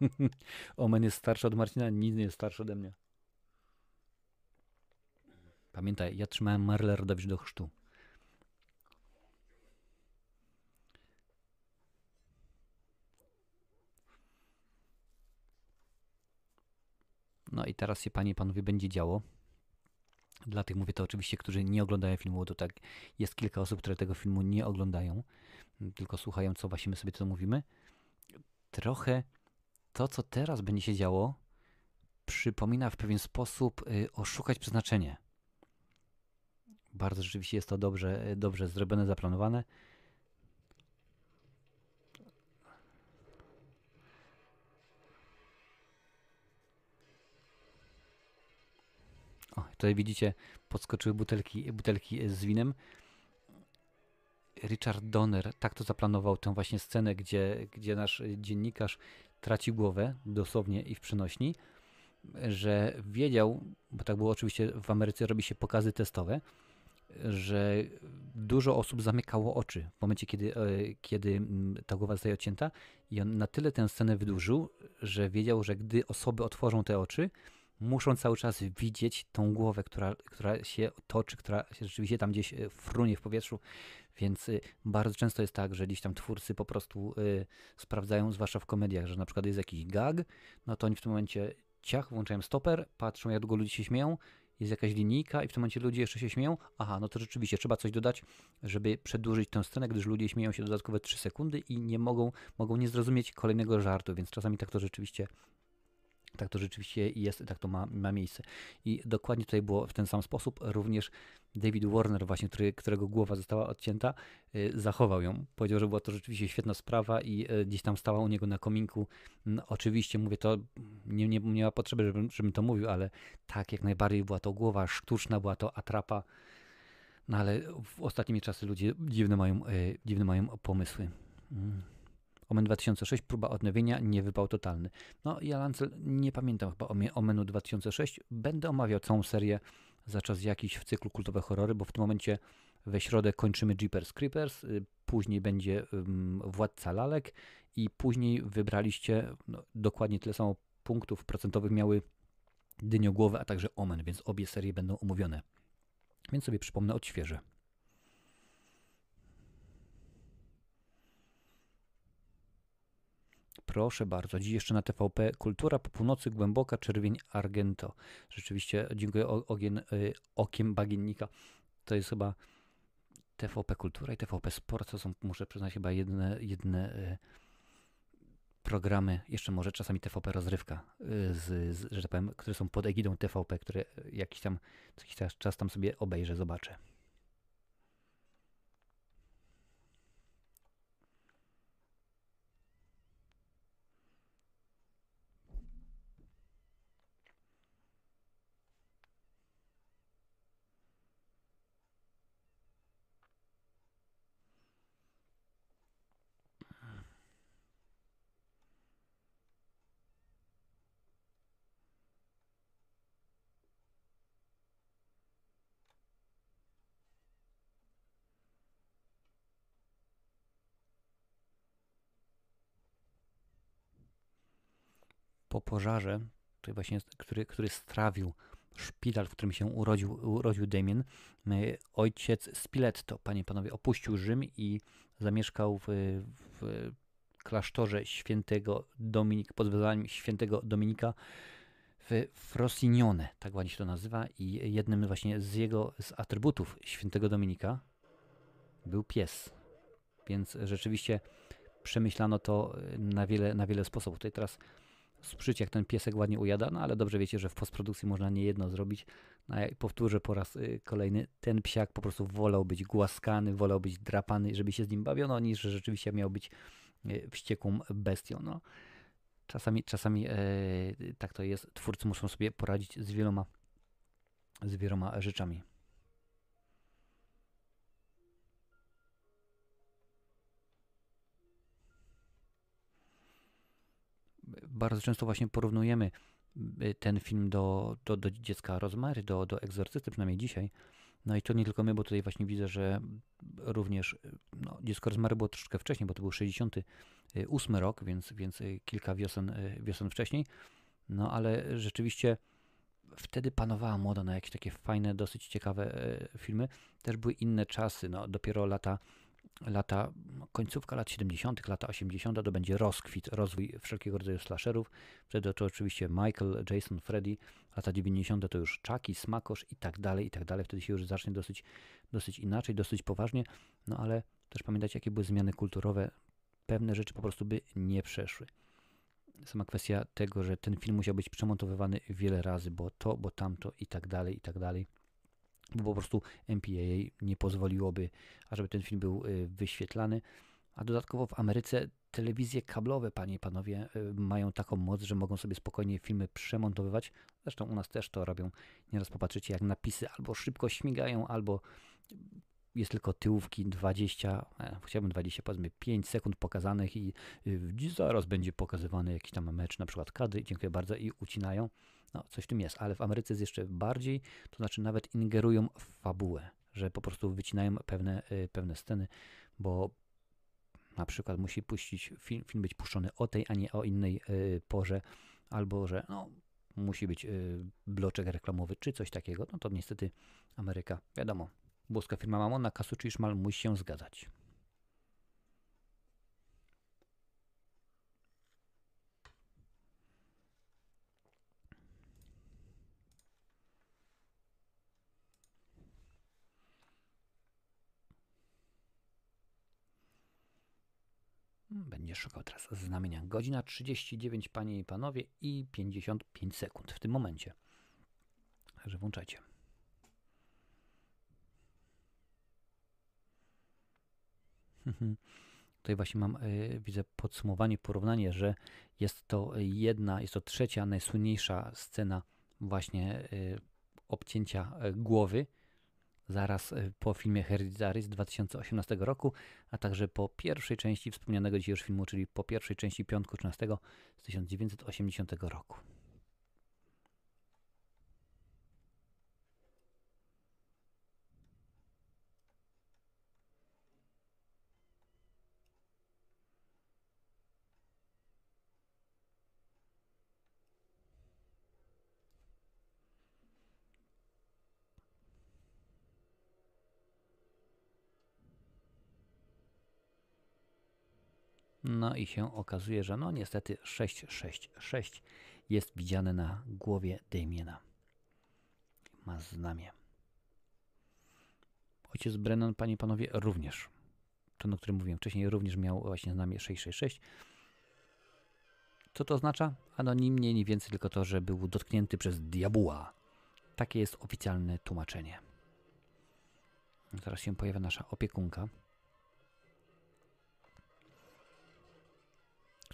Omen jest starszy od Marcina, nic nie jest starszy ode mnie. Pamiętaj, ja trzymałem Marlę Rodowicz do chrztu. No i teraz się, panie i panowie, będzie działo. Dla tych mówię to oczywiście, którzy nie oglądają filmu, to tak jest kilka osób, które tego filmu nie oglądają, tylko słuchają, co właśnie my sobie to mówimy. Trochę to, co teraz będzie się działo, przypomina w pewien sposób y, oszukać przeznaczenie. Bardzo rzeczywiście jest to dobrze, dobrze zrobione, zaplanowane. O, tutaj widzicie, podskoczyły butelki, butelki z winem. Richard Donner tak to zaplanował, tę właśnie scenę, gdzie, gdzie nasz dziennikarz traci głowę, dosłownie i w przenośni, że wiedział, bo tak było oczywiście w Ameryce, robi się pokazy testowe, że dużo osób zamykało oczy w momencie, kiedy, e, kiedy mm, ta głowa zostaje odcięta i on na tyle tę scenę wydłużył, że wiedział, że gdy osoby otworzą te oczy, muszą cały czas widzieć tą głowę, która, która się toczy, która się rzeczywiście tam gdzieś e, frunie w powietrzu, więc e, bardzo często jest tak, że gdzieś tam twórcy po prostu sprawdzają, zwłaszcza w komediach, że na przykład jest jakiś gag, no to oni w tym momencie ciach, włączają stoper, patrzą jak długo ludzie się śmieją jest jakaś linijka i w tym momencie ludzie jeszcze się śmieją, aha, no to rzeczywiście trzeba coś dodać, żeby przedłużyć tę scenę, gdyż ludzie śmieją się dodatkowe 3 sekundy i nie mogą, mogą nie zrozumieć kolejnego żartu, więc czasami tak to rzeczywiście tak to rzeczywiście jest, tak to ma, ma miejsce. I dokładnie tutaj było w ten sam sposób. Również David Warner, właśnie, który, którego głowa została odcięta, y, zachował ją. Powiedział, że była to rzeczywiście świetna sprawa i y, gdzieś tam stała u niego na kominku. No, oczywiście, mówię to, nie, nie, nie ma potrzeby, żebym, żebym to mówił, ale tak, jak najbardziej była to głowa sztuczna, była to atrapa. No ale w ostatnimi czasy ludzie dziwne mają, y, dziwne mają pomysły. Mm. Omen 2006, próba odnowienia, nie wypał totalny. No, ja Lancel nie pamiętam chyba Omenu 2006. Będę omawiał całą serię za czas jakiś w cyklu kultowe horrory, bo w tym momencie we środę kończymy Jeepers Creepers, y, później będzie Władca Lalek i później wybraliście no, dokładnie tyle samo punktów procentowych miały Dyniogłowy, a także Omen, więc obie serie będą omówione. Więc sobie przypomnę odświeżę. Proszę bardzo, dziś jeszcze na TVP Kultura po północy, głęboka czerwień Argento. Rzeczywiście dziękuję ogien, y, okiem bagiennika. To jest chyba TVP Kultura i TVP Sport, to są, muszę przyznać, chyba jedne, jedne y, programy, jeszcze może czasami TVP Rozrywka, y, z, z, że tak powiem, które są pod egidą TVP, które jakiś tam, jakiś czas tam sobie obejrzę, zobaczę. Po pożarze, który, właśnie, który, który strawił szpital, w którym się urodził, urodził Damien, e, ojciec Spiletto, panie panowie, opuścił Rzym i zamieszkał w, w klasztorze świętego Dominika, pod wezwaniem świętego Dominika w Frosignone, tak ładnie się to nazywa i jednym właśnie z jego z atrybutów świętego Dominika był pies. Więc rzeczywiście przemyślano to na wiele, na wiele sposobów. Tutaj teraz sprzyć, jak ten piesek ładnie ujada, no ale dobrze wiecie, że w postprodukcji można nie jedno zrobić. No, ja powtórzę po raz y, kolejny, ten psiak po prostu wolał być głaskany, wolał być drapany, żeby się z nim bawiono, niż rzeczywiście miał być y, wściekłą bestią. No. Czasami, czasami e, tak to jest. Twórcy muszą sobie poradzić z wieloma, z wieloma rzeczami. Bardzo często właśnie porównujemy y, ten film do, do, do dziecka Rozmary, do, do egzorcysty, przynajmniej dzisiaj. No i to nie tylko my, bo tutaj właśnie widzę, że również no, dziecko Rozmary było troszeczkę wcześniej, bo to był 68 rok, więc, więc kilka wiosen, wiosen wcześniej. No ale rzeczywiście wtedy panowała moda na jakieś takie fajne, dosyć ciekawe filmy. Też były inne czasy, no dopiero lata lata, końcówka lat 70., lata 80. to będzie rozkwit, rozwój wszelkiego rodzaju slasherów. Wtedy to oczywiście Michael, Jason, Freddy, lata 90. to już Chucky, Smakosz i tak dalej, i tak dalej. Wtedy się już zacznie dosyć, dosyć inaczej, dosyć poważnie, no ale też pamiętajcie, jakie były zmiany kulturowe. Pewne rzeczy po prostu by nie przeszły. Sama kwestia tego, że ten film musiał być przemontowywany wiele razy, bo to, bo tamto i tak dalej, i tak dalej bo po prostu MPAA nie pozwoliłoby, ażeby ten film był y, wyświetlany. A dodatkowo w Ameryce telewizje kablowe, panie i panowie, y, mają taką moc, że mogą sobie spokojnie filmy przemontowywać. Zresztą u nas też to robią. Nieraz popatrzycie, jak napisy albo szybko śmigają, albo jest tylko tyłówki 20, e, chciałbym 20, powiedzmy 5 sekund pokazanych i y, zaraz będzie pokazywany jakiś tam mecz, na przykład kadry, dziękuję bardzo i ucinają. No, coś w tym jest, ale w Ameryce jest jeszcze bardziej, to znaczy nawet ingerują w fabułę, że po prostu wycinają pewne, y, pewne sceny, bo na przykład musi puścić film, film być puszczony o tej, a nie o innej y, porze, albo że no, musi być y, bloczek reklamowy, czy coś takiego, no to niestety Ameryka, wiadomo, włoska firma Mamona, Kasuczy i Szmal musi się zgadzać. Będzie szukał teraz znamienia. Godzina 39, panie i panowie, i 55 sekund w tym momencie. Także włączajcie. Tutaj właśnie mam, y, widzę podsumowanie, porównanie, że jest to jedna, jest to trzecia najsłynniejsza scena właśnie y, obcięcia y, głowy zaraz y, po filmie Hereditary z 2018 roku, a także po pierwszej części wspomnianego dzisiaj już filmu, czyli po pierwszej części Piątku 13 z 1980 roku. No i się okazuje, że no niestety 666 jest widziane na głowie Damiena. Ma znamie. Ojciec Brennan, panie i panowie, również. Ten, o którym mówiłem wcześniej, również miał właśnie znamie 666. Co to oznacza? Ano ni mniej, ni więcej, tylko to, że był dotknięty przez diabła. Takie jest oficjalne tłumaczenie. Zaraz się pojawia nasza opiekunka.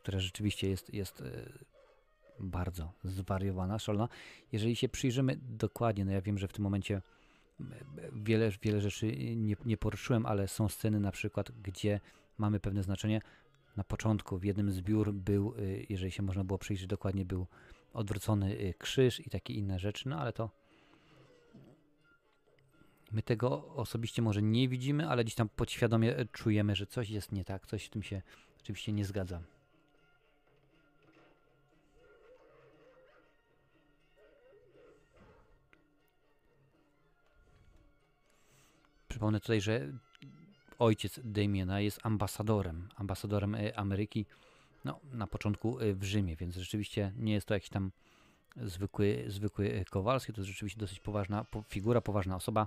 Która rzeczywiście jest, jest e, bardzo zwariowana, szalona. Jeżeli się przyjrzymy dokładnie, no ja wiem, że w tym momencie wiele, wiele rzeczy nie, nie poruszyłem, ale są sceny na przykład, gdzie mamy pewne znaczenie. Na początku w jednym z biur był, e, jeżeli się można było przyjrzeć dokładnie, był odwrócony e, krzyż i takie inne rzeczy, no ale to my tego osobiście może nie widzimy, ale gdzieś tam podświadomie czujemy, że coś jest nie tak, coś w tym się oczywiście nie zgadza. Przypomnę tutaj, że ojciec Damiena jest ambasadorem, ambasadorem e, Ameryki no, na początku e, w Rzymie, więc rzeczywiście nie jest to jakiś tam zwykły, zwykły e, Kowalski, to jest rzeczywiście dosyć poważna figura, poważna osoba,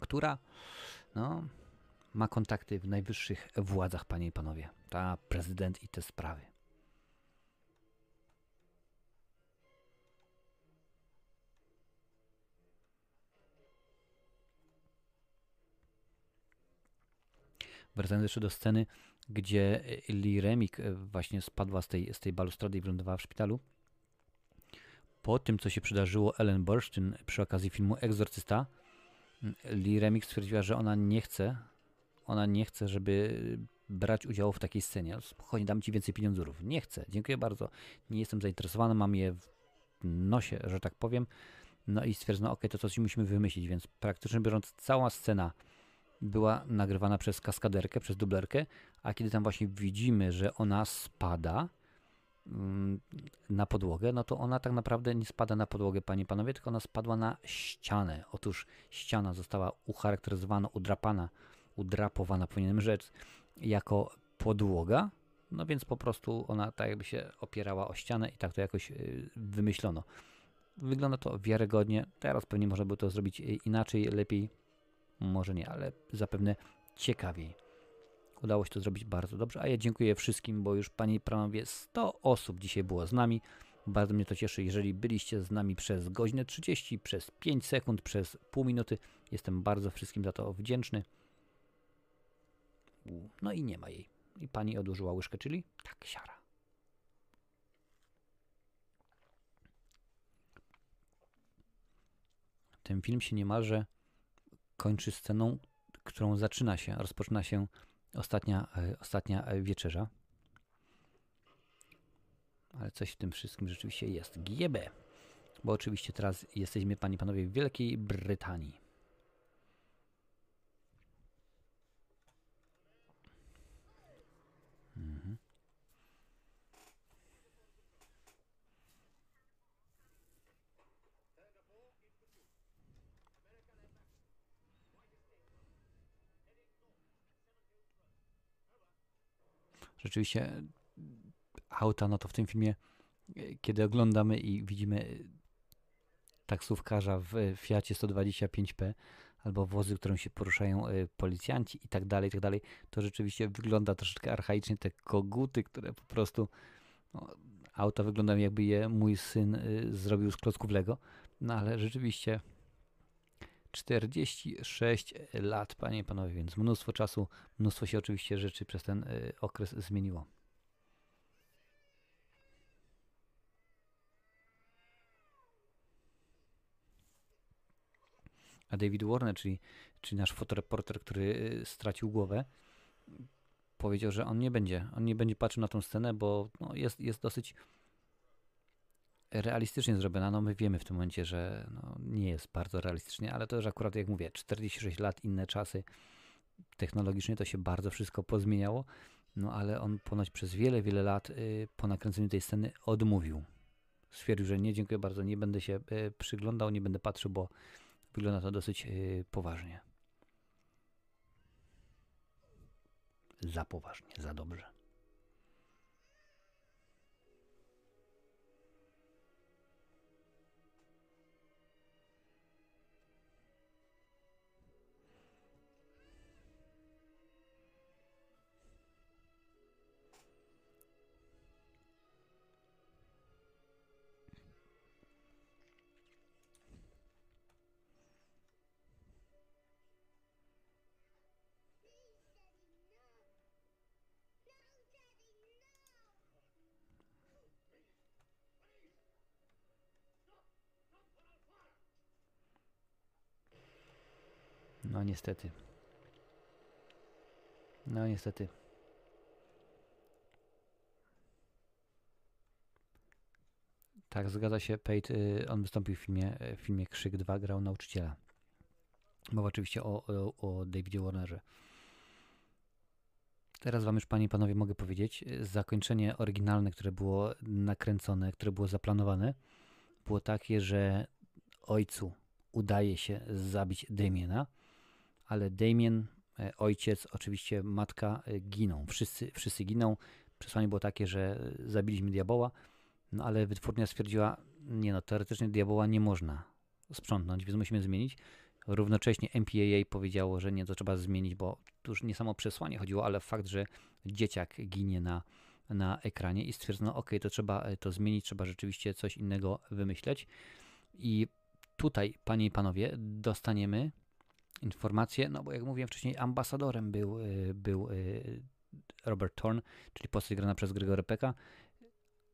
która no, ma kontakty w najwyższych władzach, panie i panowie. Ta prezydent i te sprawy. Wracając jeszcze do sceny, gdzie Lee Remik e, właśnie spadła z tej, z tej balustrady i wylądowała w szpitalu. Po tym, co się przydarzyło Ellen Burstyn przy okazji filmu Egzorcysta, Lee Remik stwierdziła, że ona nie chce, ona nie chce, żeby brać udziału w takiej scenie. Spokojnie, dam ci więcej pieniądzów. Nie chcę, dziękuję bardzo. Nie jestem zainteresowana, mam je w nosie, że tak powiem. No i stwierdzono, ok, to coś musimy wymyślić, więc praktycznie biorąc cała scena była nagrywana przez kaskaderkę, przez dublerkę, a kiedy tam właśnie widzimy, że ona spada mm, na podłogę, no to ona tak naprawdę nie spada na podłogę, panie i panowie, tylko ona spadła na ścianę. Otóż ściana została ucharakteryzowana, udrapana, udrapowana, powinienem rzec, jako podłoga, no więc po prostu ona tak jakby się opierała o ścianę i tak to jakoś y, wymyślono. Wygląda to wiarygodnie. Teraz pewnie można by to zrobić inaczej, lepiej może nie, ale zapewne ciekawiej. Udało się to zrobić bardzo dobrze, a ja dziękuję wszystkim, bo już Panie i Panowie 100 osób dzisiaj było z nami. Bardzo mnie to cieszy, jeżeli byliście z nami przez godzinę 30, przez 5 sekund, przez pół minuty. Jestem bardzo wszystkim za to wdzięczny. No i nie ma jej. I pani odłożyła łyżkę, czyli tak, siara. Ten film się niemalże kończy sceną, którą zaczyna się, rozpoczyna się ostatnia, e, ostatnia e, wieczerza. Ale coś w tym wszystkim rzeczywiście jest. GB. Bo oczywiście teraz jesteśmy, panie i panowie, w Wielkiej Brytanii. Mhm. Rzeczywiście auta, no to w tym filmie, kiedy oglądamy i widzimy taksówkarza w Fiacie 125P albo wozy, którym się poruszają e, policjanci i tak dalej, i tak dalej, to rzeczywiście wygląda troszeczkę archaicznie, te koguty, które po prostu no, auta wyglądają jakby je mój syn zrobił z klocków Lego, no ale rzeczywiście 46 lat, panie i panowie, więc mnóstwo czasu, mnóstwo się oczywiście rzeczy przez ten y, okres zmieniło. A David Warner, czyli, czyli nasz fotoreporter, który y, stracił głowę, powiedział, że on nie będzie, on nie będzie patrzył na tą scenę, bo no, jest, jest dosyć realistycznie zrobiona. No my wiemy w tym momencie, że no, nie jest bardzo realistycznie, ale to już akurat jak mówię, 46 lat, inne czasy, technologicznie to się bardzo wszystko pozmieniało, no ale on ponoć przez wiele, wiele lat y, po nakręceniu tej sceny odmówił. Stwierdził, że nie, dziękuję bardzo, nie będę się y, przyglądał, nie będę patrzył, bo wygląda to dosyć y, poważnie. Za poważnie, za dobrze. No niestety. No niestety. Tak, zgadza się. Pate, y, on wystąpił w filmie, w filmie Krzyk 2, grał nauczyciela. Mowa oczywiście o, o, o Davidzie Warnerze. Teraz wam już, panie i panowie, mogę powiedzieć, y, zakończenie oryginalne, które było nakręcone, które było zaplanowane, było takie, że ojcu udaje się zabić Damiena, ale Damien, e, ojciec, oczywiście matka e, giną. Wszyscy, wszyscy giną. Przesłanie było takie, że e, zabiliśmy diaboła, no ale wytwórnia stwierdziła, nie no, teoretycznie diaboła nie można sprzątnąć, więc musimy zmienić. Równocześnie MPAA powiedziało, że nie, to trzeba zmienić, bo tu już nie samo przesłanie chodziło, ale fakt, że dzieciak ginie na, na ekranie i stwierdzono, ok, to trzeba to zmienić, trzeba rzeczywiście coś innego wymyśleć. I tutaj, panie i panowie, dostaniemy informacje, no bo jak mówiłem wcześniej, ambasadorem był, y, był y, Robert Thorne, czyli postać grana przez Gregory Pecka.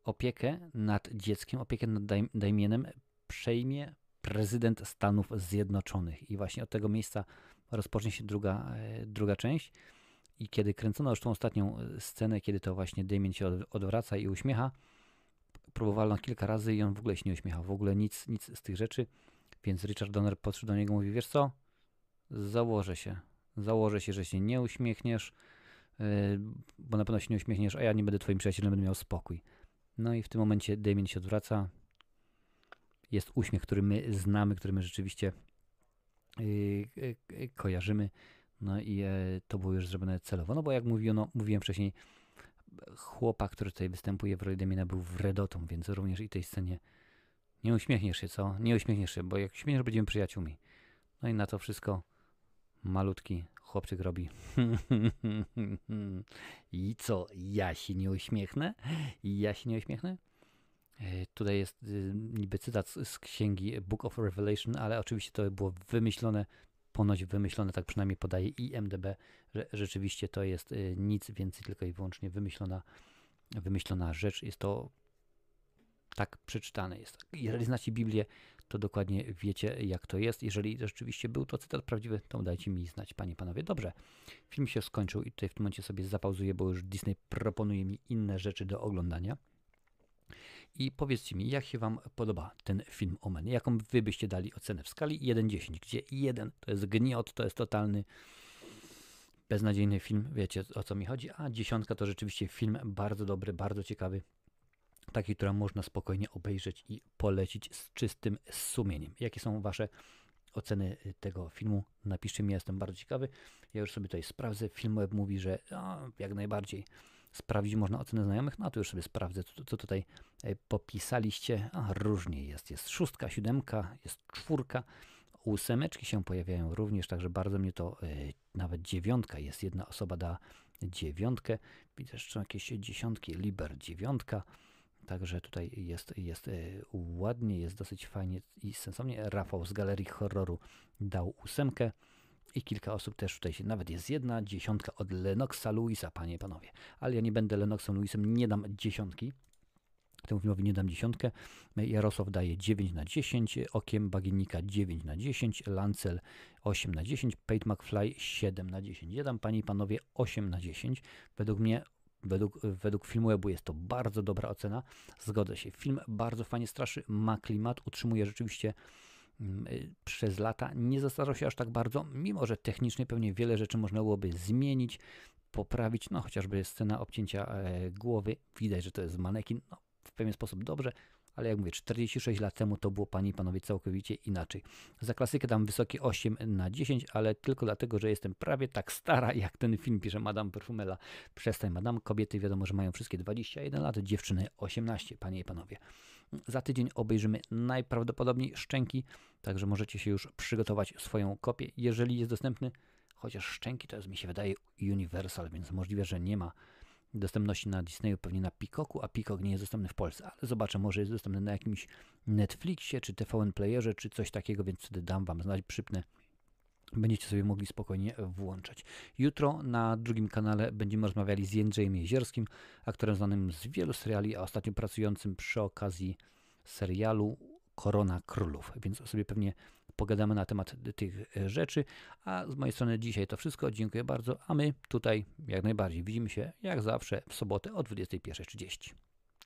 Opiekę nad dzieckiem, opiekę nad Damienem przejmie prezydent Stanów Zjednoczonych. I właśnie od tego miejsca rozpocznie się druga, y, druga część. I kiedy kręcono już tą ostatnią scenę, kiedy to właśnie Damien się odwraca i uśmiecha, próbowano kilka razy i on w ogóle się nie uśmiechał, w ogóle nic, nic z tych rzeczy. Więc Richard Donner podszedł do niego i mówi, wiesz co, założę się. Założę się, że się nie uśmiechniesz, yy, bo na pewno się nie uśmiechniesz, a ja nie będę twoim przyjacielem, będę miał spokój. No i w tym momencie Damien się odwraca. Jest uśmiech, który my znamy, który my rzeczywiście yy, kojarzymy. No i to było już zrobione celowo. No bo jak mówiono, mówiłem wcześniej, chłopak, który tutaj występuje w roli Damiena był wredotą, więc również i tej scenie nie uśmiechniesz się, co? Nie uśmiechniesz się, bo jak uśmiechniesz, będziemy przyjaciółmi. No i na to wszystko malutki chłopczyk robi. I co, ja się nie uśmiechnę? Ja się nie uśmiechnę? E, tutaj jest y, niby cytat z księgi Book of Revelation, ale oczywiście to było wymyślone, ponoć wymyślone, tak przynajmniej podaje IMDB, że rzeczywiście to jest y, nic więcej, tylko i wyłącznie wymyślona, wymyślona rzecz. Jest to tak przeczytane. Jest. Jeżeli znacie Biblię, to dokładnie wiecie, jak to jest. Jeżeli rzeczywiście był to cytat prawdziwy, to dajcie mi znać, panie, panowie. Dobrze, film się skończył i tutaj w tym momencie sobie zapauzuję, bo już Disney proponuje mi inne rzeczy do oglądania. I powiedzcie mi, jak się Wam podoba ten film Omen? Jaką Wy byście dali ocenę w skali 1-10, gdzie 1 to jest gniot, to jest totalny beznadziejny film, wiecie o co mi chodzi, a dziesiątka to rzeczywiście film bardzo dobry, bardzo ciekawy, takiej, którą można spokojnie obejrzeć i polecić z czystym sumieniem. Jakie są Wasze oceny y, tego filmu? Napiszcie mi, jestem bardzo ciekawy. Ja już sobie tutaj sprawdzę. Filmweb mówi, że no, jak najbardziej sprawdzić można ocenę znajomych, no to już sobie sprawdzę, co, co tutaj y, popisaliście. A, różnie jest. Jest szóstka, siódemka, jest czwórka. Ósemeczki się pojawiają również, także bardzo mnie to, y, nawet dziewiątka jest, jedna osoba da dziewiątkę. Widzę jeszcze jakieś dziesiątki, Liber dziewiątka. Także tutaj jest, jest e, ładnie, jest dosyć fajnie i sensownie. Rafał z Galerii Horroru dał ósemkę i kilka osób też tutaj się, nawet jest jedna dziesiątka od Lenoxa Luisa, panie i panowie. Ale ja nie będę Lenoxem Luisem, nie dam dziesiątki. Temu filmowi nie dam dziesiątkę. Jarosław daje 9 na 10, Okiem Bagiennika 9 na 10, Lancel 8 na 10, Pate McFly 7 na 10. Ja dam Panie i Panowie 8 na 10. Według mnie Według, według filmu Webu jest to bardzo dobra ocena. Zgodzę się. Film bardzo fajnie straszy, ma klimat, utrzymuje rzeczywiście mm, y, przez lata. Nie zastarzał się aż tak bardzo, mimo że technicznie pewnie wiele rzeczy można byłoby zmienić, poprawić. No chociażby scena obcięcia e, głowy. Widać, że to jest manekin. No, w pewien sposób dobrze, ale jak mówię, 46 lat temu to było Panie i Panowie całkowicie inaczej. Za klasykę dam wysokie 8 na 10, ale tylko dlatego, że jestem prawie tak stara jak ten film, pisze Madame Perfumela. Przestań Madame, kobiety wiadomo, że mają wszystkie 21 lat, dziewczyny 18, Panie i Panowie. Za tydzień obejrzymy najprawdopodobniej Szczęki, także możecie się już przygotować swoją kopię, jeżeli jest dostępny, chociaż Szczęki to jest mi się wydaje Universal, więc możliwe, że nie ma dostępności na Disneyu, pewnie na Peacocku, a Peacock nie jest dostępny w Polsce, ale zobaczę, może jest dostępny na jakimś Netflixie, czy TVN Playerze, czy coś takiego, więc wtedy dam Wam znać, przypnę. Będziecie sobie mogli spokojnie włączać. Jutro na drugim kanale będziemy rozmawiali z Jędrzejem Jezierskim, aktorem znanym z wielu seriali, a ostatnio pracującym przy okazji serialu Korona Królów, więc sobie pewnie pogadamy na temat tych e, rzeczy. A z mojej strony dzisiaj to wszystko. Dziękuję bardzo. A my tutaj jak najbardziej widzimy się jak zawsze w sobotę o 21.30.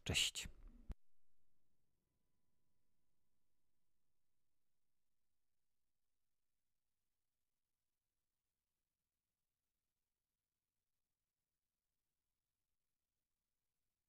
Cześć.